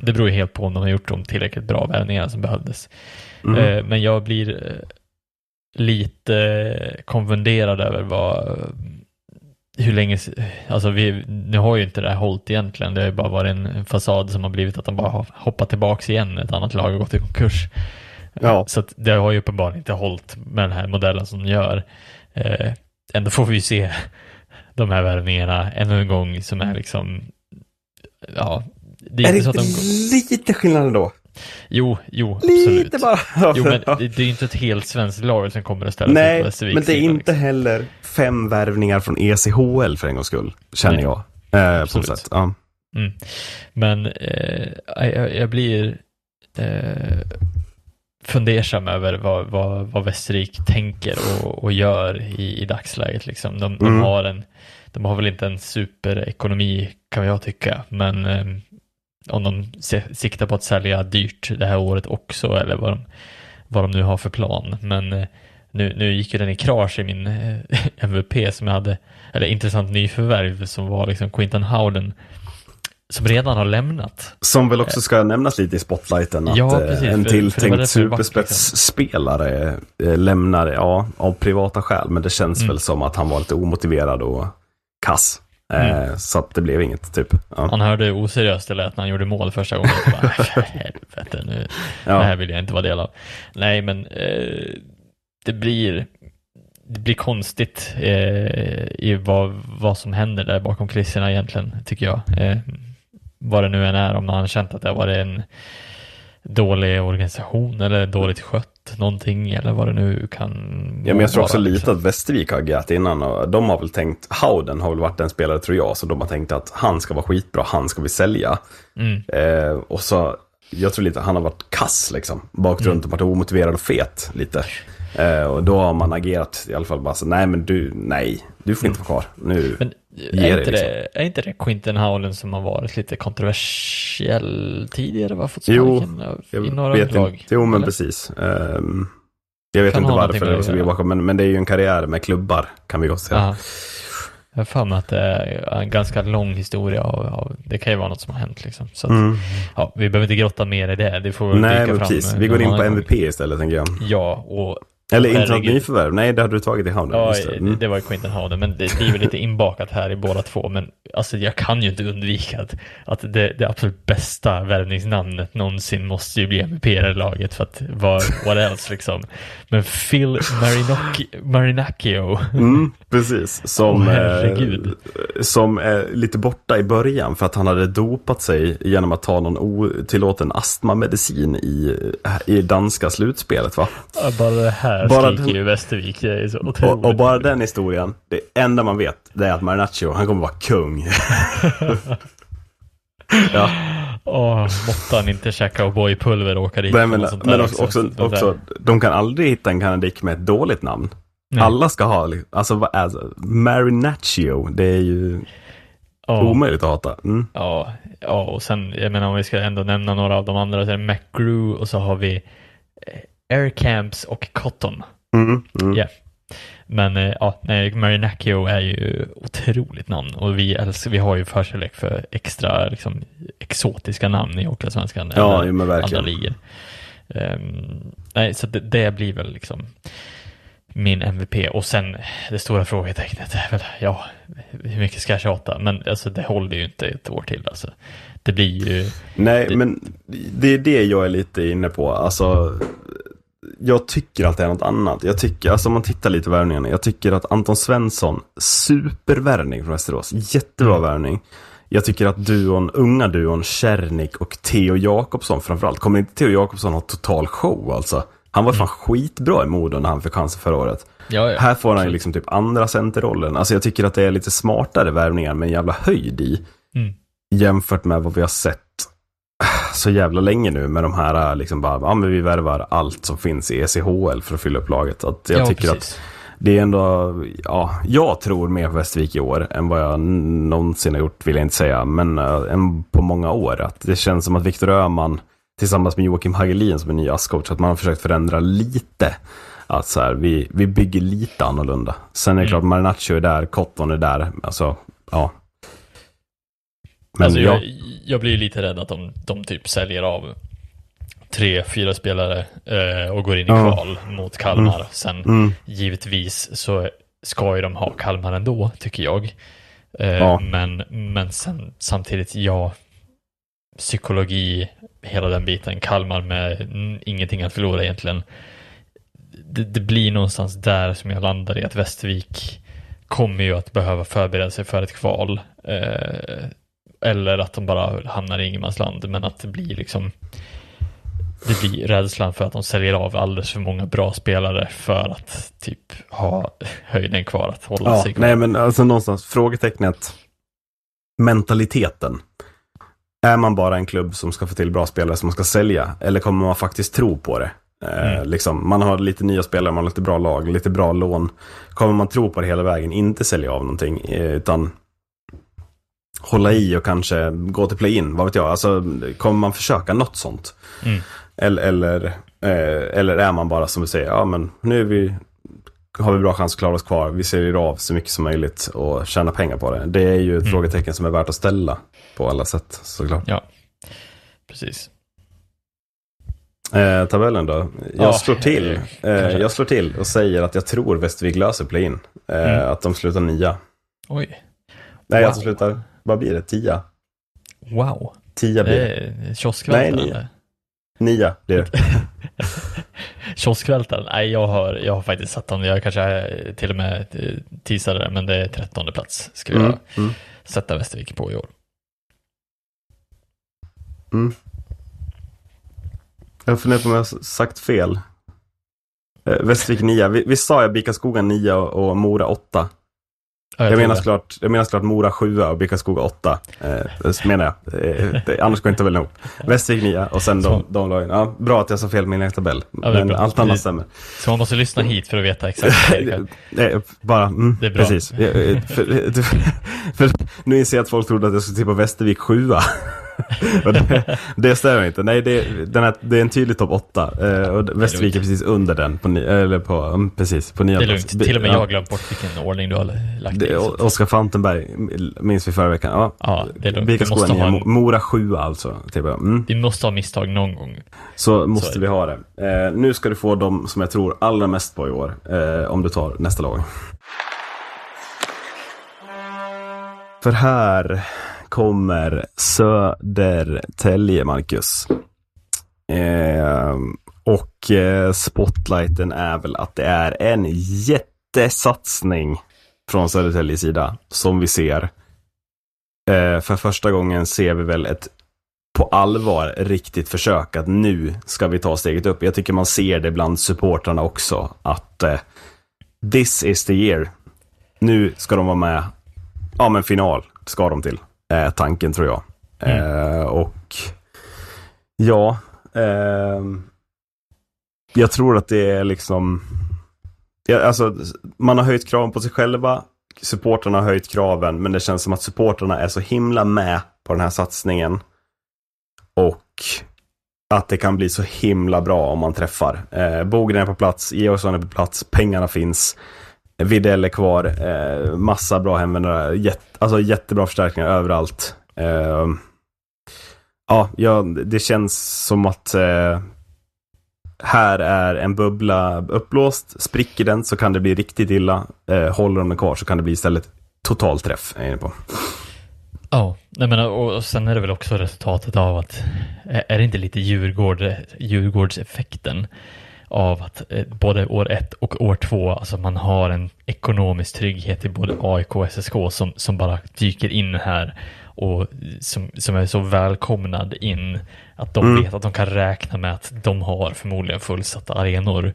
Det beror ju helt på om de har gjort de tillräckligt bra värvningar som behövdes. Mm. Eh, men jag blir eh, lite konfunderad över vad hur länge, alltså vi, nu har ju inte det här hållit egentligen, det har ju bara varit en fasad som har blivit att de bara har hoppat tillbaks igen, ett annat lag har gått i konkurs. Ja. Så det har ju uppenbarligen inte hållit med den här modellen som de gör. Eh, ändå får vi ju se de här värvningarna ännu en gång som är liksom, ja. Det är, är det inte de... lite skillnad då? Jo, jo, absolut. Lite bara. jo, men det, det är ju inte ett helt svenskt lag som kommer att ställa Nej, sig på Västervik. men det är inte heller fem värvningar från ECHL för en gångs skull, känner Nej. jag. Eh, på sätt. Ja. Mm. Men eh, jag, jag blir eh, fundersam över vad, vad, vad Västervik tänker och, och gör i, i dagsläget. Liksom. De, de, Mm. har en, de har väl inte en superekonomi kan jag tycka, men eh, om de siktar på att sälja dyrt det här året också eller vad de, vad de nu har för plan. Men eh, nu, nu gick ju den i krasch i min eh, (laughs) MVP som jag hade, eller intressant nyförvärv som var liksom Quinton Howden som redan har lämnat. Som väl också ska nämnas lite i spotlighten att Ja, eh, precis, en för- för tilltänkt det var, superspetsspelare lämnar, ja, av privata skäl, men det känns Mm. väl som att han var lite omotiverad och kass. Eh, Så att det blev inget, typ. Ja. Han hörde hur oseriöst det lät när han gjorde mål första gången. Bara, (laughs) helvete, nu, Ja. det här vill jag inte vara del av. Nej, men eh, det blir det blir konstigt eh, i vad, vad som händer där bakom kulisserna egentligen, tycker jag. Eh, vad det nu än är, om man har känt att det har varit en dålig organisation eller dåligt skött någonting eller vad det nu kan Ja, men jag tror vara, också lite liksom. att Västervik har agerat innan och de har väl tänkt, Howden har väl varit en spelare tror jag, så de har tänkt att han ska vara skitbra, han ska vi sälja. Mm. Eh, och så, jag tror lite att han har varit kass liksom, bakt Mm. runt och varit omotiverad och fet lite. Eh, och då har man agerat i alla fall bara så, nej men du, nej, du får inte vara kvar. Nu, Men är dig, inte, liksom. det, är inte det Quinton Howland som har varit lite kontroversiell tidigare? Var fått Jo, sparken jag i några vet lag? inte. Jo, men eller? precis. Ehm, jag vet Kan inte varför det det ligger bakom, men, men det är ju en karriär med klubbar, kan vi gott säga. Ja. Jag har för mig att det är en ganska lång historia av, av det kan ju vara något som har hänt liksom. Så att, Mm. ja, vi behöver inte grotta mer i det. Det får Nej, men fram precis. Vi går in på annan gång. MVP istället, tänker jag. Ja, och Eller inte något nyförvärv. Nej, det hade du tagit i Howden. Ja, det. Mm. det var ju Quinton Howden, men det blir väl lite inbakat här i båda två. Men alltså, jag kan ju inte undvika att, att det, det absolut bästa värvningsnamnet någonsin måste ju bli MVP i det laget för att vad what else liksom. Men Phil Marinocchi, Marinacchio, Mm, precis. Som, eh, som är lite borta i början för att han hade dopat sig genom att ta någon otillåten astmamedicin i, i danska slutspelet. Va? Bara det här Bara skriker den- ju Västervik. Och, och bara den historien, det enda man vet, det är att Marinaccio, han kommer vara kung. (laughs) ja, Åh, måtte han inte käka O'boy-pulver och åka dit. och men, men också, också, också, de kan aldrig hitta en kanadik med ett dåligt namn. Nej. Alla ska ha, alltså vad är Marinaccio, det är ju Ja. omöjligt att hata. Mm. Ja, ja, och sen, jag menar om vi ska ändå nämna några av de andra, så är det McGrew och så har vi eh, Air Camps och Cotton. Mm, mm. Ja. Men eh, ja, nej, Marinacchio är ju otroligt namn och vi, älskar, vi har ju förkärlek för extra liksom, exotiska namn i Hockeyallsvenskan. Ja, eller men verkligen. Andra ligor. Ehm, nej, så det, det blir väl liksom min MVP och sen det stora frågetecknet är väl, ja, hur mycket ska jag tjata? Men alltså det håller ju inte ett år till alltså. Det blir ju, Nej, Det- men det är det jag är lite inne på. Alltså, jag tycker att det är något annat. Jag tycker, alltså om man tittar lite på värvningarna, jag tycker att Anton Svensson, supervärvning från Västerås, jättebra Mm. värvning. Jag tycker att duon, unga duon Czernik och Theo Jakobsson framförallt, kommer inte Theo Jakobsson ha total show alltså? Han var fan skitbra i Modo när han fick chansen förra året. Mm. ja, ja. Här får han ju liksom typ andra centerrollen. Alltså jag tycker att det är lite smartare värvningar med en jävla höjd i. Mm. Jämfört med vad vi har sett så jävla länge nu med de här liksom bara, ja men vi värvar allt som finns i ECHL för att fylla upp laget. Att jag ja, tycker att precis. det är ändå, ja, jag tror mer på Västervik i år än vad jag någonsin har gjort, vill jag inte säga, men äh, än på många år. Att det känns som att Viktor Öhman tillsammans med Joakim Hagelin som är ny ASS-coach, att man har försökt förändra lite. Att så här, vi, vi bygger lite annorlunda. Sen är det Mm. klart, Marinaccio är där, Cotton är där, alltså, ja. Men alltså, ja, jag, jag blir lite rädd att de, de typ säljer av tre, fyra spelare eh, och går in i Ja. kval mot Kalmar. Sen mm, givetvis så ska ju de ha Kalmar ändå, tycker jag. Eh, Ja. men, men sen samtidigt, ja, psykologi, hela den biten, Kalmar med mm, ingenting att förlora egentligen. Det, det blir någonstans där som jag landar i att Västervik kommer ju att behöva förbereda sig för ett kval. Eh, eller att de bara hamnar i ingenmansland, men att det blir liksom det blir rädslan för att de säljer av alldeles för många bra spelare för att typ ha höjden kvar att hålla ja sig kvar. nej men alltså någonstans, frågetecknet, mentaliteten. är man bara en klubb som ska få till bra spelare som man ska sälja? Eller kommer man faktiskt tro på det? Eh, Mm. liksom, man har lite nya spelare, man har lite bra lag, lite bra lån. Kommer man tro på det hela vägen, inte sälja av någonting, eh, utan hålla i och kanske gå till play-in, vad vet jag. Alltså, kommer man försöka något sånt? Mm. Eller, eller, eh, eller är man bara som du säger, ja men nu vi, har vi bra chans att klara oss kvar, vi säljer av så mycket som möjligt och tjäna pengar på det. Det är ju ett Mm. frågetecken som är värt att ställa på alla sätt såklart. Ja, precis. Eh, tabellen då? Jag Ja, slår till. eh, Eh, jag slår till och säger att jag tror Västervik löser play-in. Eh, Mm. Att de slutar nia. Oj. Nej, Wow. att de slutar, vad blir det? Tia? Wow. Tia blir Det kioskvältaren. Nej, eller? Nia blir det. (laughs) Kioskvältaren? Nej, jag har, jag har faktiskt satt dem. Jag kanske till och med eh, teasade det, men det är trettonde plats. Ska jag Mm. Mm. sätta Västervik på i år. Mm. Jag funderar på om jag har sagt fel. Eh, Västervik 9. Vi, visst sa jag Bikaskogan 9 och, och Mora 8? Ja, Jag, tror menar det. såklart, jag menar såklart Mora 7 och Bikaskoga 8. Eh, det menar jag. Eh, det, annars går inte väl ihop. Västervik 9 och sen de, de lagen. Ja, bra att jag sa fel med min tabell. Ja, det Men bra. allt annat Det- stämmer. Så man måste lyssna hit för att veta exakt vad det (laughs) bara, mm, Det är bra. precis. Eh, För, för, nu inser jag att folk trodde att jag skulle tippa Västervik 7 och (laughs) det, det stämmer inte. Nej, det, här, det är en tydlig topp 8. Eh, och Västervik är precis under den. På, ni- eller på, mm, precis, på Det nionde är plats. lugnt. Till och med Ja. jag har glömt bort vilken ordning du har lagt Det, i. så- Oskar Fantenberg minns vi förra veckan. Ja, Ja, det är lugnt. Vi Bikaskoga måste, 9, ha, Mo- Mora 7 alltså. Typ. Mm. vi måste ha misstag någon gång. Så måste är vi ha det. Eh, nu ska du få de som jag tror allra mest på i år. Eh, om du tar nästa lag. För här kommer Södertälje, Marcus. Eh, och eh, spotlighten är väl att det är en jättesatsning från Södertäljes sida som vi ser. Eh, för första gången ser vi väl ett på allvar riktigt försök att nu ska vi ta steget upp. Jag tycker man ser det bland supportrarna också. Att eh, this is the year. Nu ska de vara med. Ja, men final ska de till. Eh, tanken tror jag. Eh, och ja, ehm, jag tror att det är liksom alltså, man har höjt kraven på sig själva. Supportrarna har höjt kraven, men det känns som att supportrarna är så himla med på den här satsningen. Och att det kan bli så himla bra om man träffar. Eh, Bogren är på plats, Georgsson är på plats, pengarna finns. Videll är kvar, eh, massa bra hemvändare, jätt, alltså jättebra förstärkningar överallt. Eh, ja, ja, det känns som att eh, här är en bubbla uppblåst. Spricker den så kan det bli riktigt illa. Eh, håller de den kvar så kan det bli istället totalträff, är jag inne på. Ja, jag menar, och, sen är det väl också resultatet av att, är är det inte lite Djurgård, Djurgårdseffekten av att eh, både år ett och år två, alltså man har en ekonomisk trygghet i både AIK och SSK som, som bara dyker in här och som, som är så välkomnad in att de Mm. vet att de kan räkna med att de har förmodligen fullsatta arenor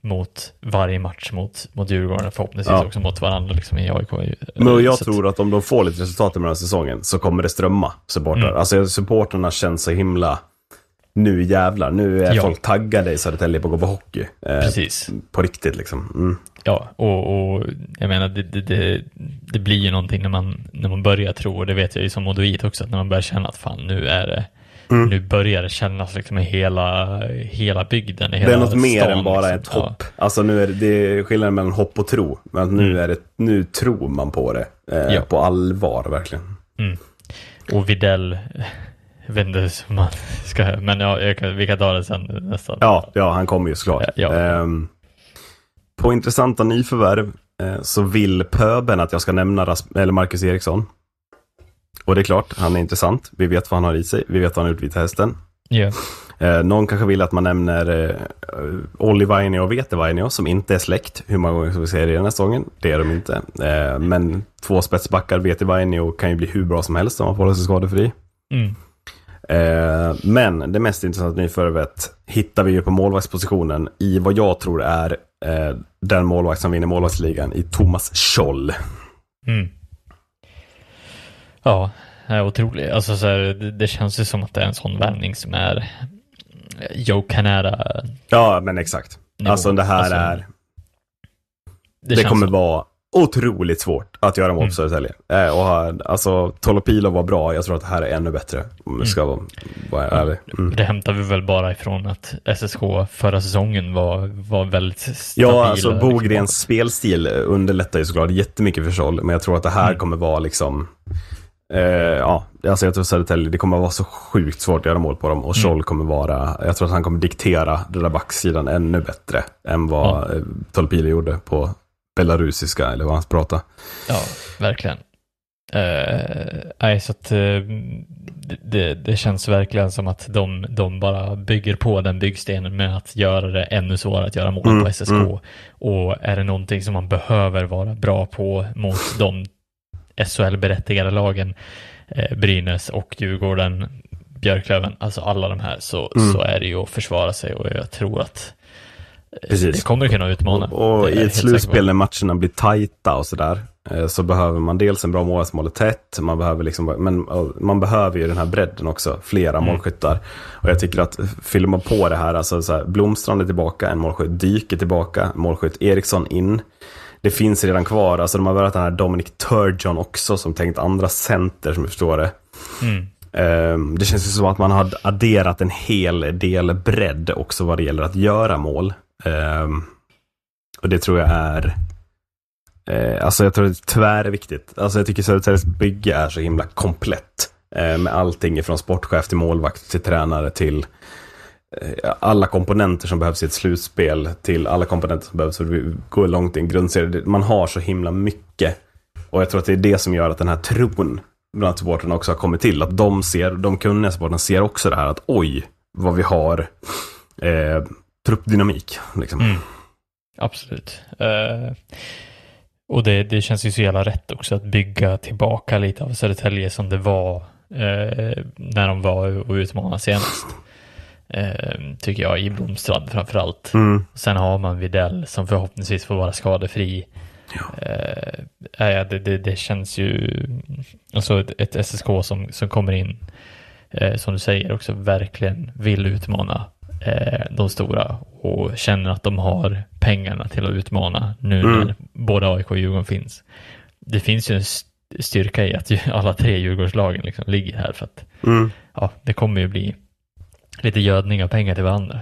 mot varje match mot, mot Djurgården, förhoppningsvis Ja. också mot varandra liksom i AIK. Men jag Så tror att om de får lite resultat i den här säsongen så kommer det strömma supportrar. Mm. Alltså supporterna känns så himla, nu jävlar, nu är Ja. folk taggade i Södertälje på att gå på hockey. Eh, Precis. På riktigt liksom. Mm. Ja, och, och jag menar det, det, det, blir ju någonting när man, när man börjar tro, och det vet jag ju som Modoit också, att när man börjar känna att fan nu är det, Mm. nu börjar det kännas liksom i hela, hela bygden, hela Det är något mer stan, än bara liksom. ett hopp. Alltså nu är det, det är skillnaden mellan hopp och tro. Men nu, Mm. är det, nu tror man på det. Eh, Ja. På allvar verkligen. Ja. Mm. Och Videll, jag vet inte hur man ska, men ja, kan, vi kan ta det sen nästan. Ja, ja han kommer ju såklart. Ja. Ehm, på intressanta nyförvärv eh, så vill pöben att jag ska nämna Ras- eller Marcus Eriksson. Och det är klart, han är intressant. Vi vet vad han har i sig. Vi vet vad han har gjort Vita Hästen. Ja. Eh, någon kanske vill att man nämner eh, Olli Vainio och Vete Vainio som inte är släkt. Hur många gånger ska vi säga det den här säsongen? Det är de inte. Eh, men två spetsbackar, Vete Vainio kan ju bli hur bra som helst om man får hålla sig skadefri. Mm. Eh, men det mest intressanta nyförvärvet hittar vi ju på målvaktspositionen i vad jag tror är eh, den målvakt som vinner målvaktsligan i Thomas Scholl. Mm. Ja, är otrolig. Alltså så här, det, det känns ju som att det är en sån värvning som är Joe Canada. Ja, men exakt. Nivå. Alltså det här Alltså, är, det, känns kommer så. vara otroligt svårt att göra mål Mm. på Södertälje. Eh, och alltså, Tolopilo var bra, jag tror att det här är ännu bättre. Om jag ska vara, vara ärlig. Mm. Det hämtar vi väl bara ifrån att SSK förra säsongen var, var väldigt stabil. Ja, alltså liksom, Bogrens spelstil underlättar ju såklart jättemycket för Scholl, men jag tror att det här Mm. kommer vara liksom eh, ja, alltså jag tror Södertälje, det kommer vara så sjukt svårt att göra mål på dem och Scholl kommer vara, jag tror att han kommer diktera den där backsidan ännu bättre än vad ja. Tolpilo gjorde på belarusiska, eller vad han pratade. Ja, verkligen. Eh, nej, så att eh, det- det, känns verkligen som att de, de bara bygger på den byggstenen med att göra det ännu svårare att göra mål Mm, på SSK. mm. Och är det någonting som man behöver vara bra på mot de SHL-berättigade lagen, eh, Brynäs och Djurgården, Björklöven, alltså alla de här, så, Mm. så är det ju att försvara sig och jag tror att Precis. det kommer kunna utmana. Och, och i ett slutspel när matcherna blir tajta och sådär, eh, så behöver man dels en bra mål som håller tätt, man behöver liksom, men man behöver ju den här bredden också, flera Mm. målskyttar. Och jag tycker att fyller man på det här, alltså så här, Blomstrand är tillbaka, en målskytt, Dyk är tillbaka, målskytt, Eriksson in. Det finns redan kvar, alltså de har värvat den här Dominic Turgeon också, som tänkt andra center som jag förstår det. Mm. Ehm, Det känns ju som att man har adderat en hel del bredd också vad det gäller att göra mål. Ehm, och det tror jag är eh, Alltså jag tror det tyvärr är viktigt. Alltså jag tycker Södertäljes bygge är så himla komplett. eh, Med allting från sportchef till målvakt till tränare till eh, alla komponenter som behövs i ett slutspel till alla komponenter som behövs för att gå långt i en grundserie. Man har så himla mycket. Och jag tror att det är det som gör att den här tron bland supportrarna också har kommit till. Att de ser, de kunniga supportrarna ser också det här att oj, vad vi har eh, truppdynamik. Liksom. Mm. Absolut. Eh, och det, det känns ju så jävla rätt också att bygga tillbaka lite av Södertälje som det var eh, när de var och utmanade senast. Eh, tycker jag, i Blomstrand framförallt. Mm. Sen har man Videll som förhoppningsvis får vara skadefri. Ja, det, det, det känns ju, alltså ett, ett SSK som, som kommer in, eh, som du säger, också verkligen vill utmana de stora och känner att de har pengarna till att utmana nu Mm. när både AIK och Djurgården finns. Det finns ju en st- styrka i att (laughs) alla tre Djurgårdslagen liksom ligger här för att Mm. ja, det kommer ju bli lite gödning av pengar till varandra.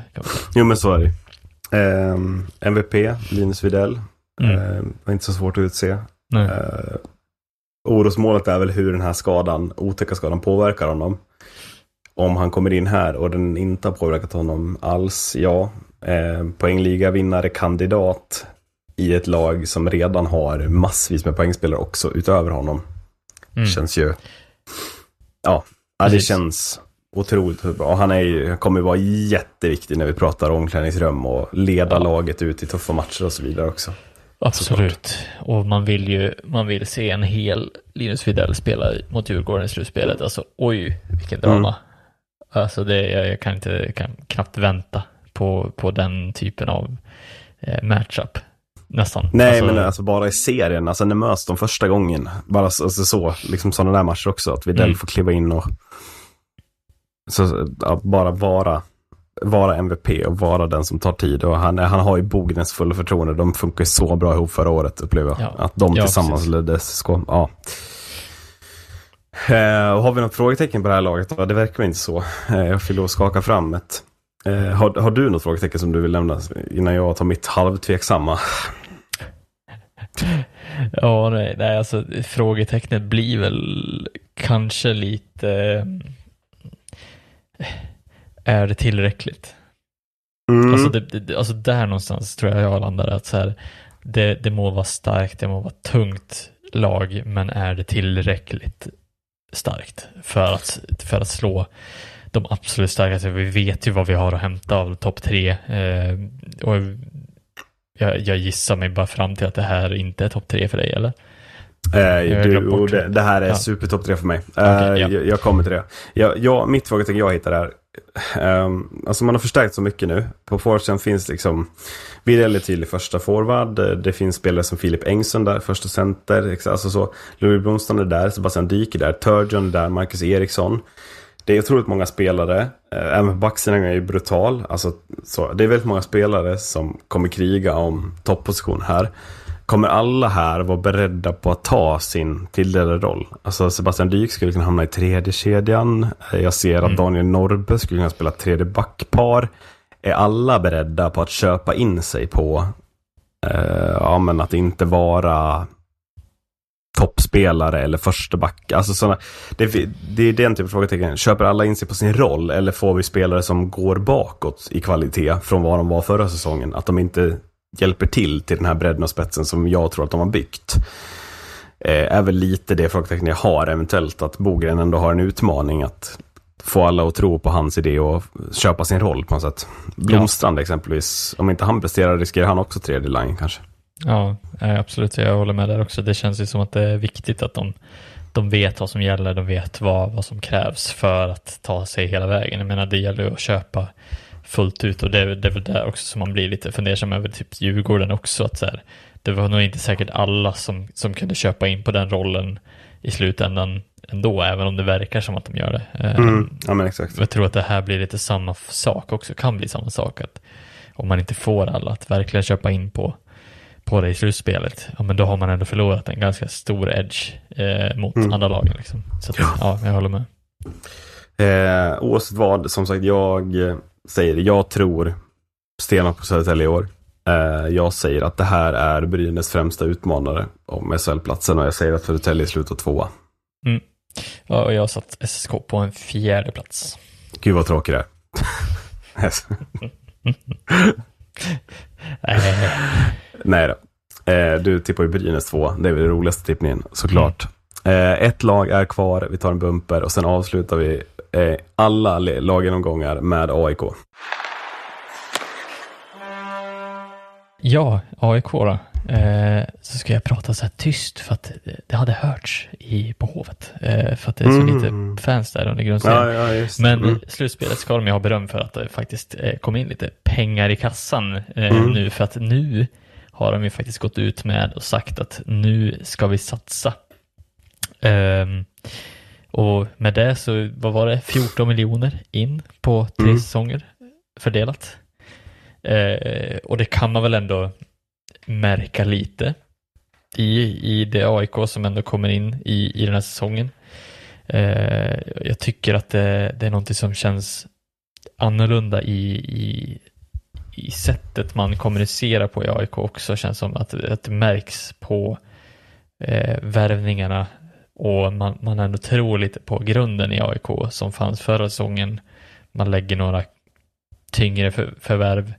Jo men så är det Ehm, MVP, Linus Widell. Mm. Ehm, var inte så svårt att utse. Nej. Uh, orosmålet är väl hur den här skadan, otäcka skadan påverkar honom. Om han kommer in här och den inte har påverkat honom alls, ja. Uh, poängliga vinnare kandidat i ett lag som redan har massvis med poängspelare också utöver honom. Mm. Känns ju... Ja, ja det känns otroligt bra. Och han är ju, kommer vara jätteviktig när vi pratar omklädningsrum och leda Ja. laget ut i tuffa matcher och så vidare också. Absolut. Och man vill ju man vill se en hel Linus Widell spela mot Djurgården i slutspelet. Alltså oj, vilken drama. Mm. Alltså det, jag, jag kan, inte, kan knappt vänta på, på den typen av eh, matchup. Nästan. Nej, alltså, men alltså bara i serien, alltså när möts de första gången. Bara så, alltså, så liksom sådana där matcher också, att Widell Mm. får kliva in och så, ja, bara vara, vara MVP och vara den som tar tid. Och han, han har ju Bognäs fulla förtroende. De funkar så bra ihop förra året, upplever jag. Ja. Att de Ja, tillsammans ledde SSK. Ja. Eh, och har vi något frågetecken på det här laget? Det verkar inte så. Eh, jag får lov att skaka fram ett. Eh, har, har du något frågetecken som du vill lämna innan jag tar mitt halvtveksamma? Ja, nej, nej, alltså frågetecknet blir väl kanske lite... eh, Är det tillräckligt? Mm. Alltså, det, det, alltså där någonstans tror jag jag landar att så här, det, det må vara starkt, det må vara tungt lag, men är det tillräckligt starkt för att, för att slå de absolut starkaste? Vi vet ju vad vi har att hämta av topp tre. Eh, och jag, jag gissar mig bara fram till att det här inte är topp tre för dig, eller? Eh, du, det, det. här är Ja. supertopp tre för mig. Eh, Okej, ja. jag, jag kommer till det. Jag, jag, mitt frågetecken jag hittar är, Um, alltså man har förstärkt så mycket nu. På forwarden finns liksom Virelli till första forward. Eh, det finns spelare som Filip Engström där, första center. Alltså så. Louis Blomstrand är där, Sebastian Dyk är där, Turgeon är där, Marcus Eriksson. Det är otroligt många spelare. Eh, även på backsidan är ju brutal. Alltså, så, det är väldigt många spelare som kommer kriga om topposition här. Kommer alla här vara beredda på att ta sin tilldelade roll? Alltså Sebastian Dyk skulle kunna hamna i tredje kedjan. Jag ser att mm. Daniel Norbe skulle kunna spela tredje backpar. Är alla beredda på att köpa in sig på eh, ja, men att inte vara toppspelare eller första back. Alltså såna, det, det är den typen av frågetecken. Köper alla in sig på sin roll eller får vi spelare som går bakåt i kvalitet från vad de var förra säsongen? Att de inte hjälper till till den här bredden och spetsen som jag tror att de har byggt. Eh, är väl lite det frågetecknet jag har eventuellt att Bogren ändå har en utmaning att få alla att tro på hans idé och köpa sin roll på något sätt. Blomstrand ja. exempelvis, om inte han presterar riskerar han också tredje line kanske. Ja, absolut. Jag håller med där också. Det känns ju som att det är viktigt att de, de vet vad som gäller, de vet vad, vad som krävs för att ta sig hela vägen. Jag menar, det gäller ju att köpa fullt ut och det, det är väl där också som man blir lite fundersam över typ Djurgården också. Att så här, det var nog inte säkert alla som, som kunde köpa in på den rollen i slutändan ändå, även om det verkar som att de gör det. Mm, ja, men exakt. Jag tror att det här blir lite samma sak också, kan bli samma sak. att Om man inte får alla att verkligen köpa in på, på det i slutspelet, ja men då har man ändå förlorat en ganska stor edge eh, mot mm. andra lagen. Liksom. Så att, ja, jag håller med. Eh, oavsett vad, som sagt, jag säger jag tror stenhårt på Södertälje i år. Eh, jag säger att det här är Brynäs främsta utmanare om SHL-platsen och jag säger att Södertälje slutar tvåa. Mm. Ja, och jag har satt SSK på en fjärde plats. Gud vad tråkigt det är. (laughs) Nej då. Eh, du tippar ju Brynäs två. Det är väl den roligaste tippningen såklart. Mm. Eh, ett lag är kvar. Vi tar en bumper och sen avslutar vi eh, alla laggenomgångar med AIK. Ja, AIK då. Eh, så ska jag prata så här tyst för att det hade hörts i, på Hovet. Eh, för att det är så mm. lite fans där under grundserien. Ja, ja, Men mm. slutspelet ska de ju ha beröm för att det faktiskt eh, kom in lite pengar i kassan eh, mm. nu. För att nu har de ju faktiskt gått ut med och sagt att nu ska vi satsa. Um, och med det så, vad var det, 14 miljoner in på tre mm. säsonger fördelat. Eh, och det kan man väl ändå märka lite i, i det AIK som ändå kommer in i, i den här säsongen. Eh, jag tycker att det, det är någonting som känns annorlunda i, i, i sättet man kommunicerar på i AIK också. Känns som att, att det märks på eh, värvningarna och man, man ändå tror lite på grunden i AIK som fanns förra säsongen. Man lägger några tyngre för, förvärv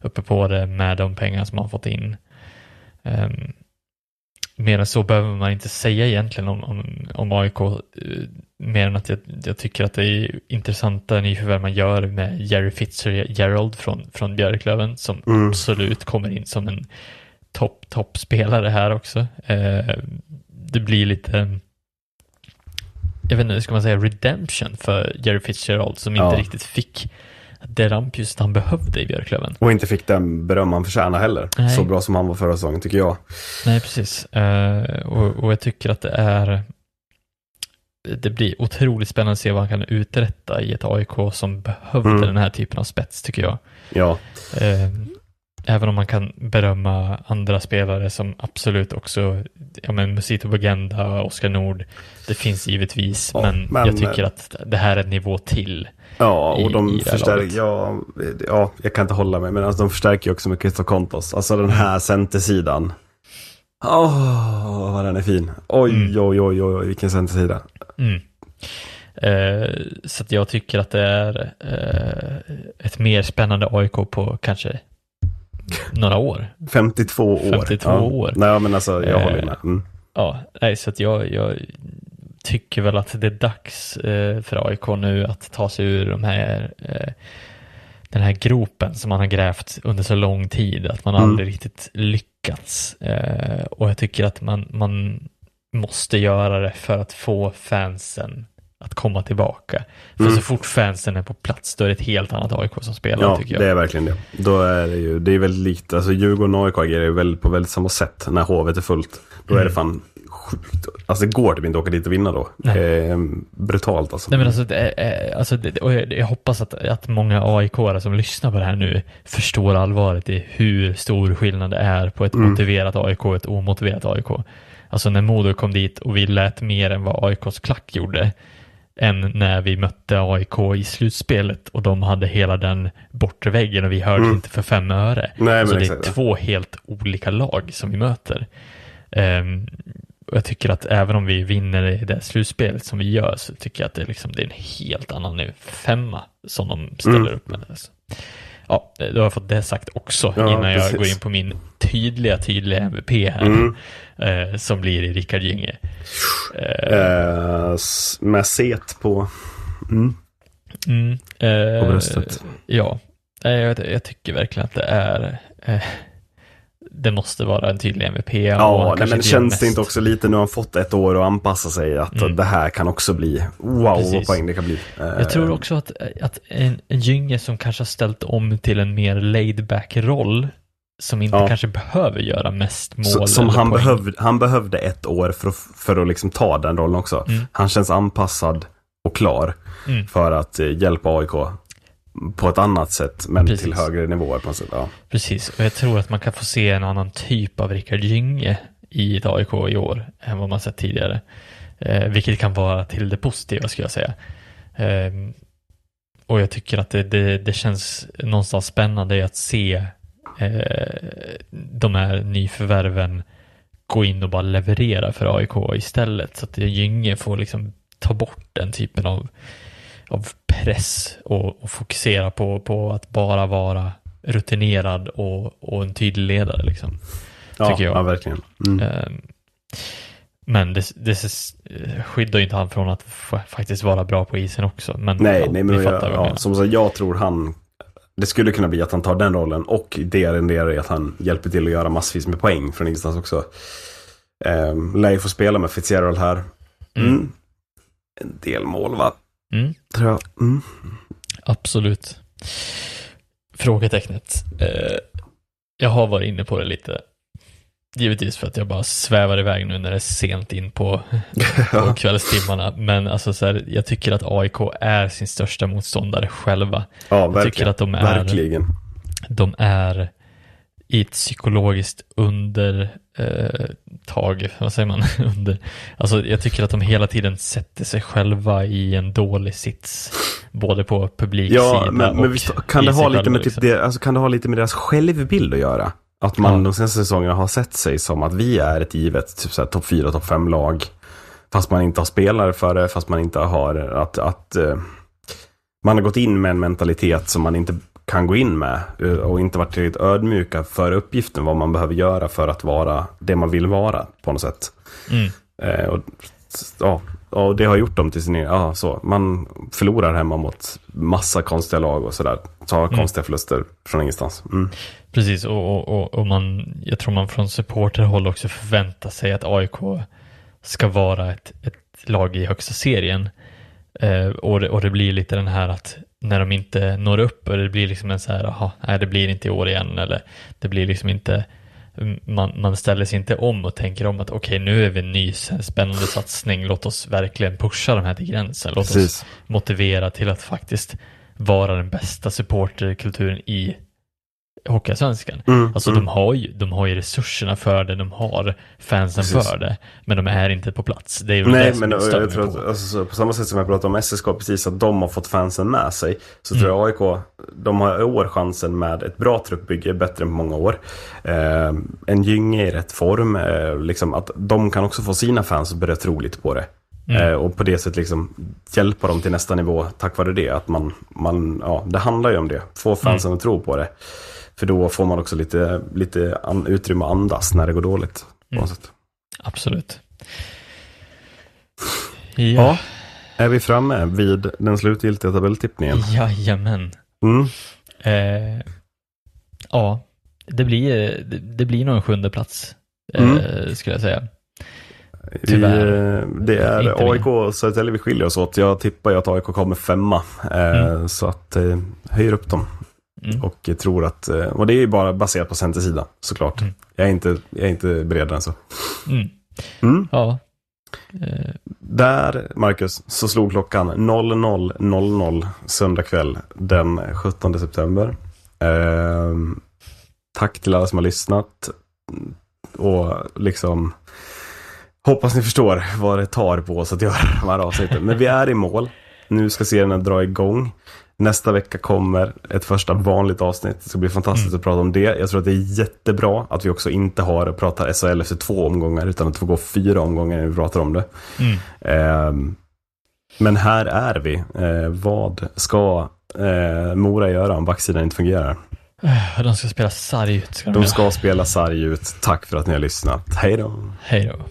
uppe på det med de pengar som man fått in. Um, mer än så behöver man inte säga egentligen om, om, om AIK, eh, mer än att jag, jag, tycker att det är intressanta nyförvärv man gör med Jerry Fitzgerald från, från Björklöven som mm. absolut kommer in som en topp, toppspelare här också. Uh, det blir lite jag vet inte, ska man säga redemption för Jerry Fitzgerald som inte ja. riktigt fick det rampljuset han behövde i Björklöven. Och inte fick den beröm han förtjänar heller. Nej. Så bra som han var förra säsongen tycker jag. Nej, precis. Uh, och, och, jag tycker att det är det blir otroligt spännande att se vad han kan uträtta i ett AIK som behövde mm. den här typen av spets tycker jag. Ja. Uh, Även om man kan berömma andra spelare som absolut också, ja men Musito Bagenda, Oskar Nord, det finns givetvis, ja, men, men, jag tycker att det här är en nivå till. Ja, och i, de förstärker, ja, ja, jag kan inte hålla mig, men alltså, de förstärker ju också med Christoph Kontos. Alltså den här centersidan. Åh, oh, vad den är fin. Oj, mm. oj, oj, oj, vilken centersida. Mm. Eh, så jag tycker att det är eh, ett mer spännande AIK på kanske några år. 52 år. 52 ja. år. Nej, men alltså jag håller med. Mm. Ja, nej, så att jag, jag tycker väl att det är dags eh, för AIK nu att ta sig ur de här, eh, den här gropen som man har grävt under så lång tid, att man mm. aldrig riktigt lyckats. Eh, och jag tycker att man, man måste göra det för att få fansen att komma tillbaka. För Mm. så fort fansen är på plats, då är det ett helt annat AIK som spelar, Ja, tycker jag. det är verkligen det. Då är det ju, det är väldigt likt, alltså Djurgården och AIK agerar ju väldigt, på väldigt samma sätt när hovet är fullt. Då är det fan sjukt. Alltså det går typ inte att åka dit och vinna då. Eh, brutalt alltså. Nej men alltså, det är, alltså det, och jag, jag hoppas att, att många aik som lyssnar på det här nu förstår allvaret i hur stor skillnad det är på ett Mm. motiverat AIK och ett omotiverat AIK. Alltså när Modo kom dit och vi lät mer än vad AIKs klack gjorde än när vi mötte AIK i slutspelet och de hade hela den bortre väggen och vi hörde Mm. inte för fem öre. Nej, men det är två helt olika lag som vi möter. Ehm, och jag tycker att även om vi vinner i det slutspelet som vi gör så tycker jag att det är, liksom, det är en helt annan nu femma som de ställer Mm. upp med. Alltså. Ja, då har jag fått det sagt också Ja, innan jag precis. går in på min tydliga, tydliga MVP här. Mm. Eh, som blir i Rickard Gynge. Eh, s- med set på... Mm. Mm, eh, På bröstet. Ja, Eh, jag, jag tycker verkligen att det är eh, det måste vara en tydlig MVP. Ja, nej, men inte känns gör det inte mest. också lite, nu har han fått ett år att anpassa sig, att Mm. det här kan också bli, wow vad Precis. poäng det kan bli. Eh, Jag tror också att, att en, en Gynge som kanske har ställt om till en mer laid back roll som inte Ja. kanske behöver göra mest mål Så, som han, poäng. behövde, han behövde ett år för att, för att liksom ta den rollen också. Mm. Han känns anpassad och klar Mm. för att eh, hjälpa AIK på ett annat sätt, men Precis. till högre nivåer på något sätt. Ja. Precis, och jag tror att man kan få se en annan typ av Rickard Gynge i ett AIK i år än vad man sett tidigare. Eh, vilket kan vara till det positiva skulle jag säga. Eh, och jag tycker att det, det, det känns någonstans spännande att se eh, de här nyförvärven gå in och bara leverera för AIK istället. Så att Gynge får liksom ta bort den typen av, av press och, och fokusera på, på att bara vara rutinerad och, och en tydlig ledare. Liksom, Ja, tycker jag. ja, verkligen. Mm. Ehm, Men det, det skyddar ju inte han från att fa- faktiskt vara bra på isen också. Men Nej, ja, nej men jag, ja, som sagt, jag tror han det skulle kunna bli att han tar den rollen och det renderar i att han hjälper till att göra massvis med poäng från ingenstans också. Um, lär ju få spela med Fitzgerald här. Mm. Mm. En del mål va? Mm, Tror jag. Mm. absolut. Frågetecknet. Eh, jag har varit inne på det lite. Givetvis för att jag bara svävar iväg nu när det är sent in på, (laughs) på kvällstimmarna. Men alltså så här, jag tycker att AIK är sin största motståndare själva. Ja, Jag verkligen. tycker att de är, Verkligen. de är i ett psykologiskt undertag, eh, vad säger man? (laughs) Under, alltså jag tycker att de hela tiden sätter sig själva i en dålig sits. Både på publiksidan Ja, men, och men visst, kan det, ha lite med typ liksom. det, alltså, kan det ha lite med deras självbild att göra? Att man Ja. de senaste säsongerna har sett sig som att vi är ett givet typ topp 4, topp 5 lag. Fast man inte har spelare för det, fast man inte har att, att eh, man har gått in med en mentalitet som man inte kan gå in med eh, och inte varit tillräckligt ödmjuka för uppgiften, vad man behöver göra för att vara det man vill vara på något sätt. Mm. Eh, och, ja, och det har gjort dem till sin egen, ja så. Man förlorar hemma mot massa konstiga lag och sådär. Tar Mm. konstiga förluster från ingenstans. Mm. Precis, och, och, och, och man, jag tror man från supporterhåll också förväntar sig att AIK ska vara ett, ett lag i högsta serien. Eh, och, det, och det blir lite den här att när de inte når upp och det blir liksom en så här, aha, nej det blir inte i år igen eller det blir liksom inte, man, man ställer sig inte om och tänker om att okej nu är vi en ny spännande satsning, låt oss verkligen pusha de här till gränsen, låt oss Precis. motivera till att faktiskt vara den bästa supporterkulturen i Hockeyallsvenskan. Mm, Alltså mm. de, har ju, de har ju resurserna för det, de har fansen Precis. för det, men de är inte på plats. Det är ju Nej, det men jag jag, tror på. att, alltså, så på samma sätt som jag pratade om SSK precis, att de har fått fansen med sig. Så tror jag AIK, de har i år chansen med ett bra truppbygge, bättre än på många år. Eh, en Gynge i rätt form, eh, liksom att de kan också få sina fans att börja tro lite på det. Eh, och på det sättet liksom hjälpa dem till nästa nivå tack vare det. Att man, man, ja, det handlar ju om det. Få fansen att tro på det. För då får man också lite, lite an, utrymme att andas när det går dåligt. På något sätt. Absolut. Ja, Ja. Är vi framme vid den slutgiltiga tabelltippningen? jajamän. Mm. Eh, ja, det blir, det, det blir nog en sjunde plats, eh, Mm. skulle jag säga. Tyvärr. eh, det är. AIK och Södertälje vi skiljer oss åt. Jag tippar ju att AIK kommer femma. Eh, Så att eh, höjer upp dem. Mm. Och tror att, eh, och det är ju bara baserat på centersida såklart. Mm. Jag, är inte, jag är inte bredare än så. Mm. Mm. Ja. Eh, Där, Marcus, så slog klockan 00.00 söndag kväll den 17 september. Ehm, tack till alla som har lyssnat. Och liksom hoppas ni förstår vad det tar på oss att göra de här avsnitten. Men vi är i mål. Nu ska serien dra igång. Nästa vecka kommer ett första vanligt avsnitt. Det ska bli fantastiskt att prata om det. Jag tror att det är jättebra att vi också inte har pratar SHL efter två omgångar utan att det får gå fyra omgångar när vi pratar om det. mm. Ehm, men här är vi. Eh, vad ska eh, Mora göra om backsidan inte fungerar? Eh, De ska spela sarg ut. Ska de De ska spela sarg ut. Tack för att ni har lyssnat. Hej då. Hej då.